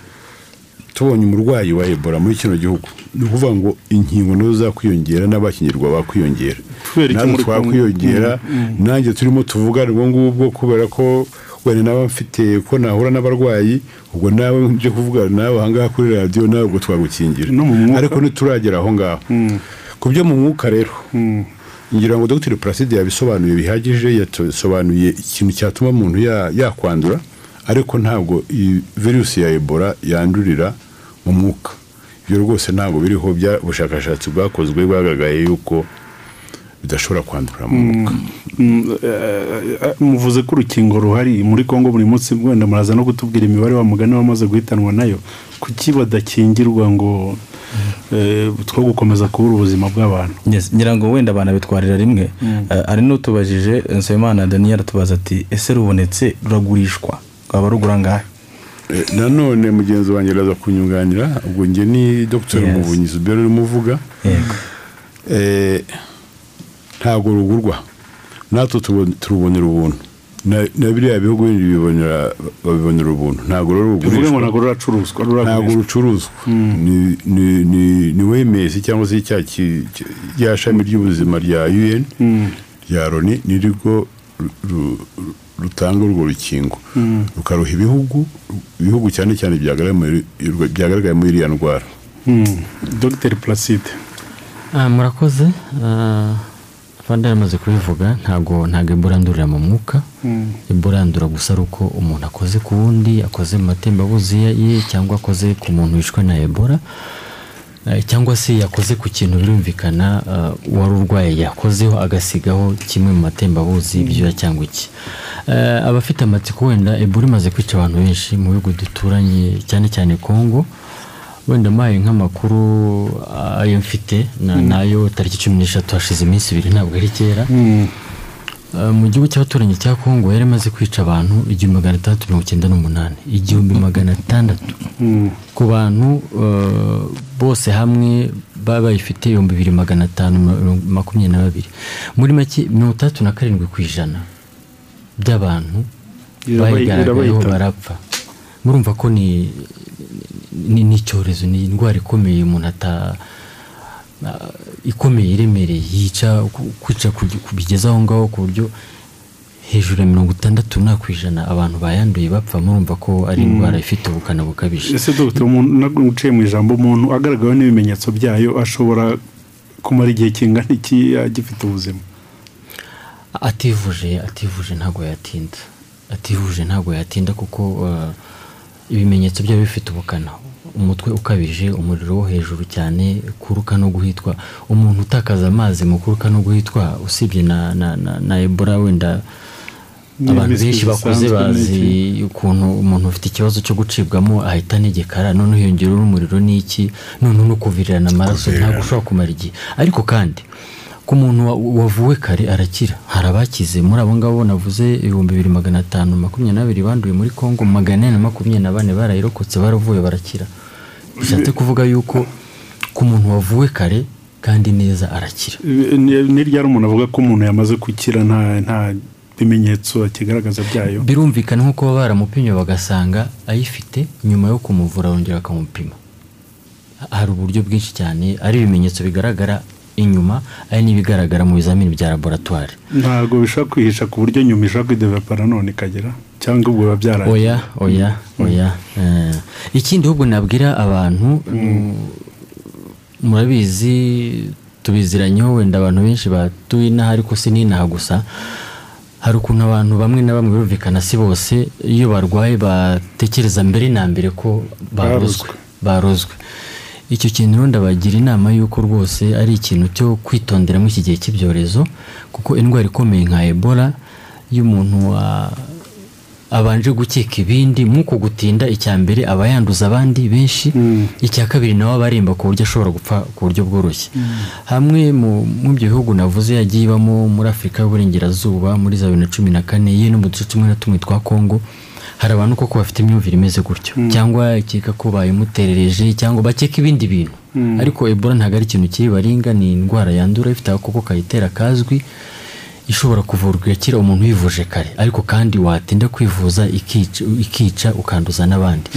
tubonye umurwayi wa ebola muri kino gihugu. Ni ukuvuga ngo inkingo na zo zakwiyongera n'abakingirwa bakwiyongera. Natwe muri Congo? twakwiyongera. Nanjye turimo tuvugana ubwo ngubwo kubera ko wenda naba mfite ko nahura n'abarwayi ubwo nawe nje kuvugana nawe ahangaha kuri radiyo nawe ubwo twagukingira. Ariko ntituragera aho ngaho ku byo mu mwuka rero. Ngira ngo dr. Placide yabisobanuye bihagije yasobanuye ikintu cyatuma umuntu ya- yakwandura. Ariko ntabwo iyi virusi ya ebola yandurira mu mwuka. Ibyo rwose ntabwo biriho bya ubushakashatsi bwakozwe bwagaragaye yuko bidashobora kwandurira mu mwuka. Mm, eh, eh, muvuze ko urukingo ruhari muri congo buri munsi wenda muraza no kutubwira imibare wa mugani wamaze guhitanwa na yo. Kuki badakingirwa ngo eh, two gukomeza kubura ubuzima bw'abantu? Yes, ngira ngo wenda banabitwarira rimwe. Eh, hari n'utubajije nsabimana daniel atubaza ati ese rubonetse ruragurishwa? Rwaba rugura ngahe? Eh, nanone mugenzi wanjye araza kunyunganira ubwo njye ni dr Yes. muvunyi zubero urimo uvuga Eh, ntabwo rugurwa. Natwe turubonera ubuntu. Na na biriya bihugu bindi bibonera babibonera ubuntu. Ntabwo rero rugurishwa. Ntabwo ruracuruzwa ntabwo rucuruzwa. Ni ni wemesi cyangwa se rya shami ry'ubuzima rya un rya loni ni rwo rutanga urwo rukingo. Rukaruha ibihugu ibihugu cyane cyane byagaragaye muri- iriya ndwara. Mm. dr. Placide. Ah, murakoze. Ah, abandi yamaze kubivuga ntabwo ntabwo ebola yandurira mu mwuka. Ebola yandura gusa ari uko umuntu akoze ku wundi akoze mu matembabuzi ye cyangwa akoze ku muntu wishwe na ebola. Cyangwa se yakoze ku kintu birumvikana uwari urwaye yakozeho agasigaho kimwe mu matembabuzi ibyuya cyangwa iki. Eh, abafite amatsiko wenda ebola imaze kwica abantu benshi mu bihugu duturanye cyane cyane kongo wenda mpaye nk'amakuru ayo mfite na- na yo tariki cumi n'eshatu hashize iminsi ibiri ntabwo ari kera. Uh, mu gihugu cy'abaturanyi cya kongo yari imaze kwica abantu igihumbi magana atandatu mirongo icyenda n'umunani. Igihumbi magana atandatu. Ku bantu uh, bose hamwe baba bayifite ibihumbi bibiri magana atanu makumyabiri na babiri. Muri make mirongo itandatu na karindwi ku ijana by'abantu bayigaragayeho barapfa. Murumva ko ni ni icyorezo ni indwara ikomeye umuntu ata ikomeye iremereye yica kwica bigeze aho ngaho ku buryo hejuru ya mirongo itandatu na ku ijana abantu bayanduye bapfa murumva ko ari indwara ifite ubukana bukabije ese dogiteri umuntu naguciye mu ijambo umuntu agaragaweho n'ibimenyetso byayo ashobora kumara igihe kingana iki agifite ubuzima ativuje ativuje ntabwo yatinda ativuje ntabwo yatinda kuko ibimenyetso byaba bifite ubukana umutwe ukabije umuriro wo hejuru cyane kuruka no guhitwa. Umuntu utakaza amazi mu kuruka no guhitwa usibye na, na, na, na ebola wenda abantu benshi bakuze zisanzwe bazi ukuntu umuntu ufite ikibazo cyo gucibwamo ahita anegekara. Noneho hiyongeraho n'umuriro n'iki noneho no kuvirirana amaraso ntabwo ushobora kumara igihe. Ariko kandi ku muntu wa- wavuwe kare arakira. Hari abakize. Muri abo ngabo navuze ibihumbi bibiri magana atanu makumyabiri banduye muri kongo magana ane na makumyabiri na bane barayirokotse baravuye barakira. Bishatse kuvuga yuko ku muntu wavuwe kare kandi neza arakira. Ni ryari umuntu avuga ko umuntu yamaze gukira nta nta bimenyetso akigaragaza byayo? Birumvikana nk'uko baba baramupimye bagasanga ayifite nyuma yo kumuvura bongera bakamupima hari uburyo bwinshi cyane ari ibimenyetso bigaragara inyuma ari n'ibigaragara mu bizamini bya laboratwari ntabwo bishobora kwihisha ku buryo nyuma ishobora kwidevelopa nanone ikagera. Cyangwa ubwo biba byaragiye oya oya oya. Eh, ikindi ahubwo nabwira abantu mm, murabizi tubiziranyeho wenda abantu benshi batuye inaha ariko si n'inaha gusa. Hari ukuntu abantu bamwe na bamwe birumvikana si bose iyo barwaye batekereza mbere na mbere ko barozwe barozwe. icyo kintu rero ndabagira inama y'uko rwose ari ikintu cyo kwitondera muri iki gihe cy'ibyorezo kuko indwara ikomeye nka ebola iyo umuntu abanje gukeka ibindi nk'uko gutinda icya mbere aba yanduza abandi benshi icya kabiri nawe aba aremba ku buryo ashobora gupfa ku buryo bworoshye. Hamwe mu bihugu navuze yagiye ibamo muri afurika y'uburengerazuba muri za bibiri na cumi na kane ye no mu duce tumwe na tumwe twa kongo hari abantu koko bafite imyumvire imeze gutyo. Cyangwa ikeka ko bayimuterereje cyangwa bakeka ibindi bintu. Ariko ebola ntabwo ari ikintu kiri baringa ni indwara yandura ifite agakoko kayitera kazwi ishobora kuvurwa igakira umuntu wivuje kare. Ariko kandi watinda kwivuza ikica, ikica ukanduza n'abandi.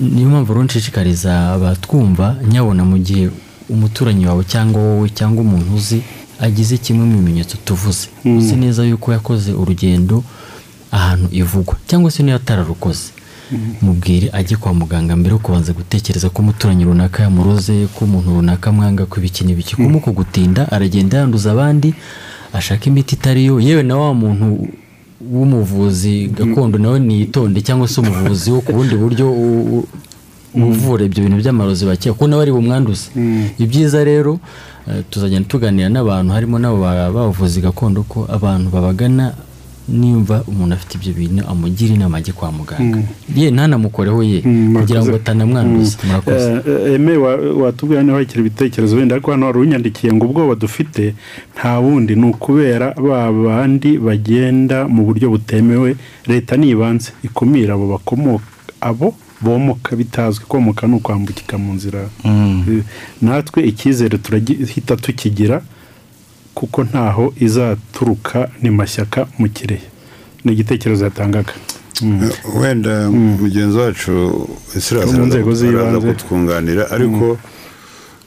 Niyo mpamvu rero nshishikariza abatwumva nyabona mu gihe umuturanyi wawe cyangwa wowe cyangwa umuntu uzi agize kimwe mu bimenyetso tuvuze. Uzi neza yuko yakoze urugendo ahantu ivugwa cyangwa se niyo atararukoze. Mubwire ajye kwa muganga mbere yo kubanza gutekereza ko umuturanyi runaka yamuroze ko umuntu runaka mwanga ko ibiki n'ibiki kumuko gutinda aragenda yanduza abandi ashaka imiti itari yo. Yewe na wa muntu w'umuvuzi gakondo nawe niyitonde cyangwa se umuvuzi wo ku bundi buryo u- uvura ibyo bintu by'amarozi bakeka ko nawe ari bumwanduze ibyiza rero eh, tuzagenda tuganira n'abantu harimo n'abo ba- b'abavuzi gakondo ko abantu babagana nimba umuntu afite ibyo bintu amugira inama ajye kwa muganga. Ye ntanamukoreho ye. Mm, kugira ngo atanamwanduza murakoze. Eh, eh, eme wa- watubwira niba hakiri ibitekerezo wenda ariko hano wari unyandikiye ngo ubwoba dufite nta bundi ni ukubera ba bandi bagenda mu buryo butemewe leta nibanze ikumira abo bakomoka abo bomoka bitazwi komoka ni ukwambukika mu nzira. Eh, natwe icyizere turahita tukigira kuko ntaho izaturuka ni mashyaka mu kirehe. Ni igitekerezo yatangaga. Mm. wenda mugenzi wacu araza kutwunganira ariko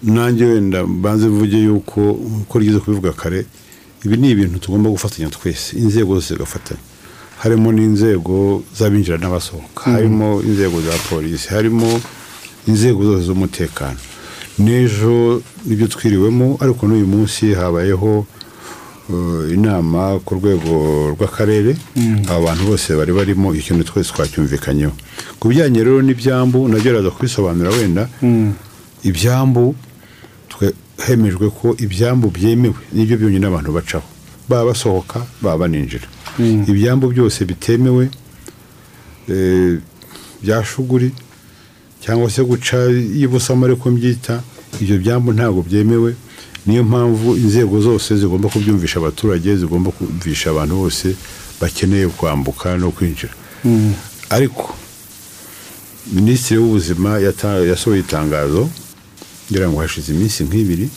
nanjye wenda mbanze mvuge yuko uko ryiza kubivuga kare ibi ni ibintu tugomba gufatanya twese inzego zose zigafatanya. Harimo n'inzego z'abinjira n'abasohoka harimo inzego za polisi harimo inzego zose z'umutekano. N'ejo ni byo twiriwemo ariko n'uyu munsi habayeho uh, inama ku rwego rw'akarere. Aba bantu bose bari barimo ikintu twese twacyumvikanyeho. Ku bijyanye rero n'ibyambu na byo araza kubisobanura wenda. Ibyambu twe- hemejwe ko ibyambu byemewe ni byo byonyine abantu bacaho. Baba basohoka baba baninjira. Ibyambu byose bitemewe eh, bya shuguri cyangwa se guca y'ibusamo ariko mbyita ibyo byambu ntabwo byemewe. Niyo mpamvu inzego zose zigomba kubyumvisha abaturage zigomba kumvisha abantu bose bakeneye kwambuka no kwinjira. Ariko minisitiri w'ubuzima yasohoye itangazo ngira ngo hashize iminsi nk'ibiri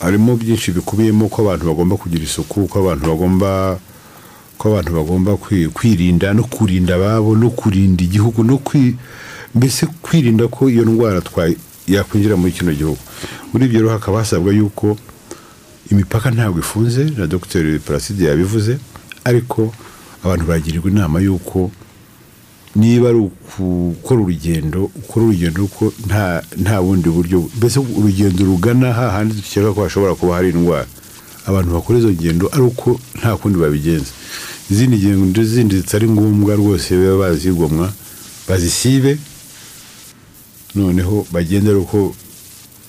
harimo byinshi bikubiyemo ko abantu bagomba kugira isuku ko abantu bagomba ko abantu bagomba kwi- kwirinda no kurinda ababo no kurinda igihugu no mbese kwirinda ko iyo ndwara yakwinjira muri kino gihugu? Muri ibyo rero hakaba hasabwa yuko imipaka ntabwo ifunze na dr placide yabivuze ariko abantu bagirirwa inama y'uko niba ari gukora urugendo ukora urugendo uko nta bundi buryo mbese urugendo rugana hahandi dukeka ko hashobora kuba hari indwara. Abantu bakora izo ngendo ari uko nta kundi babigenza. Izindi ngendo zindi zitari ngombwa rwose baba bazigomwa bazisibe noneho bagende ari uko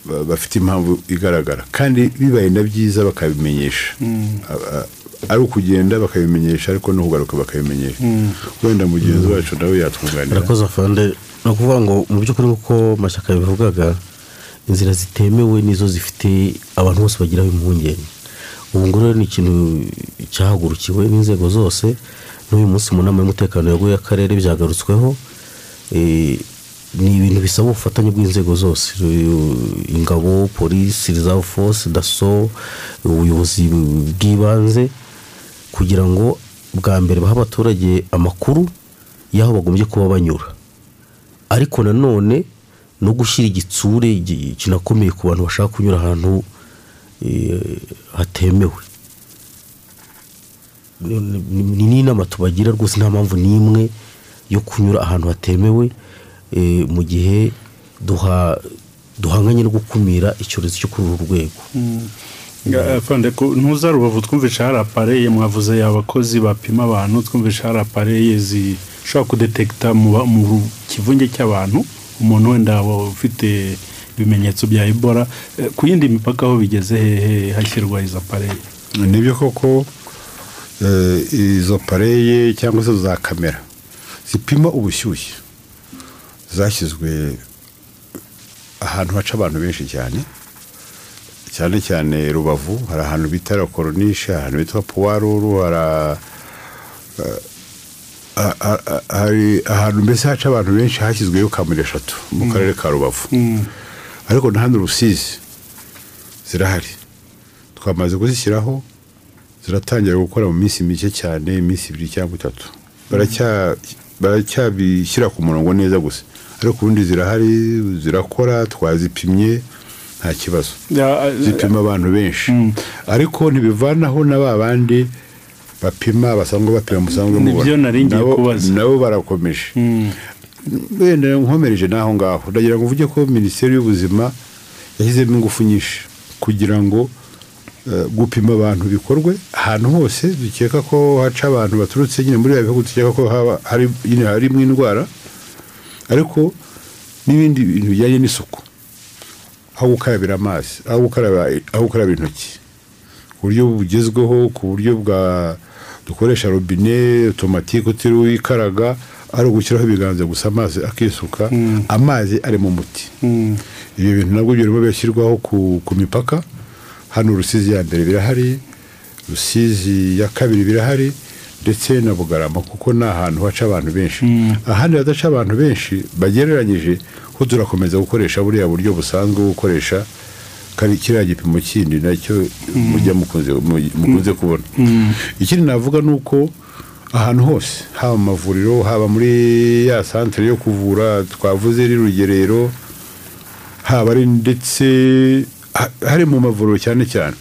ba- bafite impamvu igaragara. Kandi bibaye na byiza bakabimenyesha. A- ari ukugenda bakabimenyesha ariko no kugaruka bakabimenyesha. Wenda mugenzi wacu nawe yatwunganira. Murakoze afande. Ni ukuvuga ngo mu by'ukuri nk'uko mashyaka yabivugaga inzira zitemewe nizo zifite abantu bose bagiraho impungenge. Ubu ngubu rero ni ikintu cyahagurukiwe n'inzego zose. N'uyu munsi mu nama y'umutekano yaguye y'akarere byagarutsweho. Eh, ni ibintu bisaba ubufatanye bw'inzego zose. Ingabo polisi reserve force daso ubuyobozi bw'ibanze kugira ngo bwa mbere bahe abaturage amakuru y'aho bagombye kuba banyura. Ariko nanone no gushyira igitsure gi- kinakomeye ku bantu bashaka kunyura ahantu eh, hatemewe. Ni ni- ni n'inama tubagira rwose nta mpamvu n'imwe yo kunyura ahantu hatemewe. Mu gihe duha duhanganye no gukumira icyorezo cyo kuri uru rwego. Fande ntuza rubavu twumvisha hari apareye mwavuze abakozi bapima abantu twumvisha hari apareye zishobora kudetekita mu kivunge cy'abantu umuntu wenda waba ufite ibimenyetso bya ebola Eh, ku yindi mipaka aho bigeze hehe hashyirwa izo apareye? Nibyo koko eh, izo pareye cyangwa se za kamera zipima ubushyuhe. Zashyizwe ahantu haca abantu benshi cyane. Cyane cyane rubavu hari ahantu bita rakoronishe hari ahantu bitwa puwaruru hari a- hari ahantu mbese haca abantu benshi hashyizweyo kamera eshatu mu karere ka rubavu. Ariko na hano rusizi zirahari. Twamaze kuzishyiraho ziratangira gukora mu minsi mike cyane iminsi ibiri cyangwa itatu. Baracya- baracyabishyira ku murongo neza gusa. Ariko ubundi zirahari zirakora twazipimye nta kibazo. Zipima abantu benshi. Ariko ntibivanaho na ba bandi bapima basanzwe bapima musanzwe mubona Nabo- barakomeje. Wenda nkomereje n'aho ngaho. Ndagira ngo uvuge ko minisiteri y'ubuzima yashyizemo ingufu nyinshi. Kugira ngo gupima abantu bikorwe ahantu hose dukeka ko haca abantu baturutse nyine muri bihugu dukeka ko nyine harimo indwara ariko n'ibindi bintu bijyanye n'isuku. Aho gukarabira amazi aho gukaraba aho gukaraba intoki. Ku buryo bugezweho ku buryo bwa dukoresha robine otomatike utiriwe wikaraga ari ugushyiraho ibiganza gusa amazi akisuka amazi ari mu muti. Ibyo bintu nabwo birimo birashyirwaho ku, ku mipaka. Hano rusizi ya mbere birahari rusizi ya kabiri birahari ndetse na bugarama kuko ni ahantu haca abantu benshi. Ahandi hadaca abantu benshi bagereranyije ho turakomeza gukoresha buriya buryo busanzwe bwo gukoresha kiriya gipimo kindi na cyo mujya mukunze mu- mukunze kubona. Ikindi navuga ni uko ahantu hose haba mu mavuriro haba muri ya santere yo kuvura twavuze ari rugerero haba ari ndetse hari mu mavuriro cyane cyane.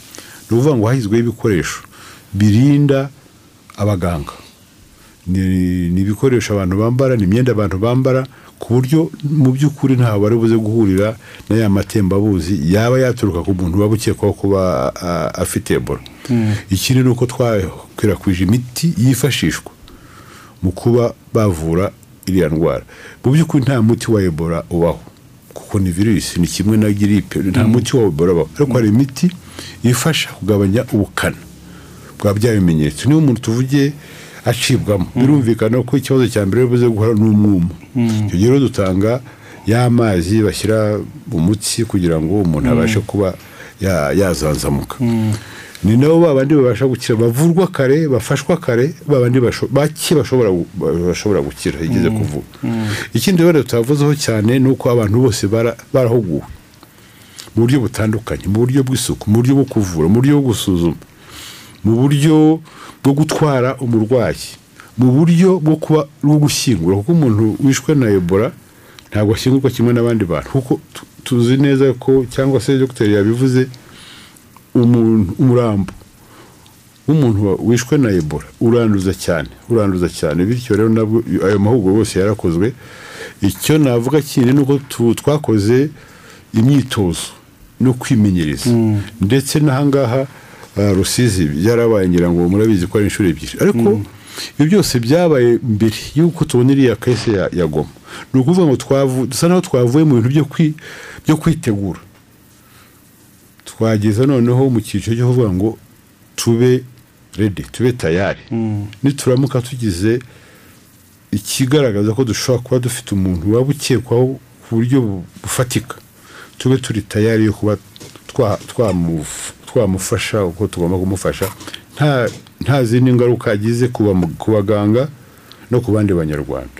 Ni ukuvuga ngo hashyizweho ibikoresho birinda abaganga. Ni ibikoresho abantu bambara ni imyenda abantu bambara ku buryo mu by'ukuri ntaho bari buze guhurira na ya matembabuzi yaba yaturuka ku muntu waba ukekwaho kuba afite ebola. Ikindi ni uko twakwirakwije imiti yifashishwa mu kuba bavura iriya ndwara. Mu by'ukuri nta muti wa ebola ubaho. Kuko ni virusi ni kimwe na giripe nta muti wa ebola ubaho ariko hari imiti ifasha kugabanya ubukana bwa bya bimenyetso. Niba umuntu tuvuge acibwamo. Birumvikana ko ikibazo cya mbere bivuze guhora n'umwuma icyo gihe rero dutanga y'amazi bashyira mu mutsi kugira ngo umuntu abashe kuba ya- yazanzamuka. Ni nabo babandi babasha gukira. Bavurwa kare bafashwa kare babandi bake bashobora gu- bashobora gukira igeze kuvuga ikindi rero tutavuzeho cyane ni uko abantu bose bara- barahuguwe. Mu buryo butandukanye mu buryo bw'isuku mu buryo bwo kuvura mu buryo bwo gusuzuma mu buryo bwo gutwara umurwayi mu buryo bwo kuba bwo gushyingura. Kuko umuntu wishwe na ebola ntabwo ashyingurwa kimwe n'abandi bantu. Kuko tu- tuzi neza ko cyangwa se dogiteri yabivuze umuntu umurambo. W'umuntu wishwe na ebola. Uranduza cyane uranduza cyane. Bityo rero nabwo ayo mahugurwa yose yarakozwe. Icyo navuga kindi ni uko twakoze imyitozo no kwimenyereza. Ndetse n'ahangaha ah, rusizi byarabaye ngira ngo murabizi ko ari inshuro ebyiri. Ariko ibyo byose byabaye mbere y'uko tubona iriya kese ya, goma. Ni ukuvuga ngo dusa naho twavuye mu bintu byo kwitegura. Twageza noneho mu cyiciro cyo kuvuga ngo tube redi tube tayari. Nituramuka tugize ikigaragaza ko dushobora kuba dufite umuntu waba ukekwaho ku buryo bu- bufatika. Tube turi tayari yo kuba twa- twamuf- twamufasha uko tugomba kumufasha. Nta zindi ngaruka agize ku baganga no ku bandi banyarwanda.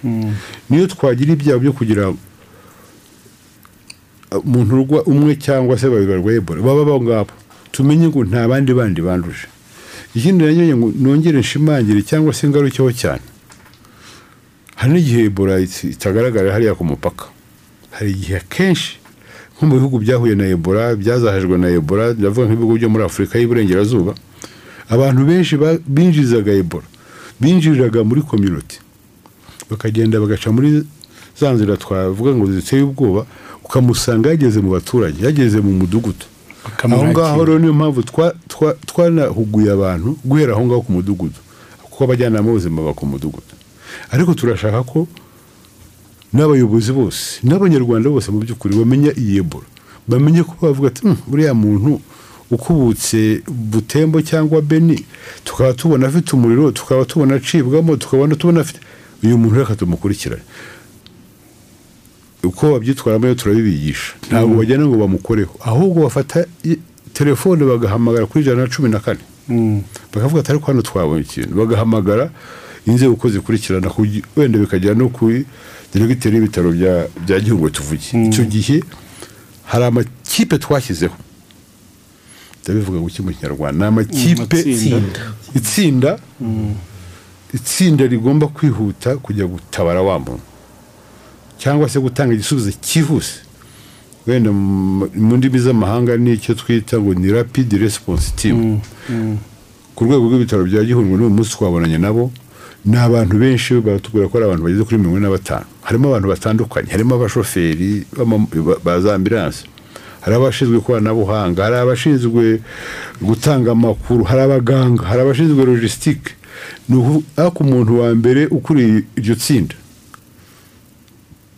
Niyo twagira ibyago byo kugira umuntu urwa umwe cyangwa se babiri barwaye ebola. Baba abo ngabo tumenye ngo nta bandi bandi banduje. Ikindi nanone ngo nongere nshimangire cyangwa se ngarukeho cyane. Hari n'igihe ebola it- itagaragara hariya ku mupaka. Hari igihe akenshi nko mu bihugu byahuye na ebola byazahajwe na ebola ndavuga nk'ibihugu byo muri afurika y'iburengerazuba abantu benshi binjizaga ebola. Binjiriraga muri community. Bakagenda bagaca muri za nzira twavuga ngo ziteye ubwoba ukamusanga yageze mu baturage yageze mu mudugudu. Aho ngaho rero niyo mpamvu twa- twa- twanahuguye abantu guhera aho ngaho ku mudugudu kuko abajyanama b'ubuzima baba ku mudugudu. Ariko turashaka ko n'abayobozi bose n'abanyarwanda bose mu by'ukuri bamenya iyi ebola. Bamenye ko bavuga ati "Hmm, uriya muntu ukubutse butembo cyangwa beni tukaba tubona afite umuriro tukaba tubona acibwamo tukabona tubona afite uyu muntu reka tumukurikirane. Uko babyitwaramo rero turabibigisha ntabwo bagenda ngo bamukoreho. Ahubwo bafata telefone bagahamagara kuri ijana na cumi na kane. Bakavuga ati ariko hano twabonye ikintu. Bagahamagara inzego uko zikurikirana wenda bikagera no kuri diregiteri y'ibitaro bya gihugu tuvuge icyo gihe hari amakipe twashyizeho. Ndabivuga ngo mu kinyarwanda. Ni amakipe itsinda. Itsinda rigomba kwihuta kujya gutabara wa muntu. Cyangwa se gutanga igisubizo cyihuse. Wenda mu ndimi z'amahanga ni icyo twita ngo ni rapid response team. Ku rwego rw'ibitaro bya gihundwe n'uyu munsi twabonanye nabo ni abantu benshi baratubwira ko ari abantu bageze kuri mirongo ine na batanu. Harimo abantu batandukanye. Harimo abashoferi ba- za ambilanse hari abashinzwe ikoranabuhanga hari abashinzwe gutanga amakuru hari abaganga hari abashinzwe logisitike ni umuntu wa mbere ukuriye iryo tsinda.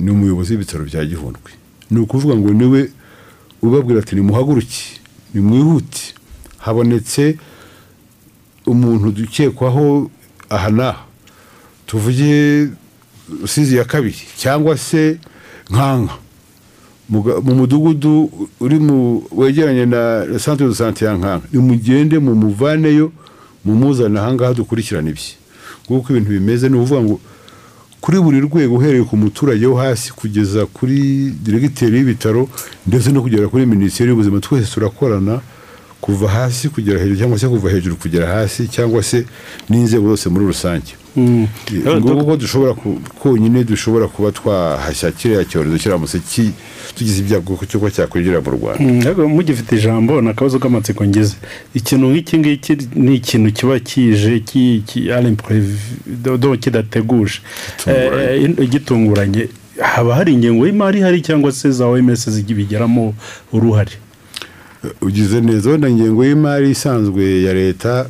Ni umuyobozi w'ibitaro bya gihundwe. Ni ukuvuga ngo ni we ubabwira ati nimuhaguruke nimwihute. Habonetse umuntu dukekwaho aha n'aha tuvuge rusizi ya kabiri cyangwa se nkanka. Mu mudugudu uri mu wegeranye na centre de santé ya nkanka nimugende mumuvaneyo mumuzane ahangaha dukurikirane ibye. Nguko ibintu bimeze ni ukuvuga ngo kuri buri rwego uhereye ku muturage wo hasi kugeza kuri diregiteri y'ibitaro ndetse no kugera kuri minisiteri y'ubuzima twese turakorana kuva hasi kugera hejuru cyangwa se kuva hejuru kugera hasi cyangwa se n'inzego zose muri rusange. Nguko ko dushobora konyine dushobora kuba twahashya kiriya cyorezo kiramutse ki- tugize ibyago kuba cyakwinjira mu rwanda. Mm, ariko mugifite ijambo ni akabazo k'amatsiko ngize. Ikintu nk'iki ngiki ni ikintu kiba kije kidateguje. Eh, eh, gitunguranye. Haba hari ingengo y'imari ihari cyangwa se za oms zibigeramo uruhare? Ugize neza wenda ingengo y'imari isanzwe ya leta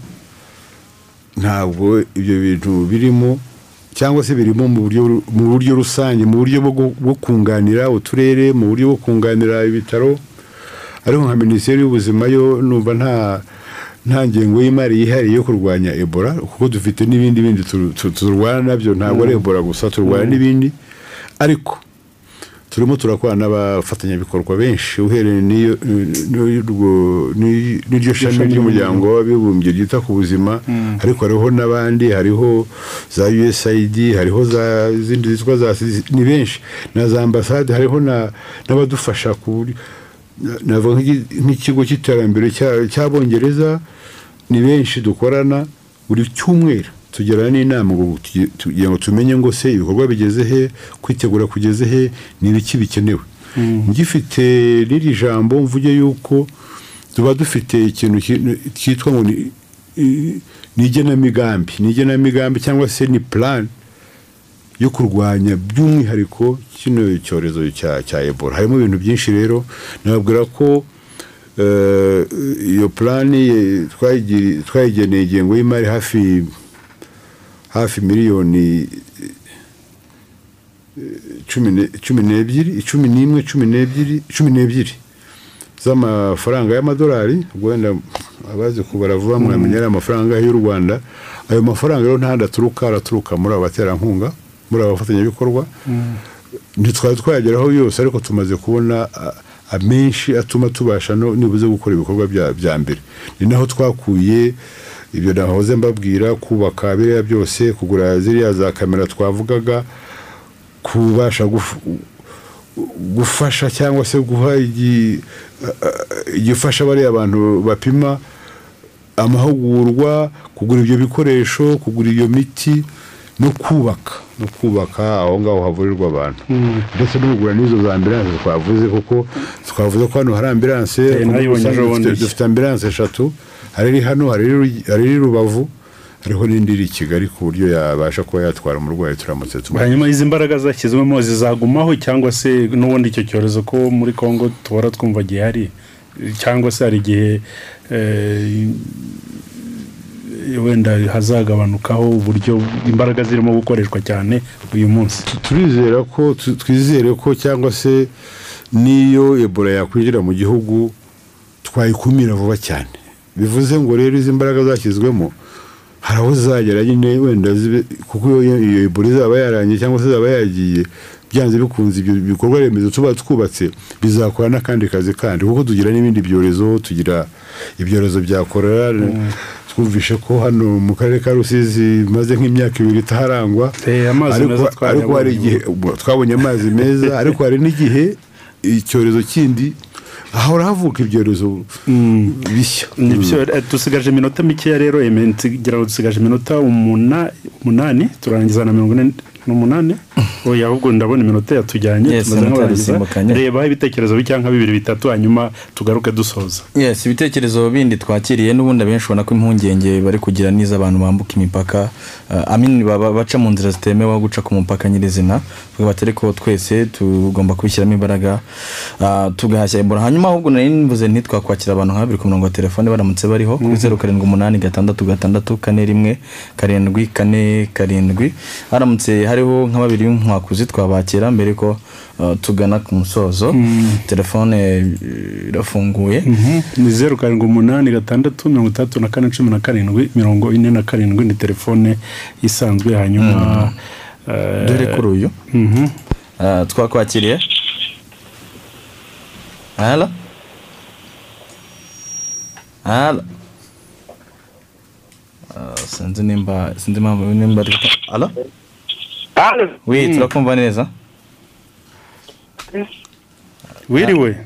ntabwo ibyo bintu birimo cyangwa se birimo mu buryo rusange mu buryo bwo kunganira uturere mu buryo bwo kunganira ibitaro. Ariko nka minisiteri y'ubuzima yo numva nta nta ngengo y'imari yihariye yo kurwanya ebola kuko dufite n'ibindi bindi tu- tu- turwana na byo ntabwo ari ebola gusa turwana n'ibindi. Ariko turimo turakorana n'abafatanyabikorwa benshi. Uhereye n'iryo shami ry'umuryango w'abibumbye ryita ku buzima. Ariko hariho n'abandi hariho za usaid hariho za izindi zitwa za ni benshi. Na za ambasade hariho na- n'abadufasha ku buryo na- navuga nk'ikigo cy'iterambere cya- cy'abongereza ni benshi dukorana buri cyumweru. Tugirana n'inama kugira ngo tumenye ngo se ibikorwa bigeze he kwitegura kugeze he ni ibiki bikenewe ngifite n'iri jambo mvuge yuko tuba dufite ikintu ki- cyitwa ngo ni- igenamigambi ni igenamigambi cyangwa se ni plan yo kurwanya by'umwihariko kino cyorezo cya ebola. Harimo ibintu byinshi rero nababwira ko eh, iyo plani twayigiri- twayigeneye ingengo y'imari hafi hafi miliyoni cumi cumi n'ebyiri cumi n'imwe cumi n'ebyiri cumi n'ebyiri z'amafaranga y'amadolari ubwo wenda abazi kubara vuba mwamenya ari amafaranga y'u rwanda ayo mafaranga rero ntahandi aturuka araturuka muri abo baterankunga muri abo bafatanyabikorwa ntitwari twayageraho yose ariko tumaze kubona amenshi atuma tubasha nibuze gukora ibikorwa bya bya mbere. Ni naho twakuye ibyo nahoze mbabwira kubaka biriya byose kugura ziriya za kamera twavugaga kubasha guf- gufasha cyangwa se guha igifasha bariya bantu bapima amahugurwa kugura ibyo bikoresho kugura iyo miti no kubaka no kubaka aho ngaho havurirwa abantu. Ndetse no kugura n'izo za ambilanse twavuze kuko twavuze ko hano hari ambilanse Eh, dufite- ambilanse eshatu. Hari iri hano hari iri- rubavu hariho n'indi iri i kigali ku buryo yabasha kuba yatwara umurwayi turamutse tumuha hanyuma izi mbaraga zashyizwemo zizagumaho cyangwa se n'ubundi icyo cyorezo ko muri congo tuhora twumva gihari cyangwa se hari igihe eh, wenda hazagabanukaho uburyo imbaraga zirimo gukoreshwa cyane uyu munsi. Turizera ko twizere ko cyangwa se n'iyo ebola yakwinjira mu gihugu twayikumira vuba cyane. Bivuze ngo rero izi mbaraga zashyizwemo hari aho zagera nyine wenda kuko iyo ebola izaba yarangiye cyangwa se izaba yagiye byanze bikunze ibyo bikorwa remezo tuba twubatse bizakora n'akandi kazi kandi. Kuko tugira n'ibindi byorezo tugira ibyorezo bya korera twumvishe ko hano mu karere ka rusizi bimaze nk'imyaka ibiri itaharangwa Eh, ariko hari igihe twabonye amazi meza ariko hari n'igihe icyorezo kindi hahora havuka ibyorezo bishya. Eh, dusigaje iminota mikeya rero ngo dusigaje iminota umuna- umunani turangiza na mirongo ine n'umunani oya ahubwo ndabona iminota yatujyanye tumaze nk'abarangiza rebaho ibitekerezo cyangwa bibiri bitatu hanyuma tugaruke dusoza. Yes ibitekerezo bindi twakiriye n'ubundi abenshi ubona ko impungenge bari kugira n'izo abantu bambuka imipaka. Uh, amini baca mu nzira zitemewe aho guca ku mupaka nyirizina. Tuvuga bati ariko twese tugomba kubishyiramo imbaraga. Uh, tugahashya ebola. Hanyuma ahubwo nari mvuze ntitwakwakira abantu nka babiri ku murongo wa telefone baramutse bariho. Kuri zeru karindwi umunani gatandatu gatandatu kane rimwe karindwi kane karindwi. Haramutse hariho nka babiri nkwakuzi twabakira mbere ko uh, tugana ku musozo. Telefone eh, irafunguye. Mhm. ni zeru karindwi umunani gatandatu mirongo itandatu na kane cumi na karindwi mirongo ine na karindwi ni telefone isanzwe hanyuma eh, dore kuri uyu. Mhm. Ah, twakwakiriye. Halo? Ah, sinzi nimba sinzi impamvu nimba ari halo? Hano wi turakumva neza wiriwe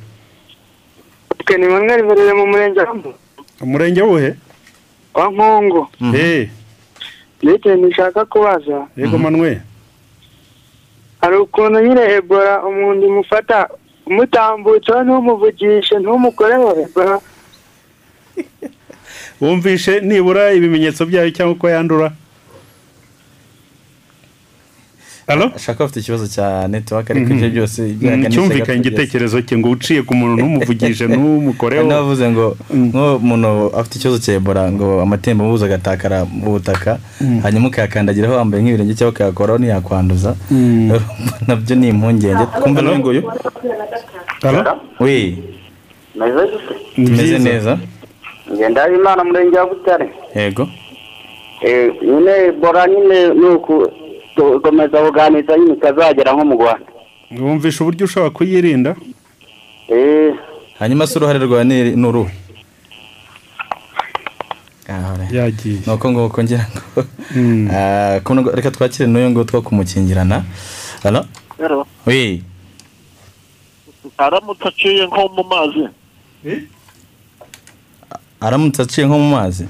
twe ni bamwe ribereye mu murenge wa Mbu- umurenge wuhe wa nkongo Eh, niyo ikintu nshaka kubaza yego manwe. Hari ukuntu nyine ebola umuntu imufata umutambutseho ntumuvugishe ntumukoreho ebola. Wumvishe nibura ibimenyetso byayo cyangwa uko yandura. Ashaka afite ikibazo cya netiwaka ariko ibyo byose cyumvikanye igitekerezo cye ngo uciye ku muntu ntumuvugishe ntumukoreho hari n'abavuze ngo nk'umuntu afite ikibazo cya ebola ngo amatembabuzi agatakara mu butaka hanyuma ukayakandagiraho wambaye nk'ibirenge cyangwa ukayakoraho ntiyakwanduza na byo ni impungenge twumva n'uyu nguyu tumeze neza ngendahimana murenge wa butare yego nyine bora nyine ni ugukomeza kuganiriza nyine ikazagera nko mu rwanda. Wumvisha uburyo ushobora kuyirinda? Eh, hanyuma se uruhare rwawe ni ni uruhe? Yagiye. Nuko nguko ngira ngo Ah, kuno ngo- reka twakire n'uyu nguyu two kumukingirana. Halo Hello. wi aramutse aciye nko mu mazi. Aramutse aciye nko mu mazi.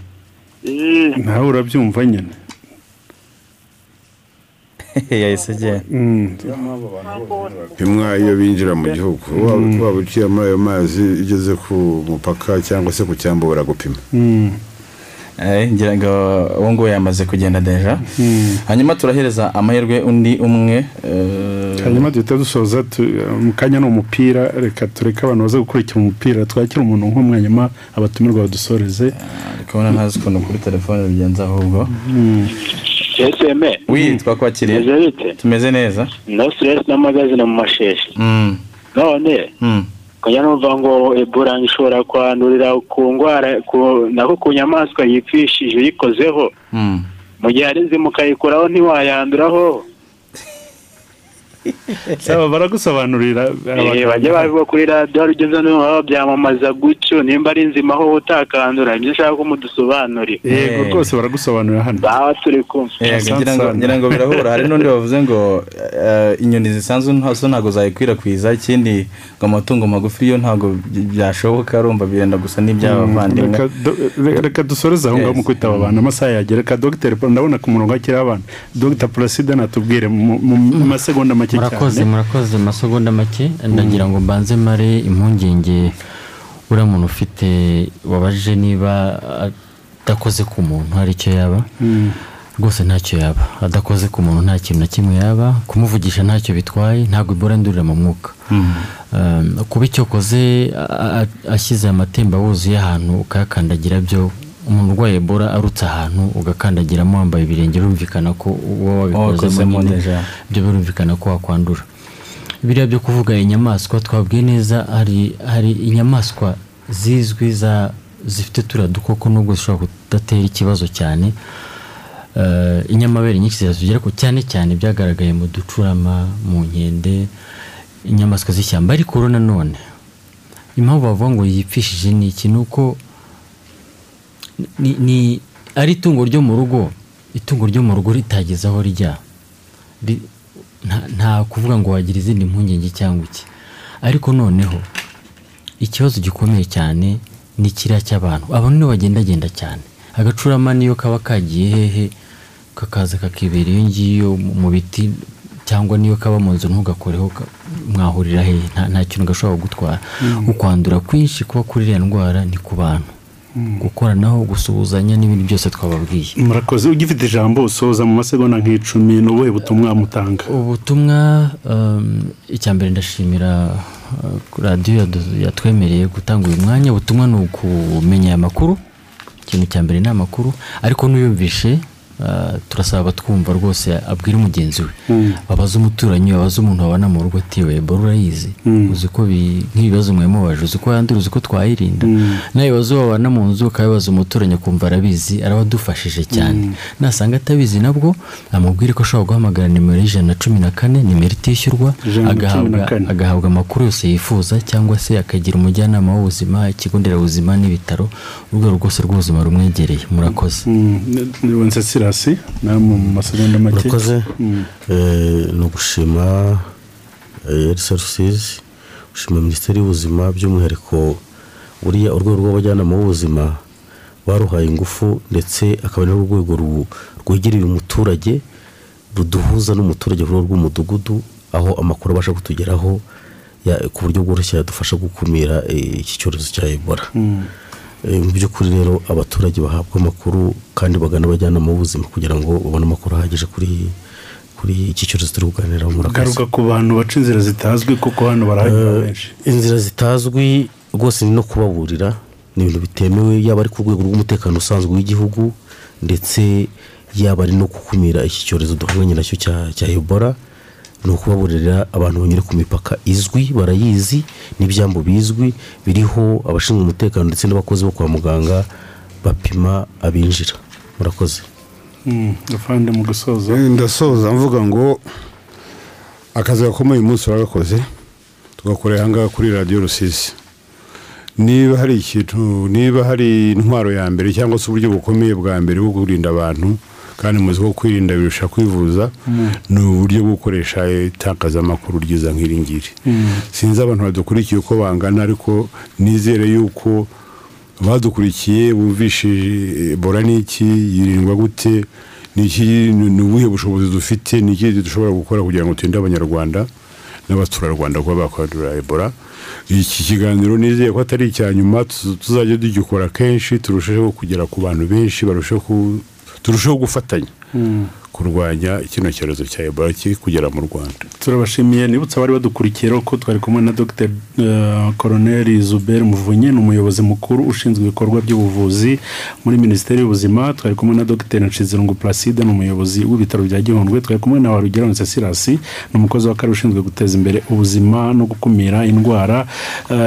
Nawe urabyumva nyine. yahise agenda bimwa iyo binjira mu gihugu waba waba uciye muri ayo mazi ugeze ku mupaka cyangwa se ku cyambu baragupima. Eh, ngira ngo uwo nguwo yamaze kugenda deja. Hanyuma turahereza amahirwe undi umwe eh, hanyuma duhita dusoza mu kanya ni umupira reka tureke abantu baze gukurikira umupira twakira umuntu nk'umwe hanyuma abatumirwa badusoreze. Ndi kubona ntazi ukuntu kuri telefone bigenza ahubwo. Eseme wi twakwakiriye. Tumeze neza. No stress n'amagazine mu masheshi Mm, none mm. kujya numva ngo ebola ishobora kwandurira ku ndwara nako ku nyamaswa yipfishije uyikozeho. Mm. mu gihe ari nzima ukayikuraho ntiwayanduraho. saba baragusobanurira Eh, bajya babivuga kuri radiyo hari ugeze no baba byamamaza gutyo nimba ari nzima aho utakandura ibyo ushaka ko mudusobanurira. Yego rwose baragusobanurira hano. Baba turi kumwe. Yego, ngira ngo ngira ngo birahura. Hari n'undi bavuze ngo eh, inyoni zisanzwe ntazo ntabwo zayikwirakwiza ikindi ngo amatungo magufi yo ntabwo by- byashoboka arumva birenda gusa n'iby'abavandimwe Reka re- reka dusoreze aho ngaho mu kwitaba abantu. Amasaha yagera reka dogiteri ndabona ku murongo hakiriho abantu dogita Placide natubwire mu mu masegonda make murakoze cyane murakoze. mu masegonda make ndagira ngo mbanze mare impungenge. Uriya muntu ufite wabajije niba adakoze ku muntu hari icyo yaba? Mm. rwose ntacyo yaba. Adakoze ku muntu nta kintu na kimwe yaba. Kumuvugisha ntacyo bitwaye ntabwo ibora ndurira mu mwuka. Um, kuba icyo koze a- a- ashyize amatemba wuzuye ahantu ukayakandagira byo umuntu urwaye ebola arutse ahantu ugakandagiramo wambaye ibirenge birumvikana ko uba wabikozemo nyine deja. byo birumvikana ko wakwandura. Biriya byo kuvuga inyamaswa twabwiye neza hari hari inyamaswa zizwi za zifite turiya dukoko nubwo zishobora kudatera ikibazo cyane. Eh, inyamabere nyinshi zirazigera ko cyane cyane byagaragaye mu ducurama mu nkende inyamaswa z'ishyamba. Ariko nanone impamvu bavuga ngo yipfishije ni iki? Ni uko ni, ni ari itungo ryo mu rugo itungo ryo mu rugo ritageze aho rijya Ri- nta, kuvuga ngo wagira izindi mpungenge cyangwa iki. Ariko noneho ikibazo gikomeye cyane ni kiriya cy'abantu. Abantu nibo bagendagenda cyane. Agacurama niyo kaba kagiye hehe kakaza kakibera iyo ngiyo mu- biti cyangwa niyo kaba mu nzu ntugakoreho mwahurira hehe. Nta, kintu gashobora kugutwara. Mm. ukwandura kwinshi kuba kuri iriya ndwara ni ku bantu. Gukoranaho gusuhuzanya n'ibindi byose twababwiye. Murakoze ugifite ijambo usoza mu masegonda nk'icumi ni ubuhe butumwa mutanga? Ubutumwa um, icya mbere ndashimira uh, radiyo yatwemereye gutanga uyu mwanya. Ubutumwa ni ukumenya aya makuru ikintu cya mbere ni amakuru ariko n'uyumvishe turasaba abatwumva rwose abwire mugenzi we. Mm. babaze umuturanyi babaze umuntu wabana mu rugo atiwe ebola urayizi Mm. uzi ko bi- nk'ibibazo mwemubaje uzi ko yandura uzi ko twayirinda? Mm. nabibazo wabana mu nzu ukabibaza umuturanyi akumva arabizi arabadufashije cyane. Nasanga atabizi nabwo amubwire ko ashobora guhamagara nimero y'ijana na cumi na kane nimero itishyurwa agahabwa amakuru yose yifuza cyangwa se akagira umujyanama w'ubuzima ikigo nderabuzima n'ibitaro urwego rwose rw'ubuzima rumwegereye. Murakoze. Namwe mu masegonda make murakoze Mm. Eh, ni ugushima elisa rusizi gushima minisiteri y'ubuzima by'umwihariko buriya urwego rw'abajyanama b'ubuzima baruhaye ingufu ndetse akaba ari urwego rwegereye umuturage ruduhuza n'umuturage ku rwego rw'umudugudu aho amakuru abasha kutugeraho ku buryo bworoshye yadufasha gukumira eh, iki cyorezo cya ebola Mm. Eh, mu by'ukuri rero abaturage bahabwa amakuru kandi bagana abajyanama b'ubuzima kugira ngo babone amakuru ahagije kuri kuri iki cyorezo turi kuganiraho murakoze garuka ku bantu baca inzira zitazwi kuko hano barahanyura Eh, benshi. inzira zitazwi rwose ni no kubaburira. Ni ibintu bitemewe yaba ari ku rwego rw'umutekano usanzwe w'igihugu ndetse yaba ari no gukumira iki cyorezo duhanganye na cyo cya ebola. Ni ukubaburira abantu banyura ku mipaka izwi barayizi n'ibyambu bizwi biriho abashinzwe umutekano ndetse n'abakozi bo kwa muganga bapima abinjira. Murakoze. Afande mu gusoza ndasoza mvuga ngo akazi gakomeye uyu munsi turagakoze tugakorera ahangaha kuri radiyo rusizi. Niba hari ikintu niba hari intwaro ya mbere cyangwa se uburyo bukomeye bwa mbere bwo kurinda abantu kandi muzi ko kwirinda birusha kwivuza ni uburyo bwo gukoresha itangazamakuru ryiza nk'iri ngiri. Sinzi abantu badukurikiye uko bangana ariko nizere yuko badukurikiye bumvishe bora n'iki yirindwa gute ni ubuhe bushobozi dufite ni iki dushobora gukora kugira ngo turinde abanyarwanda n'abaturarwanda kuba bakwandura ebola. Iki kiganiro nizeye ko atari icya nyuma tuzajya tugikora kenshi turusheho kugera ku bantu benshi barusheho turusheho gufatanya kurwanya kino cyorezo cya ebola kiri kugera mu rwanda. Turabashimiye nibutse abari badukurikiye ko twari kumwe na dr. Koroneri zuberi muvunyi ni umuyobozi mukuru ushinzwe ibikorwa by'ubuvuzi muri minisiteri y'ubuzima. Twari kumwe na dr. Nshizirungu placide ni umuyobozi w'ibitaro bya gihundwe. Twari kumwe na warugero nsesirasi ni umukozi w'akarere ushinzwe guteza imbere ubuzima no gukumira indwara.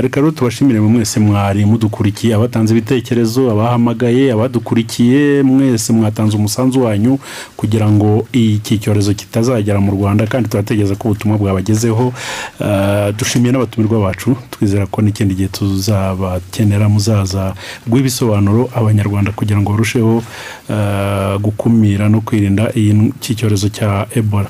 Reka rero tubashimire mwese mwari mudukurikiye abatanze ibitekerezo abahamagaye abadukurikiye mwese mwatanze umusanzu wanyu kugira ngo iki cyorezo kitazagera mu rwanda kandi turategereza ko ubutumwa bwabagezeho. Dushimiye n'abatumirwa bacu twizera ko n'ikindi gihe tuzabakenera muzaza rw'ibisobanuro abanyarwanda kugira ngo barusheho gukumira no kwirinda iki cyorezo cya ebola.